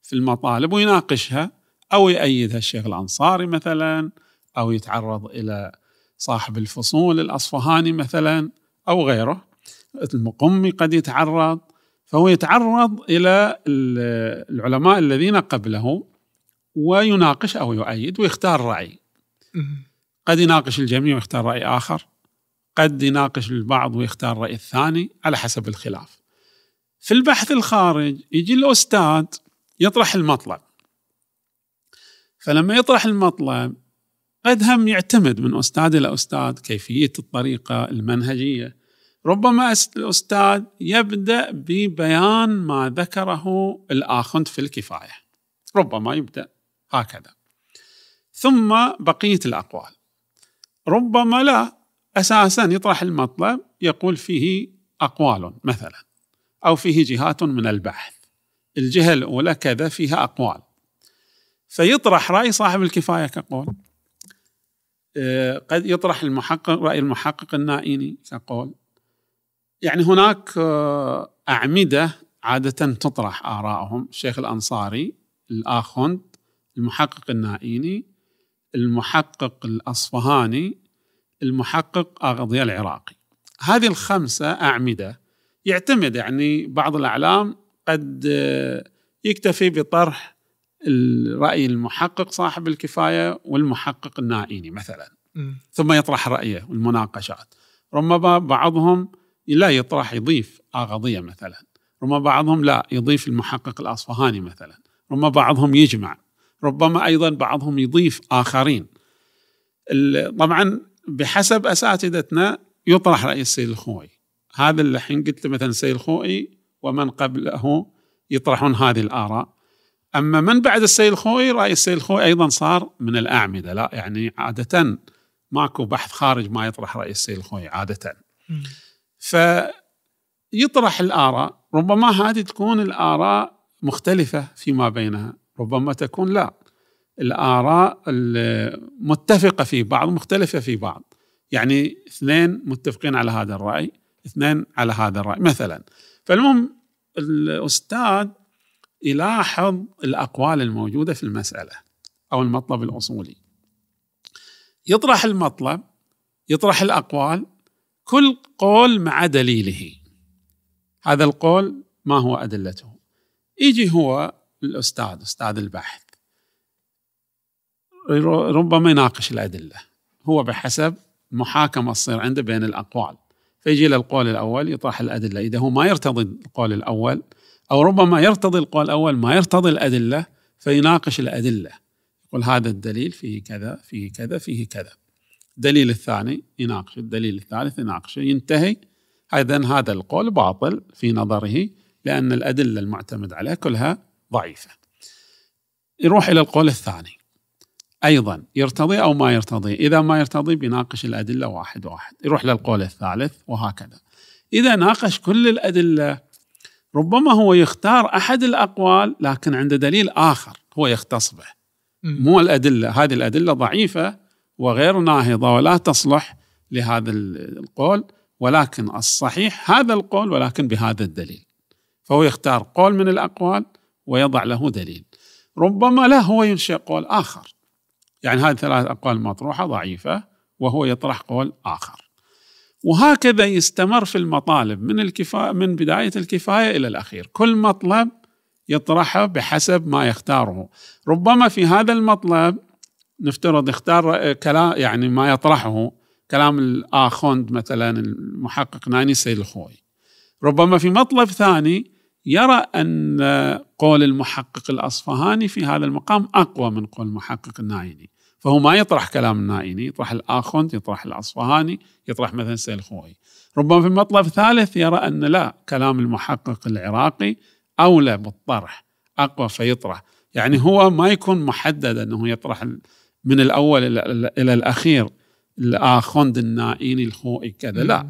في المطالب ويناقشها أو يأيدها الشيخ الأنصاري مثلا أو يتعرض إلى صاحب الفصول الأصفهاني مثلا أو غيره. المقمي قد يتعرض فهو يتعرض إلى العلماء الذين قبله ويناقش أو يؤيد ويختار رأي. قد يناقش الجميع ويختار رأي آخر قد يناقش البعض ويختار الرأي الثاني على حسب الخلاف. في البحث الخارج يجي الأستاذ يطرح المطلب. فلما يطرح المطلب قد هم يعتمد من أستاذ إلى أستاذ كيفية الطريقة المنهجية. ربما الأستاذ يبدأ ببيان ما ذكره الآخند في الكفاية. ربما يبدأ هكذا. ثم بقية الأقوال. ربما لا أساسا يطرح المطلب يقول فيه أقوال مثلا أو فيه جهات من البحث. الجهة الأولى كذا فيها أقوال. فيطرح رأي صاحب الكفاية كقول. قد يطرح المحقق رأي المحقق النائيني كقول يعني هناك آه، أعمدة عادة تطرح آراءهم. الشيخ الأنصاري الآخوند المحقق النائيني المحقق الأصفهاني المحقق أغضية العراقي. هذه الخمسة أعمدة يعتمد يعني بعض الأعلام قد آه، يكتفي بطرح الرأي المحقق صاحب الكفاية والمحقق النائيني مثلا. م. ثم يطرح رأيه والمناقشات. ربما بعضهم لا يطرح يضيف آغضية مثلا. ربما بعضهم لا يضيف المحقق الأصفهاني مثلا. ربما بعضهم يجمع. ربما أيضا بعضهم يضيف آخرين. طبعا بحسب أساتذتنا يطرح رأي السيد الخوئي. هذا اللي الحين قلت مثلا السيد الخوئي ومن قبله يطرحون هذه الآراء. أما من بعد السيد الخوئي رأي السيد الخوئي أيضا صار من الأعمدة. لا يعني عادة ماكو بحث خارج ما يطرح رأي السيد الخوئي عادة. فيطرح الآراء ربما هذه تكون الآراء مختلفة فيما بينها ربما تكون لا. الآراء المتفقة في بعض مختلفة في بعض. يعني اثنين متفقين على هذا الرأي اثنين على هذا الرأي مثلا. فالمهم الأستاذ يلاحظ الأقوال الموجودة في المسألة أو المطلب الأصولي. يطرح المطلب يطرح الأقوال كل قول مع دليله. هذا القول ما هو أدلته؟ يجي هو الأستاذ أستاذ البحث. ربما يناقش الأدلة. هو بحسب محاكمة تصير عنده بين الأقوال. فيجي للقول الأول يطرح الأدلة. إذا هو ما يرتضي القول الأول أو ربما يرتضي القول الأول ما يرتضي الأدلة فيناقش الأدلة. يقول هذا الدليل فيه كذا فيه كذا فيه كذا. الدليل الثاني يناقش الدليل الثالث يناقشه ينتهي. إذا هذا القول باطل في نظره لأن الأدلة المعتمد عليها كلها ضعيفة. يروح إلى القول الثاني. أيضا يرتضي أو ما يرتضي. إذا ما يرتضي بيناقش الأدلة واحد واحد. يروح للقول الثالث وهكذا. إذا ناقش كل الأدلة ربما هو يختار أحد الأقوال لكن عنده دليل آخر هو يختص به. مو الأدلة هذه الأدلة ضعيفة وغير ناهضة ولا تصلح لهذا القول ولكن الصحيح هذا القول ولكن بهذا الدليل. فهو يختار قول من الأقوال ويضع له دليل. ربما لا هو ينشئ قول آخر. يعني هذه ثلاث أقوال مطروحة ضعيفة وهو يطرح قول آخر. وهكذا يستمر في المطالب من الكفاية من بداية الكفاية إلى الأخير. كل مطلب يطرحه بحسب ما يختاره. ربما في هذا المطلب نفترض اختار كلام يعني ما يطرحه كلام الآخوند مثلا المحقق ناني سيد الخوي ربما في مطلب ثاني يرى أن قول المحقق الأصفهاني في هذا المقام أقوى من قول المحقق النايني. فهو ما يطرح كلام النائني يطرح الآخوند يطرح الأصفهاني يطرح مثلا سيد الخوي ربما في مطلب ثالث يرى أن لا كلام المحقق العراقي أولى بالطرح أقوى فيطرح. يعني هو ما يكون محدد أنه يطرح من الأول إلى الأخير الآخوند النائيني الخوئي كذا لا.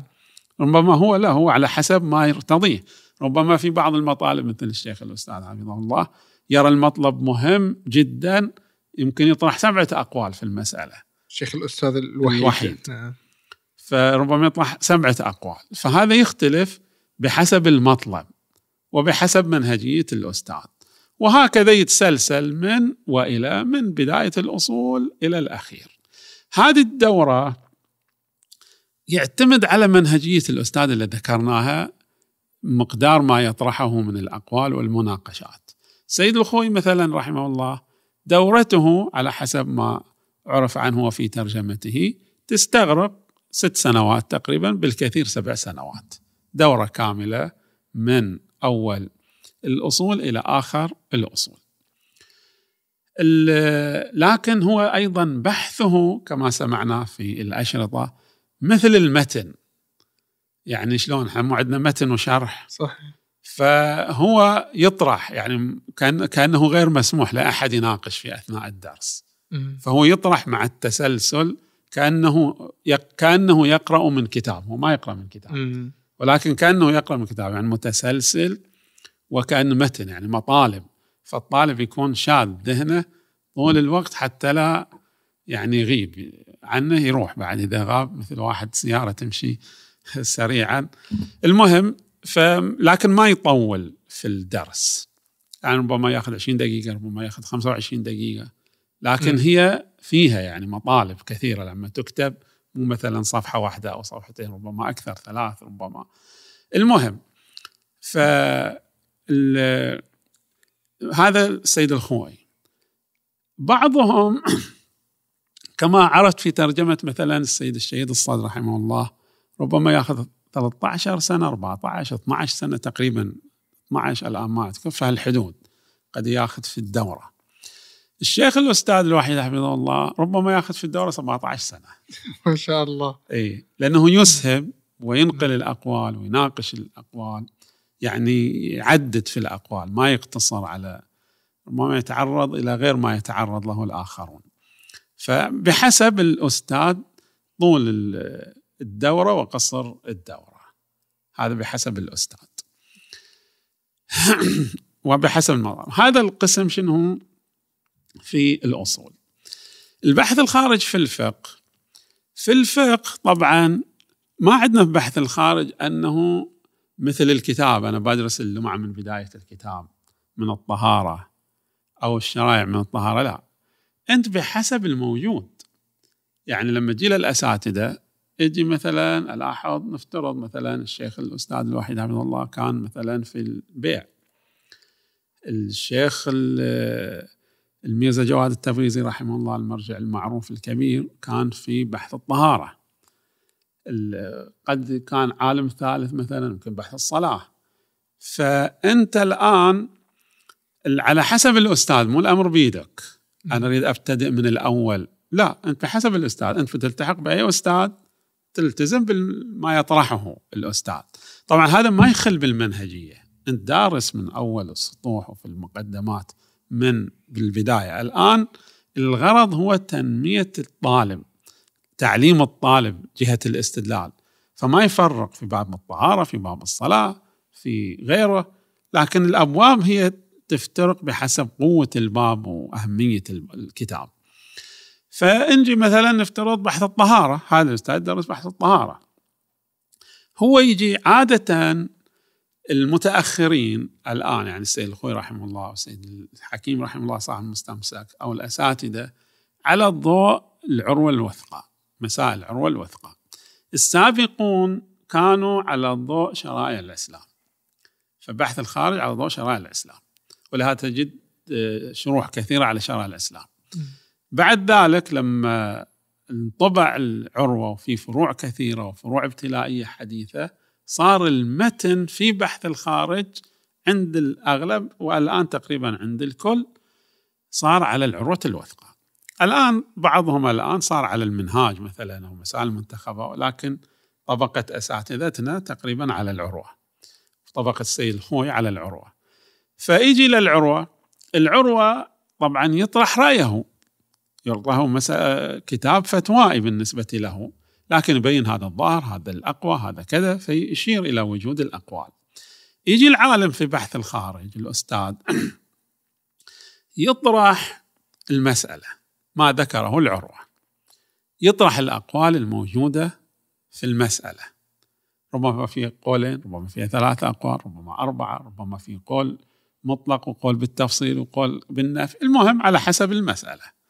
ربما هو لا هو على حسب ما يرتضيه. ربما في بعض المطالب مثل الشيخ الأستاذ حفظه الله يرى المطلب مهم جدا يمكن يطرح سبعة أقوال في المسألة. الشيخ الأستاذ الوحيد. الوحيد. نعم. فربما يطرح سبعة أقوال. فهذا يختلف بحسب المطلب وبحسب منهجية الأستاذ. وهكذا يتسلسل من وإلى من بداية الأصول إلى الأخير. هذه الدورة يعتمد على منهجية الأستاذ اللي ذكرناها مقدار ما يطرحه من الأقوال والمناقشات. سيد الخوي مثلا رحمه الله دورته على حسب ما عرف عنه وفي ترجمته تستغرق ست سنوات تقريبا بالكثير سبع سنوات. دورة كاملة من أول الأصول إلى آخر الأصول. ال- لكن هو أيضا بحثه كما سمعنا في الأشرطة مثل المتن. يعني شلون؟ إحنا عندنا متن وشرح. صح فهو يطرح يعني كان كأنه غير مسموح لأحد يناقش في أثناء الدرس. فهو يطرح مع التسلسل كأنه كأنه يقرأ من كتاب هو ما يقرأ من كتاب. ولكن كأنه يقرأ من كتاب يعني متسلسل وكانه متن يعني مطالب فالطالب يكون شاذ ذهنه طول الوقت حتى لا يعني يغيب عنه يروح بعد إذا غاب مثل واحد سيارة تمشي سريعا المهم ف لكن ما يطول في الدرس. يعني ربما ياخذ 20 دقيقة ربما ياخذ 25 دقيقة. لكن م. هي فيها يعني مطالب كثيرة. لما تكتب مو مثلا صفحة واحدة أو صفحتين ربما أكثر ثلاث ربما. المهم ف هذا السيد الخوي. بعضهم كما عرفت في ترجمة مثلا السيد الشهيد الصدر رحمه الله ربما ياخذ 13 سنة 14 12 سنة تقريبا 12 الآن ما في هالحدود قد ياخذ في الدورة. الشيخ الأستاذ الوحيد حفظه الله ربما ياخذ في الدورة 17 سنة. ما شاء الله. إي لأنه يسهب وينقل الأقوال ويناقش الأقوال يعني يعدد في الأقوال ما يقتصر على ما يتعرض إلى غير ما يتعرض له الآخرون. فبحسب الأستاذ طول ال- الدورة وقصر الدورة. هذا بحسب الأستاذ. وبحسب الموضوع هذا القسم شنو؟ في الأصول. البحث الخارج في الفقه. في الفقه طبعا ما عندنا في بحث الخارج أنه مثل الكتاب. أنا بدرس اللمعه من بداية الكتاب. من الطهارة. أو الشرائع من الطهارة. لا. أنت بحسب الموجود. يعني لما تجي للأساتذة يجي مثلا الاحظ نفترض مثلا الشيخ الأستاذ الوحيد حفظه الله كان مثلا في البيع. الشيخ ال- الميرزا جواد التبريزي رحمه الله المرجع المعروف الكبير كان في بحث الطهارة. ال- قد كان عالم ثالث مثلا يمكن بحث الصلاة. فأنت الآن ال- على حسب الأستاذ مو الأمر بيدك. أنا أريد أبتدئ من الأول. لا أنت بحسب الأستاذ. أنت بتلتحق بأي أستاذ؟ تلتزم بما يطرحه الأستاذ. طبعا هذا ما يخل بالمنهجية. أنت دارس من أول السطوح وفي المقدمات من بالبداية الآن الغرض هو تنمية الطالب تعليم الطالب جهة الاستدلال. فما يفرق في باب الطهارة في باب الصلاة في غيره. لكن الأبواب هي تفترق بحسب قوة الباب وأهمية الكتاب. فنجي مثلا نفترض بحث الطهارة. هذا الأستاذ درس بحث الطهارة. هو يجي عادة المتأخرين الآن يعني السيد الخوي رحمه الله والسيد الحكيم رحمه الله صاحب المستمسك أو الأساتذة على الضوء العروة الوثقى مسائل العروة الوثقى السابقون كانوا على ضوء شرائع الإسلام. فبحث الخارج على ضوء شرائع الإسلام. ولهذا تجد آه، شروح كثيرة على شرائع الإسلام. بعد ذلك لما انطبع العروة وفي فروع كثيرة وفروع ابتلائية حديثة صار المتن في بحث الخارج عند الأغلب والآن تقريبا عند الكل صار على العروة الوثقى الآن بعضهم الآن صار على المنهاج مثلا أو مسائل المنتخبة ولكن طبقة أساتذتنا تقريبا على العروة. طبقة السيد الخوي على العروة. فيجي للعروة العروة طبعا يطرح رأيه. يعطاه مسألة كتاب فتوائي بالنسبة له. لكن يبين هذا الظاهر هذا الأقوى هذا كذا فيشير إلى وجود الأقوال. يجي العالم في بحث الخارج الأستاذ يطرح المسألة. ما ذكره العروة. يطرح الأقوال الموجودة في المسألة. ربما في قولين ربما في ثلاثة أقوال ربما أربعة ربما في قول مطلق وقول بالتفصيل وقول بالنفي. المهم على حسب المسألة.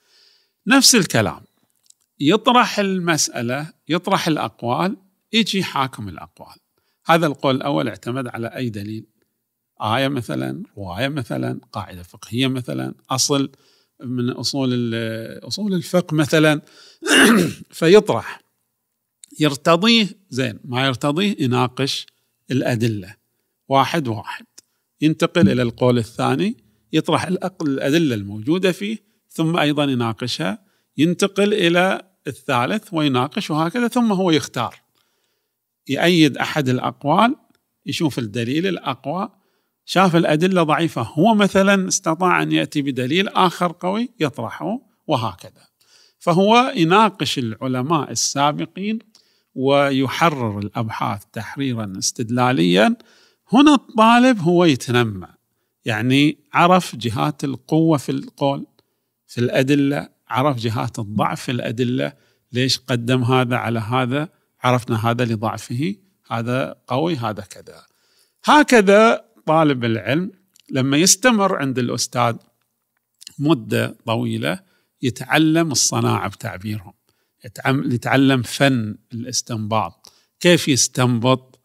نفس الكلام. يطرح المسألة يطرح الأقوال يجي حاكم الأقوال. هذا القول الأول اعتمد على أي دليل؟ آية مثلا رواية مثلا قاعدة فقهية مثلا أصل من أصول أصول الفقه مثلا. فيطرح. يرتضيه زين ما يرتضيه يناقش الأدلة. واحد واحد. ينتقل إلى القول الثاني يطرح الأدلة الموجودة فيه ثم أيضا يناقشها. ينتقل إلى الثالث ويناقش وهكذا ثم هو يختار. يأيد أحد الأقوال يشوف الدليل الأقوى شاف الأدلة ضعيفة. هو مثلا استطاع أن يأتي بدليل آخر قوي يطرحه وهكذا. فهو يناقش العلماء السابقين ويحرر الأبحاث تحريرا استدلاليا. هنا الطالب هو يتنمى يعني عرف جهات القوة في القول. في الأدلة عرف جهات الضعف في الأدلة ليش قدم هذا على هذا عرفنا هذا لضعفه هذا قوي هذا كذا. هكذا طالب العلم لما يستمر عند الأستاذ مدة طويلة يتعلم الصناعة بتعبيرهم يتعلم فن الاستنباط. كيف يستنبط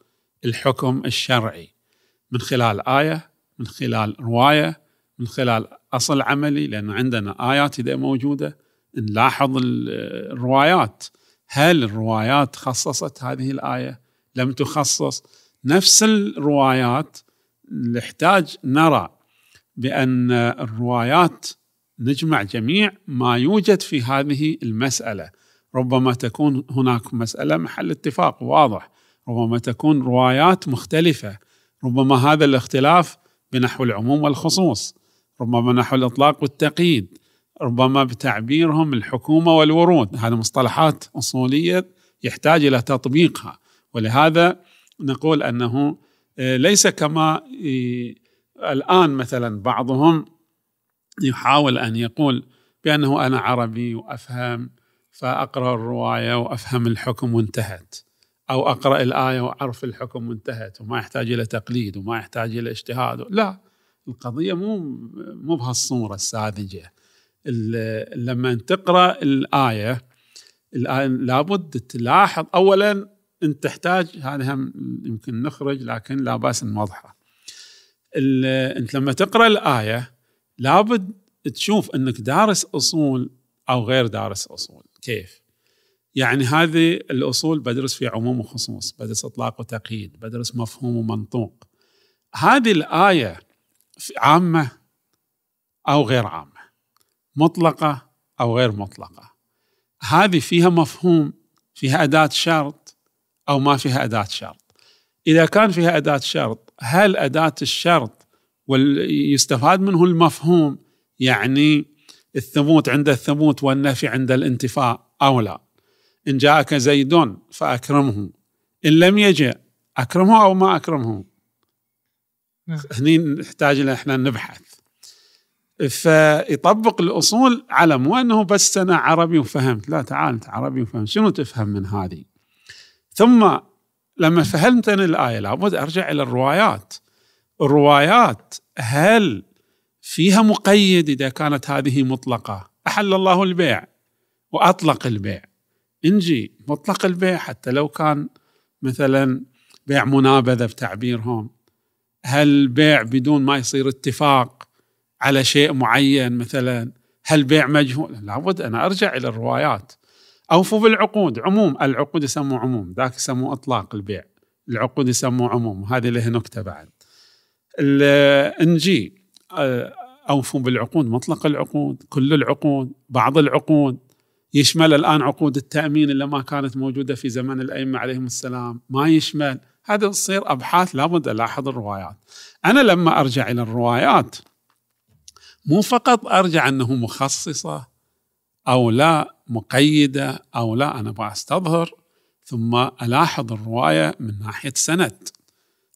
الحكم الشرعي؟ من خلال آية من خلال رواية من خلال أصل عملي لأن عندنا آيات إذا موجودة نلاحظ الروايات. هل الروايات خصصت هذه الآية؟ لم تخصص. نفس الروايات نحتاج نرى بأن الروايات نجمع جميع ما يوجد في هذه المسألة. ربما تكون هناك مسألة محل اتفاق واضح. ربما تكون روايات مختلفة. ربما هذا الاختلاف بنحو العموم والخصوص. ربما نحو الإطلاق والتقييد ربما بتعبيرهم الحكومة والورود. هذه مصطلحات أصولية يحتاج إلى تطبيقها. ولهذا نقول أنه آه، ليس كما الآن مثلا بعضهم يحاول أن يقول بأنه أنا عربي وأفهم فأقرأ الرواية وأفهم الحكم وانتهت أو أقرأ الآية وأعرف الحكم وانتهت وما يحتاج إلى تقليد وما يحتاج إلى اجتهاد. لا القضية مو مو بهالصورة الساذجة. لما تقرأ الآية الآية لابد تلاحظ أولا أنت تحتاج هذا هم يمكن نخرج لكن لا بأس نوضحه أنت لما تقرأ الآية لابد تشوف أنك دارس أصول أو غير دارس أصول. كيف؟ يعني هذه الأصول بدرس في عموم وخصوص بدرس إطلاق وتقييد بدرس مفهوم ومنطوق. هذه الآية عامة أو غير عامة مطلقة أو غير مطلقة. هذه فيها مفهوم فيها أداة شرط أو ما فيها أداة شرط. إذا كان فيها أداة شرط هل أداة الشرط ويستفاد منه المفهوم؟ يعني الثبوت عند الثبوت والنفي عند الانتفاء أو لا؟ إن جاءك زيد فأكرمه. إن لم يجئ أكرمه أو ما أكرمه. هني نحتاج إلى إحنا نبحث. فيطبق الأصول على مو أنه بس أنا عربي وفهمت لا تعال أنت عربي وفهمت. شنو تفهم من هذه؟ ثم لما فهمت أنا الآية لابد أرجع إلى الروايات. الروايات هل فيها مقيد إذا كانت هذه مطلقة؟ أحل الله البيع وأطلق البيع. إنجي مطلق البيع حتى لو كان مثلا بيع منابذة بتعبيرهم. هل بيع بدون ما يصير اتفاق على شيء معين مثلا؟ هل بيع مجهول؟ لابد أنا أرجع إلى الروايات. أوفوا بالعقود. عموم العقود يسموا عموم. ذاك يسموه إطلاق البيع. العقود يسموه عموم. هذه له نكتة بعد. نجي آه، أوفوا بالعقود. مطلق العقود كل العقود بعض العقود. يشمل الآن عقود التأمين اللي ما كانت موجودة في زمن الأئمة عليهم السلام. ما يشمل. هذا تصير أبحاث لابد ألاحظ الروايات. أنا لما أرجع إلى الروايات مو فقط أرجع أنه مخصصة أو لا مقيدة أو لا أنا أبغى أستظهر ثم ألاحظ الرواية من ناحية سند.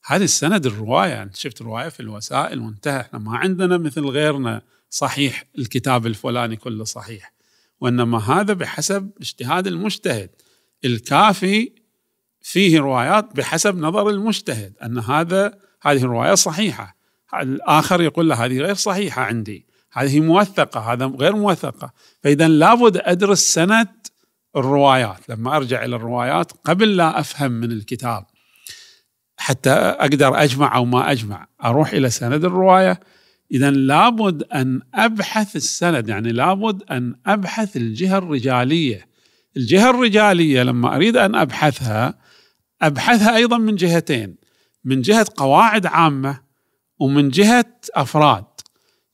هذه السند الرواية يعني شفت الرواية في الوسائل وانتهى إحنا ما عندنا مثل غيرنا صحيح الكتاب الفلاني كله صحيح. وإنما هذا بحسب اجتهاد المجتهد. الكافي فيه روايات بحسب نظر المجتهد أن هذا هذه الرواية صحيحة. الآخر يقول له هذه غير صحيحة عندي. هذه موثقة هذا غير موثقة. فاذا لابد أدرس سند الروايات. لما أرجع إلى الروايات قبل لا أفهم من الكتاب حتى أقدر أجمع أو ما أجمع أروح إلى سند الرواية. اذا لابد أن أبحث السند يعني لابد أن أبحث الجهة الرجالية. الجهة الرجالية لما أريد أن أبحثها أبحثها أيضا من جهتين من جهة قواعد عامة ومن جهة أفراد.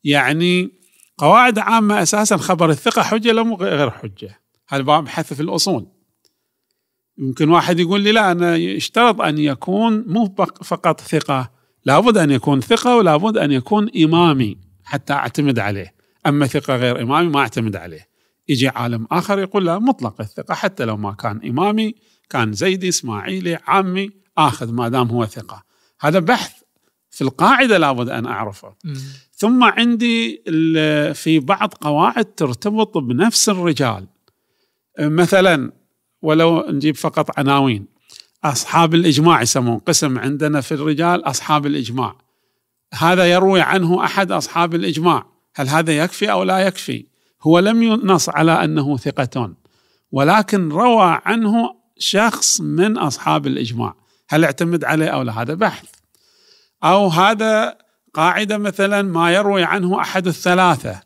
يعني قواعد عامة أساسا خبر الثقة حجة لا غير حجة. هذا بحث في الأصول؟ يمكن واحد يقول لي لا أنا يشترط أن يكون مو فقط ثقة. لابد أن يكون ثقة ولابد أن يكون إمامي حتى أعتمد عليه. أما ثقة غير إمامي ما أعتمد عليه. يجي عالم آخر يقول لا مطلق الثقة حتى لو ما كان إمامي كان زيدي إسماعيلي عمي آخذ ما دام هو ثقة. هذا بحث في القاعدة لابد أن أعرفه. ثم عندي في بعض قواعد ترتبط بنفس الرجال. مثلا ولو نجيب فقط عناوين. أصحاب الإجماع يسمون قسم عندنا في الرجال أصحاب الإجماع. هذا يروي عنه أحد أصحاب الإجماع. هل هذا يكفي أو لا يكفي؟ هو لم ينص على أنه ثقة. ولكن روى عنه شخص من أصحاب الإجماع. هل اعتمد عليه أو لا؟ هذا بحث. أو هذا قاعدة مثلا ما يروي عنه أحد الثلاثة.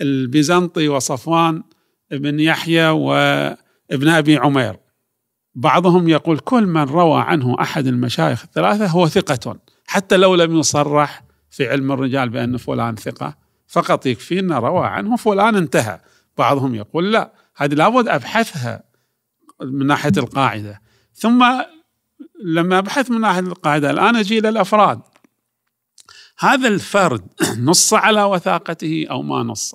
البيزنطي وصفوان بن يحيى وابن أبي عمير. بعضهم يقول كل من روى عنه أحد المشايخ الثلاثة هو ثقة. حتى لو لم يصرح في علم الرجال بأن فلان ثقة فقط يكفي روى عنه فلان انتهى. بعضهم يقول لا هذه لابد أبحثها. من ناحية القاعدة. ثم لما أبحث من ناحية القاعدة الآن أجي إلى الأفراد. هذا الفرد نص على وثاقته أو ما نص.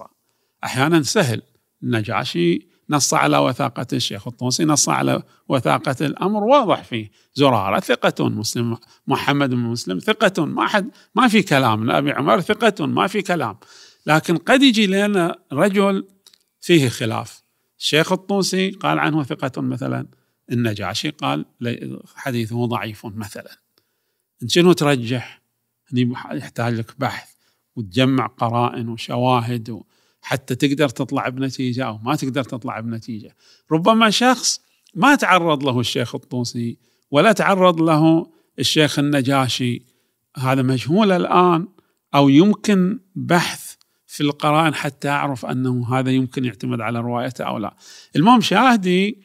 أحيانا سهل. النجاشي نص على وثاقة الشيخ الطوسي نص على وثاقة الأمر. واضح فيه. زرارة ثقة مسلم محمد بن مسلم ثقة. ما حد ما في كلام. أبي عمر ثقة. ما في كلام. لكن قد يجي لنا رجل فيه خلاف. الشيخ الطوسي قال عنه ثقة مثلا النجاشي قال حديثه ضعيف مثلا. شنو ترجح؟ يحتاج لك بحث وتجمع قرائن وشواهد حتى تقدر تطلع بنتيجة أو ما تقدر تطلع بنتيجة. ربما شخص ما تعرض له الشيخ الطوسي ولا تعرض له الشيخ النجاشي. هذا مجهول الآن أو يمكن بحث في القرائن حتى أعرف أنه هذا يمكن يعتمد على روايته أو لا. المهم شاهدي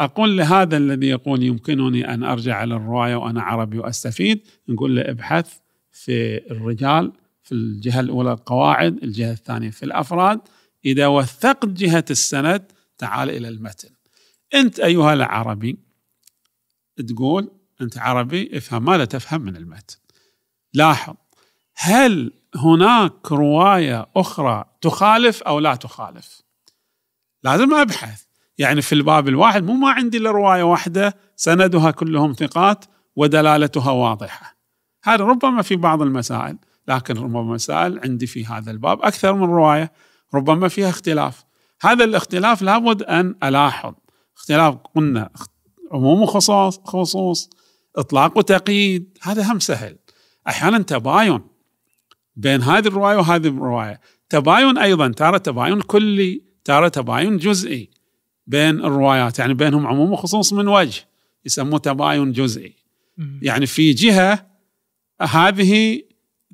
أقول لهذا الذي يقول يمكنني أن أرجع إلى الرواية وأنا عربي وأستفيد نقول له ابحث في الرجال في الجهة الأولى القواعد الجهة الثانية في الأفراد. إذا وثقت جهة السند تعال إلى المتن. أنت أيها العربي تقول أنت عربي افهم ما لا تفهم من المتن. لاحظ هل هناك رواية أخرى تخالف أو لا تخالف. لازم أبحث. يعني في الباب الواحد مو ما عندي إلا رواية واحدة سندها كلهم ثقات ودلالتها واضحة. هذا ربما في بعض المسائل لكن ربما مسائل عندي في هذا الباب أكثر من رواية ربما فيها اختلاف. هذا الاختلاف لابد أن ألاحظ. اختلاف قلنا عموم وخصوص خصوص إطلاق وتقييد هذا هم سهل. أحيانا تباين. بين هذه الرواية وهذه الرواية. تباين أيضا ترى تباين كلي ترى تباين جزئي بين الروايات يعني بينهم عموم وخصوص من وجه يسموه تباين جزئي. يعني في جهة هذه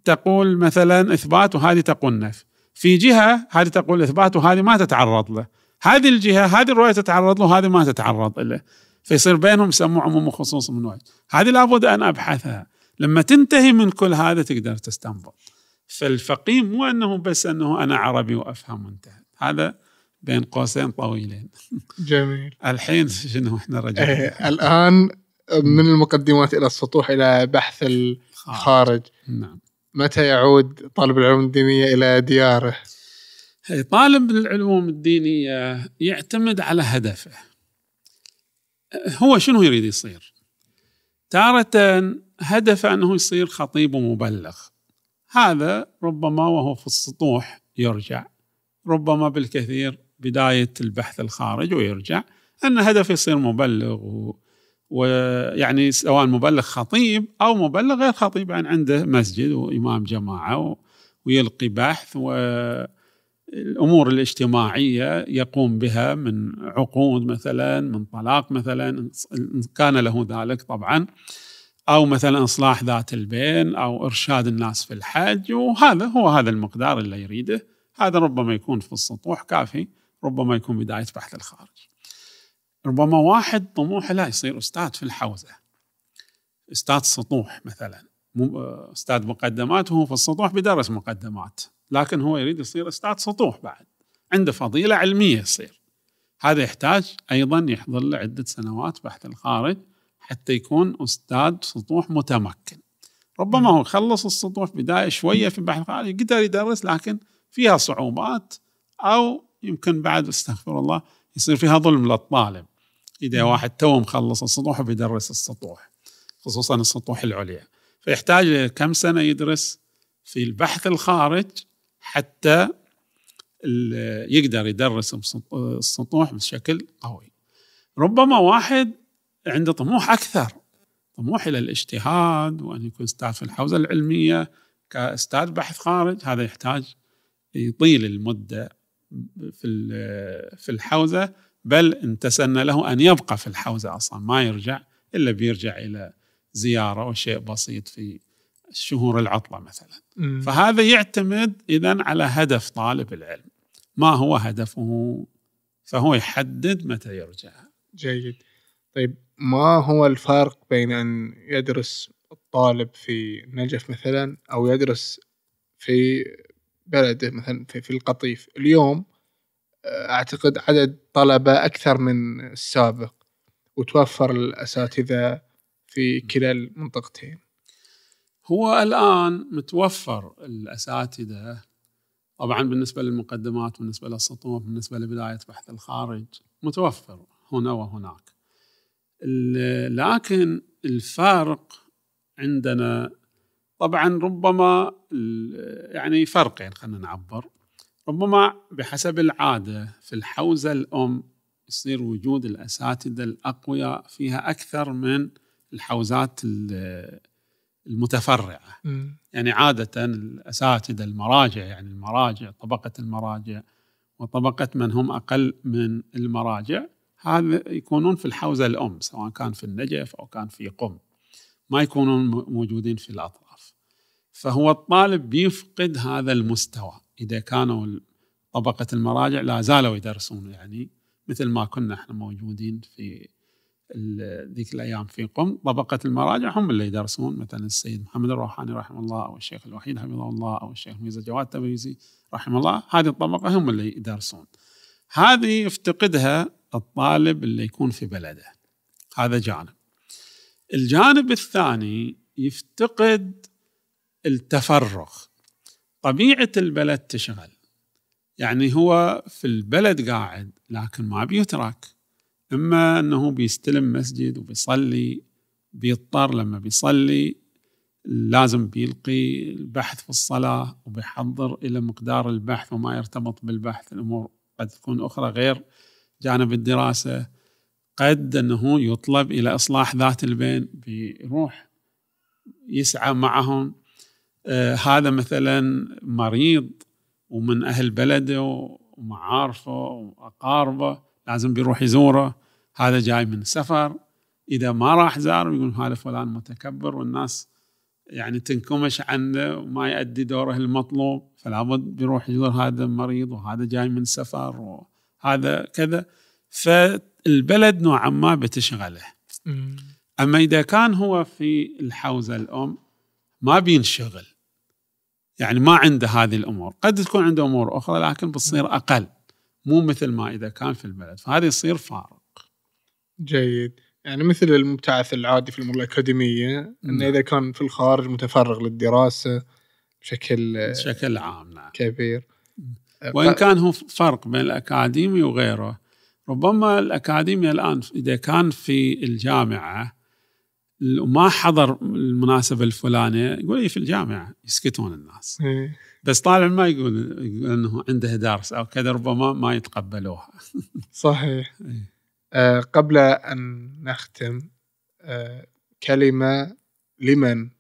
تقول مثلا إثبات وهذه تقول نفي. في جهة هذه تقول إثبات وهذه ما تتعرض له. هذه الجهة هذه الرواية تتعرض له وهذه ما تتعرض له. فيصير بينهم يسموه عموم وخصوص من وجه. هذه لابد أن أبحثها. لما تنتهي من كل هذا تقدر تستنبط. فالفقيه مو أنه بس أنه أنا عربي وأفهم وانتهى هذا بين قوسين طويلين. جميل. الحين شنو إحنا رجعنا إيه الآن من المقدمات إلى السطوح إلى بحث الخارج. نعم. متى يعود طالب العلوم الدينية إلى دياره؟ طالب العلوم الدينية يعتمد على هدفه. هو شنو يريد يصير؟ تارة هدفه أنه يصير خطيب ومبلغ. هذا ربما وهو في السطوح يرجع. ربما بالكثير بداية البحث الخارج ويرجع. أن هدفه يصير مبلغ و... ويعني سواء مبلغ خطيب أو مبلغ غير خطيب يعني عنده مسجد وإمام جماعة و... ويلقي بحث و الأمور الاجتماعية يقوم بها من عقود مثلا من طلاق مثلا ان كان له ذلك طبعا. أو مثلا إصلاح ذات البين أو إرشاد الناس في الحج وهذا هو هذا المقدار اللي يريده. هذا ربما يكون في السطوح كافي ربما يكون بداية بحث الخارج. ربما واحد طموحه لا يصير أستاذ في الحوزة. أستاذ سطوح مثلا. أستاذ مقدمات وهو في السطوح بدرس مقدمات. لكن هو يريد يصير أستاذ سطوح بعد. عنده فضيلة علمية يصير. هذا يحتاج أيضا يحضر له عده سنوات بحث الخارج. حتى يكون أستاذ سطوح متمكن. ربما هو خلص السطوح بداية شوية في البحث الخارجي يقدر يدرس لكن فيها صعوبات أو يمكن بعد استغفر الله يصير فيها ظلم للطالب. إذا واحد تو مخلص السطوح بيدرس السطوح خصوصا السطوح العليا. فيحتاج كم سنة يدرس في البحث الخارج حتى يقدر يدرس السطوح بشكل قوي. ربما واحد عنده طموح أكثر. طموح إلى الاجتهاد وأن يكون أستاذ في الحوزة العلمية. كأستاذ بحث خارج هذا يحتاج يطيل المدة في في الحوزة بل إن تسن له أن يبقى في الحوزة أصلا. ما يرجع إلا بيرجع إلى زيارة أو شيء بسيط في شهور العطلة مثلا. مم. فهذا يعتمد إذا على هدف طالب العلم. ما هو هدفه؟ فهو يحدد متى يرجع. جيد. طيب ما هو الفرق بين أن يدرس الطالب في نجف مثلا أو يدرس في بلده مثلا في, في القطيف؟ اليوم آه، أعتقد عدد طلبة أكثر من السابق وتوفر الأساتذة في كلا المنطقتين. هو الآن متوفر الأساتذة طبعا بالنسبة للمقدمات بالنسبة للسطوح بالنسبة لبداية بحث الخارج متوفر هنا وهناك. لكن الفارق عندنا طبعا ربما يعني فرقين خلينا نعبر ربما بحسب العادة في الحوزة الأم يصير وجود الأساتذة الأقوياء فيها أكثر من الحوزات ال- المتفرعة مم. يعني عادة الأساتذة المراجع يعني المراجع طبقة المراجع وطبقة من هم أقل من المراجع هذا يكونون في الحوزة الأم سواء كان في النجف أو كان في قم. ما يكونون موجودين في الأطراف. فهو الطالب بيفقد هذا المستوى. إذا كانوا طبقة المراجع لا زالوا يدرسون يعني مثل ما كنا إحنا موجودين في ذيك الأيام في قم طبقة المراجع هم اللي يدرسون. مثلا السيد محمد الروحاني رحمه الله أو الشيخ الوحيد حفظه الله أو الشيخ ميزه جواد تبريزي رحمه الله. هذه الطبقة هم اللي يدرسون. هذه يفتقدها الطالب اللي يكون في بلده. هذا جانب. الجانب الثاني يفتقد التفرغ. طبيعة البلد تشغل. يعني هو في البلد قاعد لكن ما بيترك. إما إنه بيستلم مسجد وبيصلي بيضطر لما بيصلي لازم بيلقي البحث في الصلاة وبيحضر إلى مقدار البحث وما يرتبط بالبحث. الأمور قد تكون أخرى غير جانب الدراسة قد أنه يطلب إلى إصلاح ذات البين بيروح يسعى معهم. آه هذا مثلا مريض ومن أهل بلده ومعارفه وأقاربه لازم بيروح يزوره. هذا جاي من سفر. إذا ما راح زار يقول هذا فلان متكبر والناس يعني تنكمش عنه وما يؤدي دوره المطلوب فلا بد بيروح يزور هذا مريض وهذا جاي من سفر وهذا كذا. فالبلد نوعا ما بتشغله. مم. أما إذا كان هو في الحوزة الأم ما بينشغل. يعني ما عنده هذه الأمور. قد تكون عنده أمور أخرى لكن بتصير أقل. مو مثل ما إذا كان في البلد. فهذا يصير فارق. جيد. يعني مثل المبتعث العادي في الأمور الأكاديمية إنه. إذا كان في الخارج متفرغ للدراسة بشكل بشكل عام نعم. كبير. وإن كان هو فرق بين الأكاديمي وغيره ربما الأكاديمي الآن إذا كان في الجامعة وما حضر المناسبة الفلانية يقول إيه في الجامعة يسكتون الناس إيه. بس طالع ما يقول, إنه عنده درس أو كذا ربما ما يتقبلوها صحيح إيه. آه قبل أن نختم آه كلمة لمن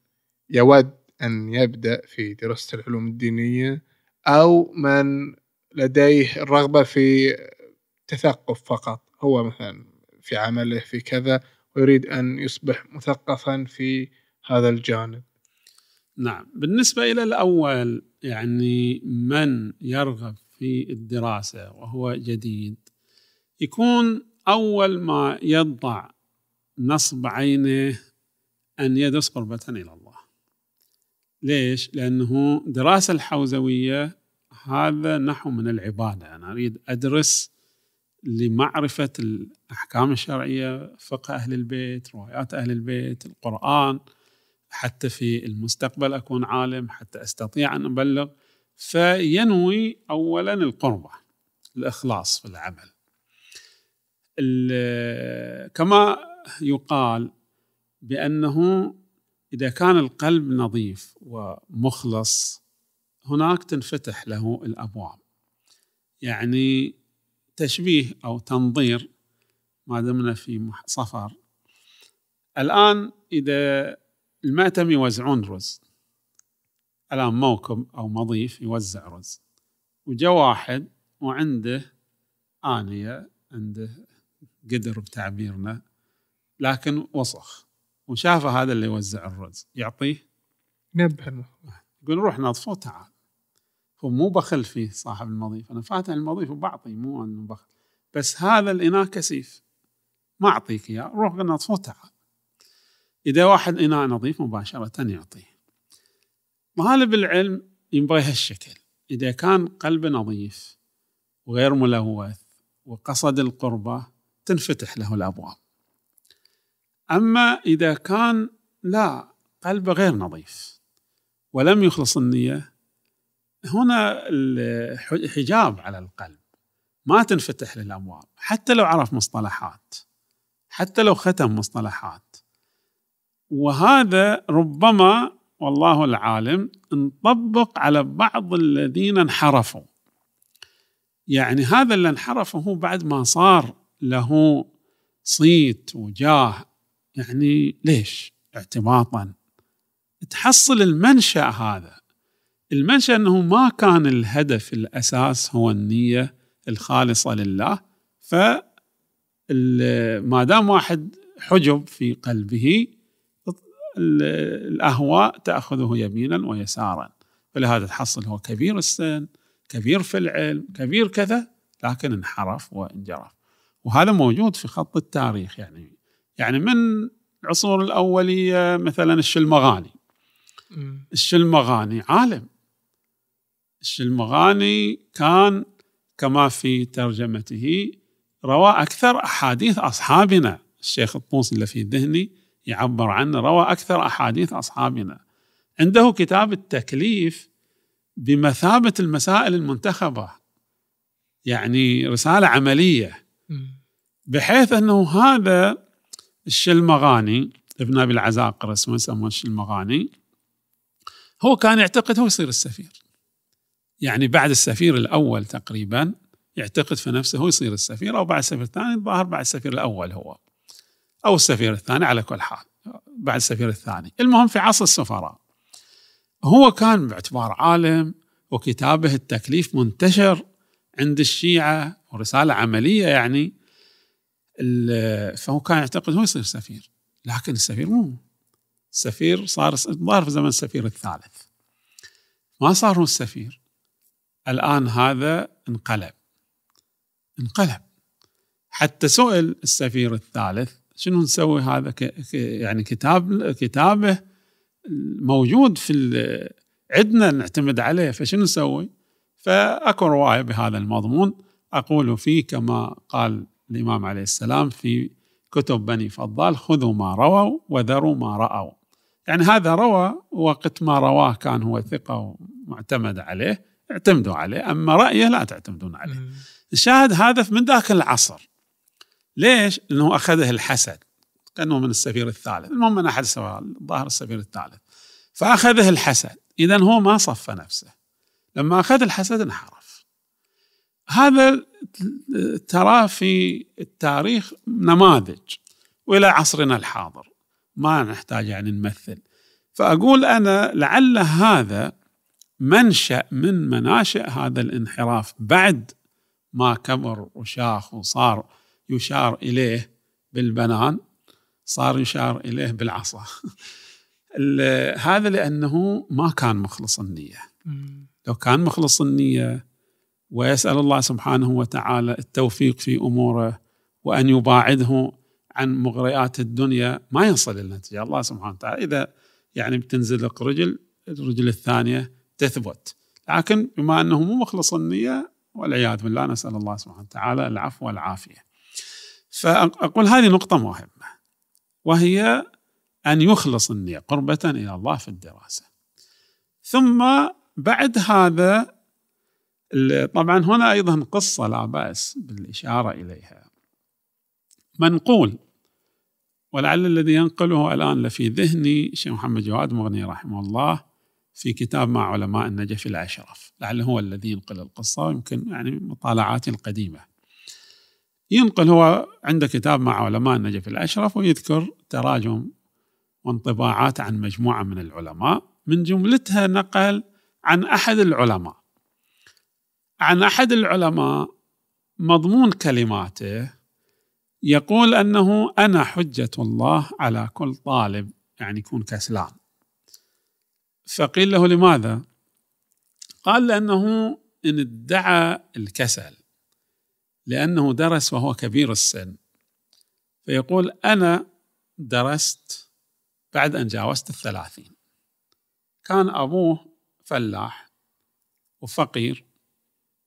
يود أن يبدأ في دراسة العلوم الدينية أو من لديه الرغبة في تثقف فقط. هو مثلا في عمله في كذا ويريد أن يصبح مثقفا في هذا الجانب. نعم. بالنسبة إلى الأول يعني من يرغب في الدراسة وهو جديد؟ يكون أول ما يضع نصب عينه أن يدرس قربة إلى الله. ليش؟ لأنه دراسة الحوزوية هذا نحو من العبادة. أنا أريد أدرس لمعرفة الأحكام الشرعية فقه أهل البيت روايات أهل البيت القرآن حتى في المستقبل أكون عالم حتى أستطيع أن أبلغ. فينوي أولا القربة الإخلاص في العمل. كما يقال بأنه إذا كان القلب نظيف ومخلص هناك تنفتح له الأبواب. يعني تشبيه أو تنظير ما دمنا في صفر. الآن إذا المأتم يوزعون رز الآن موكب أو مضيف يوزع رز. وجاء واحد وعنده آنية عنده قدر بتعبيرنا لكن وسخ. وشافه هذا اللي يوزع الرز. يعطيه. نبه يقول روح نظفه تعال. هو مو بخل فيه صاحب المضيف. أنا فاتح المضيف وبعطي مو أنه بخل. بس هذا الاناء كثيف. ما أعطيك إياه. روح نظفه تعال. إذا واحد إناء نظيف مباشرة يعطيه. طالب العلم ينبغي هالشكل. إذا كان قلبه نظيف وغير ملوث وقصد القربة تنفتح له الأبواب. أما إذا كان لا قلبه غير نظيف ولم يخلص النية هنا الحجاب على القلب ما تنفتح للأبواب حتى لو عرف مصطلحات حتى لو ختم مصطلحات. وهذا ربما والله العالم نطبق على بعض الذين انحرفوا. يعني هذا اللي انحرف هو بعد ما صار له صيت وجاه يعني ليش؟ اعتباطا تحصل المنشأ هذا. المنشأ أنه ما كان الهدف الأساس هو النية الخالصة لله ف ما دام واحد حجب في قلبه الأهواء تأخذه يمينا ويسارا. فلهذا تحصل هو كبير السن كبير في العلم كبير كذا لكن انحرف وانجرف. وهذا موجود في خط التاريخ يعني. يعني من العصور الأولية مثلا الشلمغاني الشلمغاني عالم. الشلمغاني كان كما في ترجمته روى أكثر أحاديث أصحابنا. الشيخ الطوسي اللي في ذهني يعبر عنه روى أكثر أحاديث أصحابنا. عنده كتاب التكليف بمثابة المسائل المنتخبة يعني رسالة عملية. بحيث أنه هذا الشلمغاني ابن أبي العزاقر اسمه يسموه الشلمغاني هو كان يعتقد هو يصير السفير. يعني بعد السفير الأول تقريبا يعتقد في نفسه هو يصير السفير أو بعد السفير الثاني الظاهر بعد السفير الأول هو أو السفير الثاني على كل حال بعد السفير الثاني. المهم في عصر السفراء هو كان باعتبار عالم وكتابه التكليف منتشر عند الشيعة ورسالة عملية يعني فهو كان يعتقد هو يصير سفير لكن السفير مو السفير صار ظهر في زمن السفير الثالث. ما صار هو السفير. الآن هذا انقلب. انقلب. حتى سئل السفير الثالث شنو نسوي هذا ك... يعني كتاب كتابه موجود في عندنا نعتمد عليه فشنو نسوي؟ فأكو رواية بهذا المضمون. أقول فيه كما قال الإمام عليه السلام في كتب بني فضال خذوا ما رووا وذروا ما رأوا. يعني هذا روى وقت ما رواه كان هو ثقة ومعتمد عليه اعتمدوا عليه أما رأيه لا تعتمدون عليه. الشاهد هذا من ذاك العصر. ليش؟ لأنه أخذه الحسد كأنه من السفير الثالث. المهم من أحد السفراء الظاهر السفير الثالث. فأخذه الحسد. اذا هو ما صفى نفسه. لما أخذ الحسد انحرف. هذا ترى في التاريخ نماذج وإلى عصرنا الحاضر. ما نحتاج يعني نمثل. فأقول أنا لعل هذا منشأ من مناشئ هذا الانحراف بعد ما كبر وشاخ وصار يشار إليه بالبنان صار يشار إليه بالعصا. هذا لأنه ما كان مخلص النية. لو كان مخلص النية ويسأل الله سبحانه وتعالى التوفيق في أموره وأن يباعده عن مغريات الدنيا ما يصل النتيجة الله سبحانه وتعالى إذا يعني بتنزل لك رجل الرجل الثانية تثبت لكن بما أنه مو مخلص النية والعياذ بالله نسأل الله سبحانه وتعالى العفو والعافية. فأقول هذه نقطة مهمة وهي أن يخلص النية قربة إلى الله في الدراسة. ثم بعد هذا طبعا هنا أيضا قصة لا بأس بالإشارة إليها. منقول ولعل الذي ينقله الآن لفي ذهني الشيخ محمد جواد مغني رحمه الله في كتاب مع علماء النجف الأشرف. لعله هو الذي ينقل القصة يمكن يعني مطالعاتي القديمة. ينقل هو عنده كتاب مع علماء النجف الأشرف ويذكر تراجم وانطباعات عن مجموعة من العلماء. من جملتها نقل عن أحد العلماء. عن أحد العلماء مضمون كلماته يقول أنه أنا حجة الله على كل طالب يعني يكون كسلان. فقيل له لماذا؟ قال لأنه إن ادعى الكسل لأنه درس وهو كبير السن. فيقول أنا درست بعد أن جاوزت الثلاثين. كان أبوه فلاح وفقير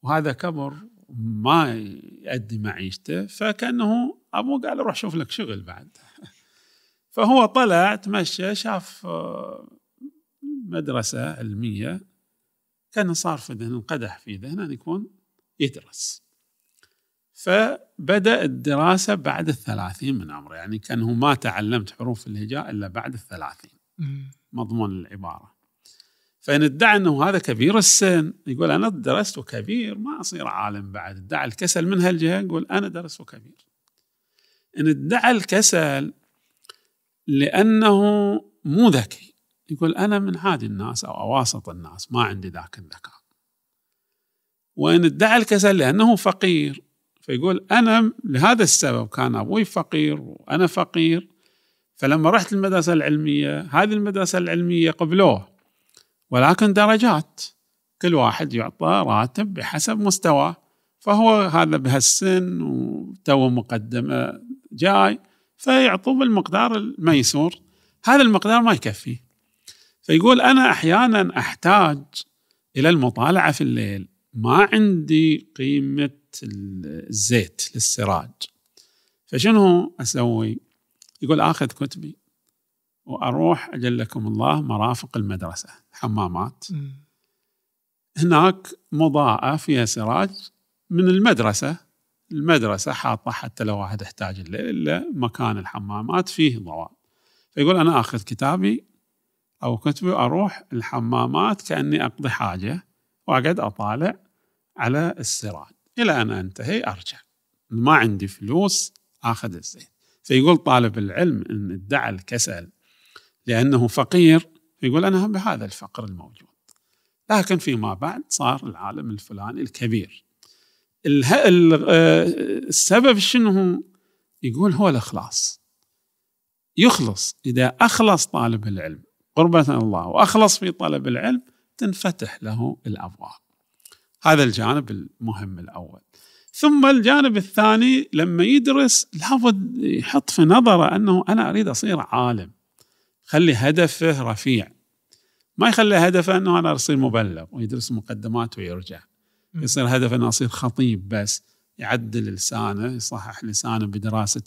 وهذا كبر ما يؤدي معيشته فكأنه أبوه قال روح شوف لك شغل بعد. فهو طلع تمشى شاف مدرسة علمية كان صار في ذهن انقدح في ذهنه أن يكون يدرس. فبدأ الدراسة بعد الثلاثين من عمره يعني كأنه ما تعلمت حروف الهجاء إلا بعد الثلاثين. مضمون العبارة. فإن ادعى أنه هذا كبير السن يقول أنا درست كبير ما أصير عالم بعد. ادعى الكسل من هالجهة يقول أنا درست كبير. إن ادعى الكسل لأنه مو ذكي يقول أنا من عادي الناس أو أواسط الناس ما عندي ذاك الذكاء. وإن ادعى الكسل لأنه فقير فيقول أنا لهذا السبب كان أبوي فقير وأنا فقير فلما رحت المدرسة العلمية هذه المدرسة العلمية قبلوه. ولكن درجات. كل واحد يعطى راتب بحسب مستواه. فهو هذا بهالسن وتو مقدمة جاي فيعطوه بالمقدار الميسور. هذا المقدار ما يكفي. فيقول أنا أحيانا أحتاج إلى المطالعة في الليل. ما عندي قيمة الزيت للسراج. فشنو أسوي؟ يقول آخذ كتبي. وأروح أجلكم الله مرافق المدرسة حمامات. هناك مضاءة فيها سراج من المدرسة المدرسة حاطة حتى لو واحد احتاج الليل إلا مكان الحمامات فيه ضوء فيقول أنا أخذ كتابي أو كتبي أروح الحمامات كأني أقضي حاجة وأقعد أطالع على السراج. إلى أن أنتهي أرجع. ما عندي فلوس آخذ الزيت. فيقول طالب العلم إن ادعى الكسل لأنه فقير فيقول أنا بهذا الفقر الموجود. لكن فيما بعد صار العالم الفلاني الكبير. السبب شنو يقول هو الإخلاص. يخلص. إذا أخلص طالب العلم قربة الله وأخلص في طلب العلم تنفتح له الأبواب. هذا الجانب المهم الأول. ثم الجانب الثاني لما يدرس لابد يحط في نظره أنه أنا أريد أصير عالم. خلي هدفه رفيع. ما يخلي هدفه أنه أنا أصير مبلغ ويدرس مقدمات ويرجع. يصير هدفه أنه أصير خطيب بس يعدل لسانه يصحح لسانه بدراسة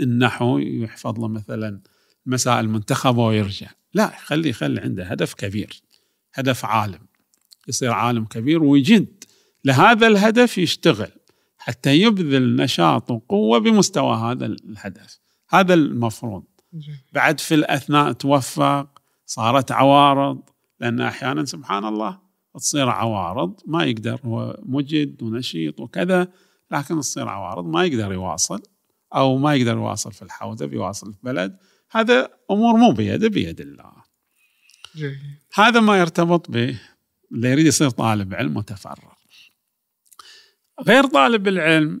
النحو يحفظ له مثلا مسائل منتخبة ويرجع. لا خلي خلي عنده هدف كبير هدف عالم. يصير عالم كبير ويجد لهذا الهدف يشتغل حتى يبذل نشاط وقوة بمستوى هذا الهدف. هذا المفروض. بعد في الأثناء توفق صارت عوارض لأن أحيانا سبحان الله تصير عوارض ما يقدر هو مجد ونشيط وكذا لكن تصير عوارض ما يقدر يواصل أو ما يقدر يواصل في الحوزة بيواصل في بلد. هذا أمور مو بيده بيد الله. جيد. هذا ما يرتبط به اللي يريد يصير طالب علم متفرغ. غير طالب العلم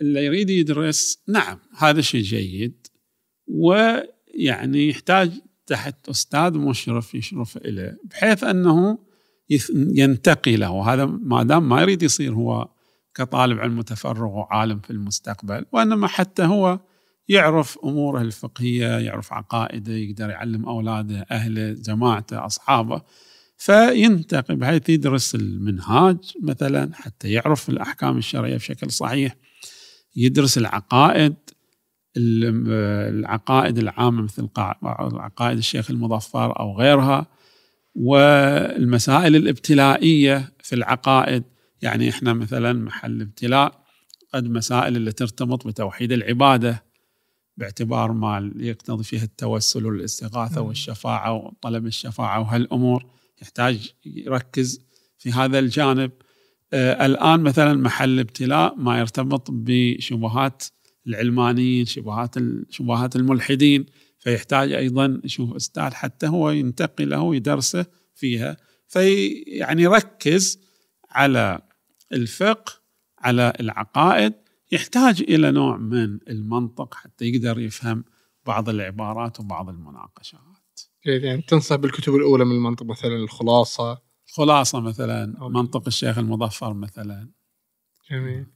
اللي يريد يدرس نعم هذا شيء جيد. ويعني يحتاج تحت أستاذ مشرف يشرف إليه بحيث أنه ينتقي له. هذا ما دام ما يريد يصير هو كطالب علم متفرغ وعالم في المستقبل وإنما حتى هو يعرف أموره الفقهية يعرف عقائده يقدر يعلم أولاده أهله جماعته أصحابه. فينتقي بحيث يدرس المنهاج مثلا حتى يعرف الأحكام الشرعية بشكل صحيح يدرس العقائد العقائد العامة مثل عقائد الشيخ المظفر أو غيرها والمسائل الابتلائية في العقائد. يعني إحنا مثلا محل ابتلاء قد مسائل اللي ترتبط بتوحيد العبادة باعتبار ما يقتضي فيها التوسل والاستغاثة والشفاعة وطلب الشفاعة وهالأمور يحتاج يركز في هذا الجانب. آه الآن مثلا محل ابتلاء ما يرتبط بشبهات العلمانيين شبهات شبهات الملحدين فيحتاج أيضا يشوف أستاذ حتى هو ينتقي له ويدرسه فيها في يعني يركز على الفقه على العقائد يحتاج إلى نوع من المنطق حتى يقدر يفهم بعض العبارات وبعض المناقشات. يعني تنصح بالكتب الأولى من المنطق مثلا الخلاصة خلاصه مثلا أوكي. منطق الشيخ المظفر مثلا. جميل.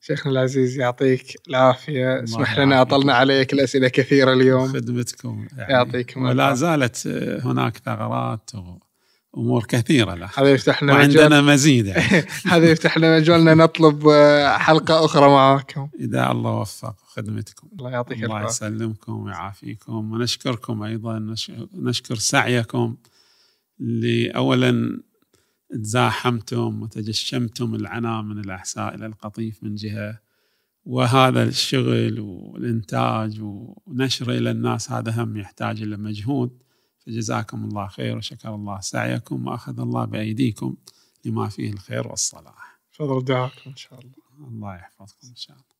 شيخنا العزيز يعطيك العافية. اسمح لنا أطلنا عليك الأسئلة كثيرة اليوم. خدمتكم يعني. يعطيكم ولا زالت هناك ثغرات امور كثيرة له هذا يفتح لنا وعندنا مزيد يعني. هذا يفتح لنا مجالنا نطلب حلقة أخرى معاكم. إذا الله وفق خدمتكم. الله يعطيك الله يسلمكم ويعافيكم. ونشكركم أيضا نشكر سعيكم اللي اولا تزاحمتم وتجشمتم العناء من الأحساء إلى القطيف من جهة. وهذا الشغل والإنتاج ونشره إلى الناس هذا هم يحتاج إلى مجهود. فجزاكم الله خير وشكر الله سعيكم وأخذ الله بأيديكم لما فيه الخير والصلاح. فضل دعاكم إن شاء الله. الله يحفظكم إن شاء الله.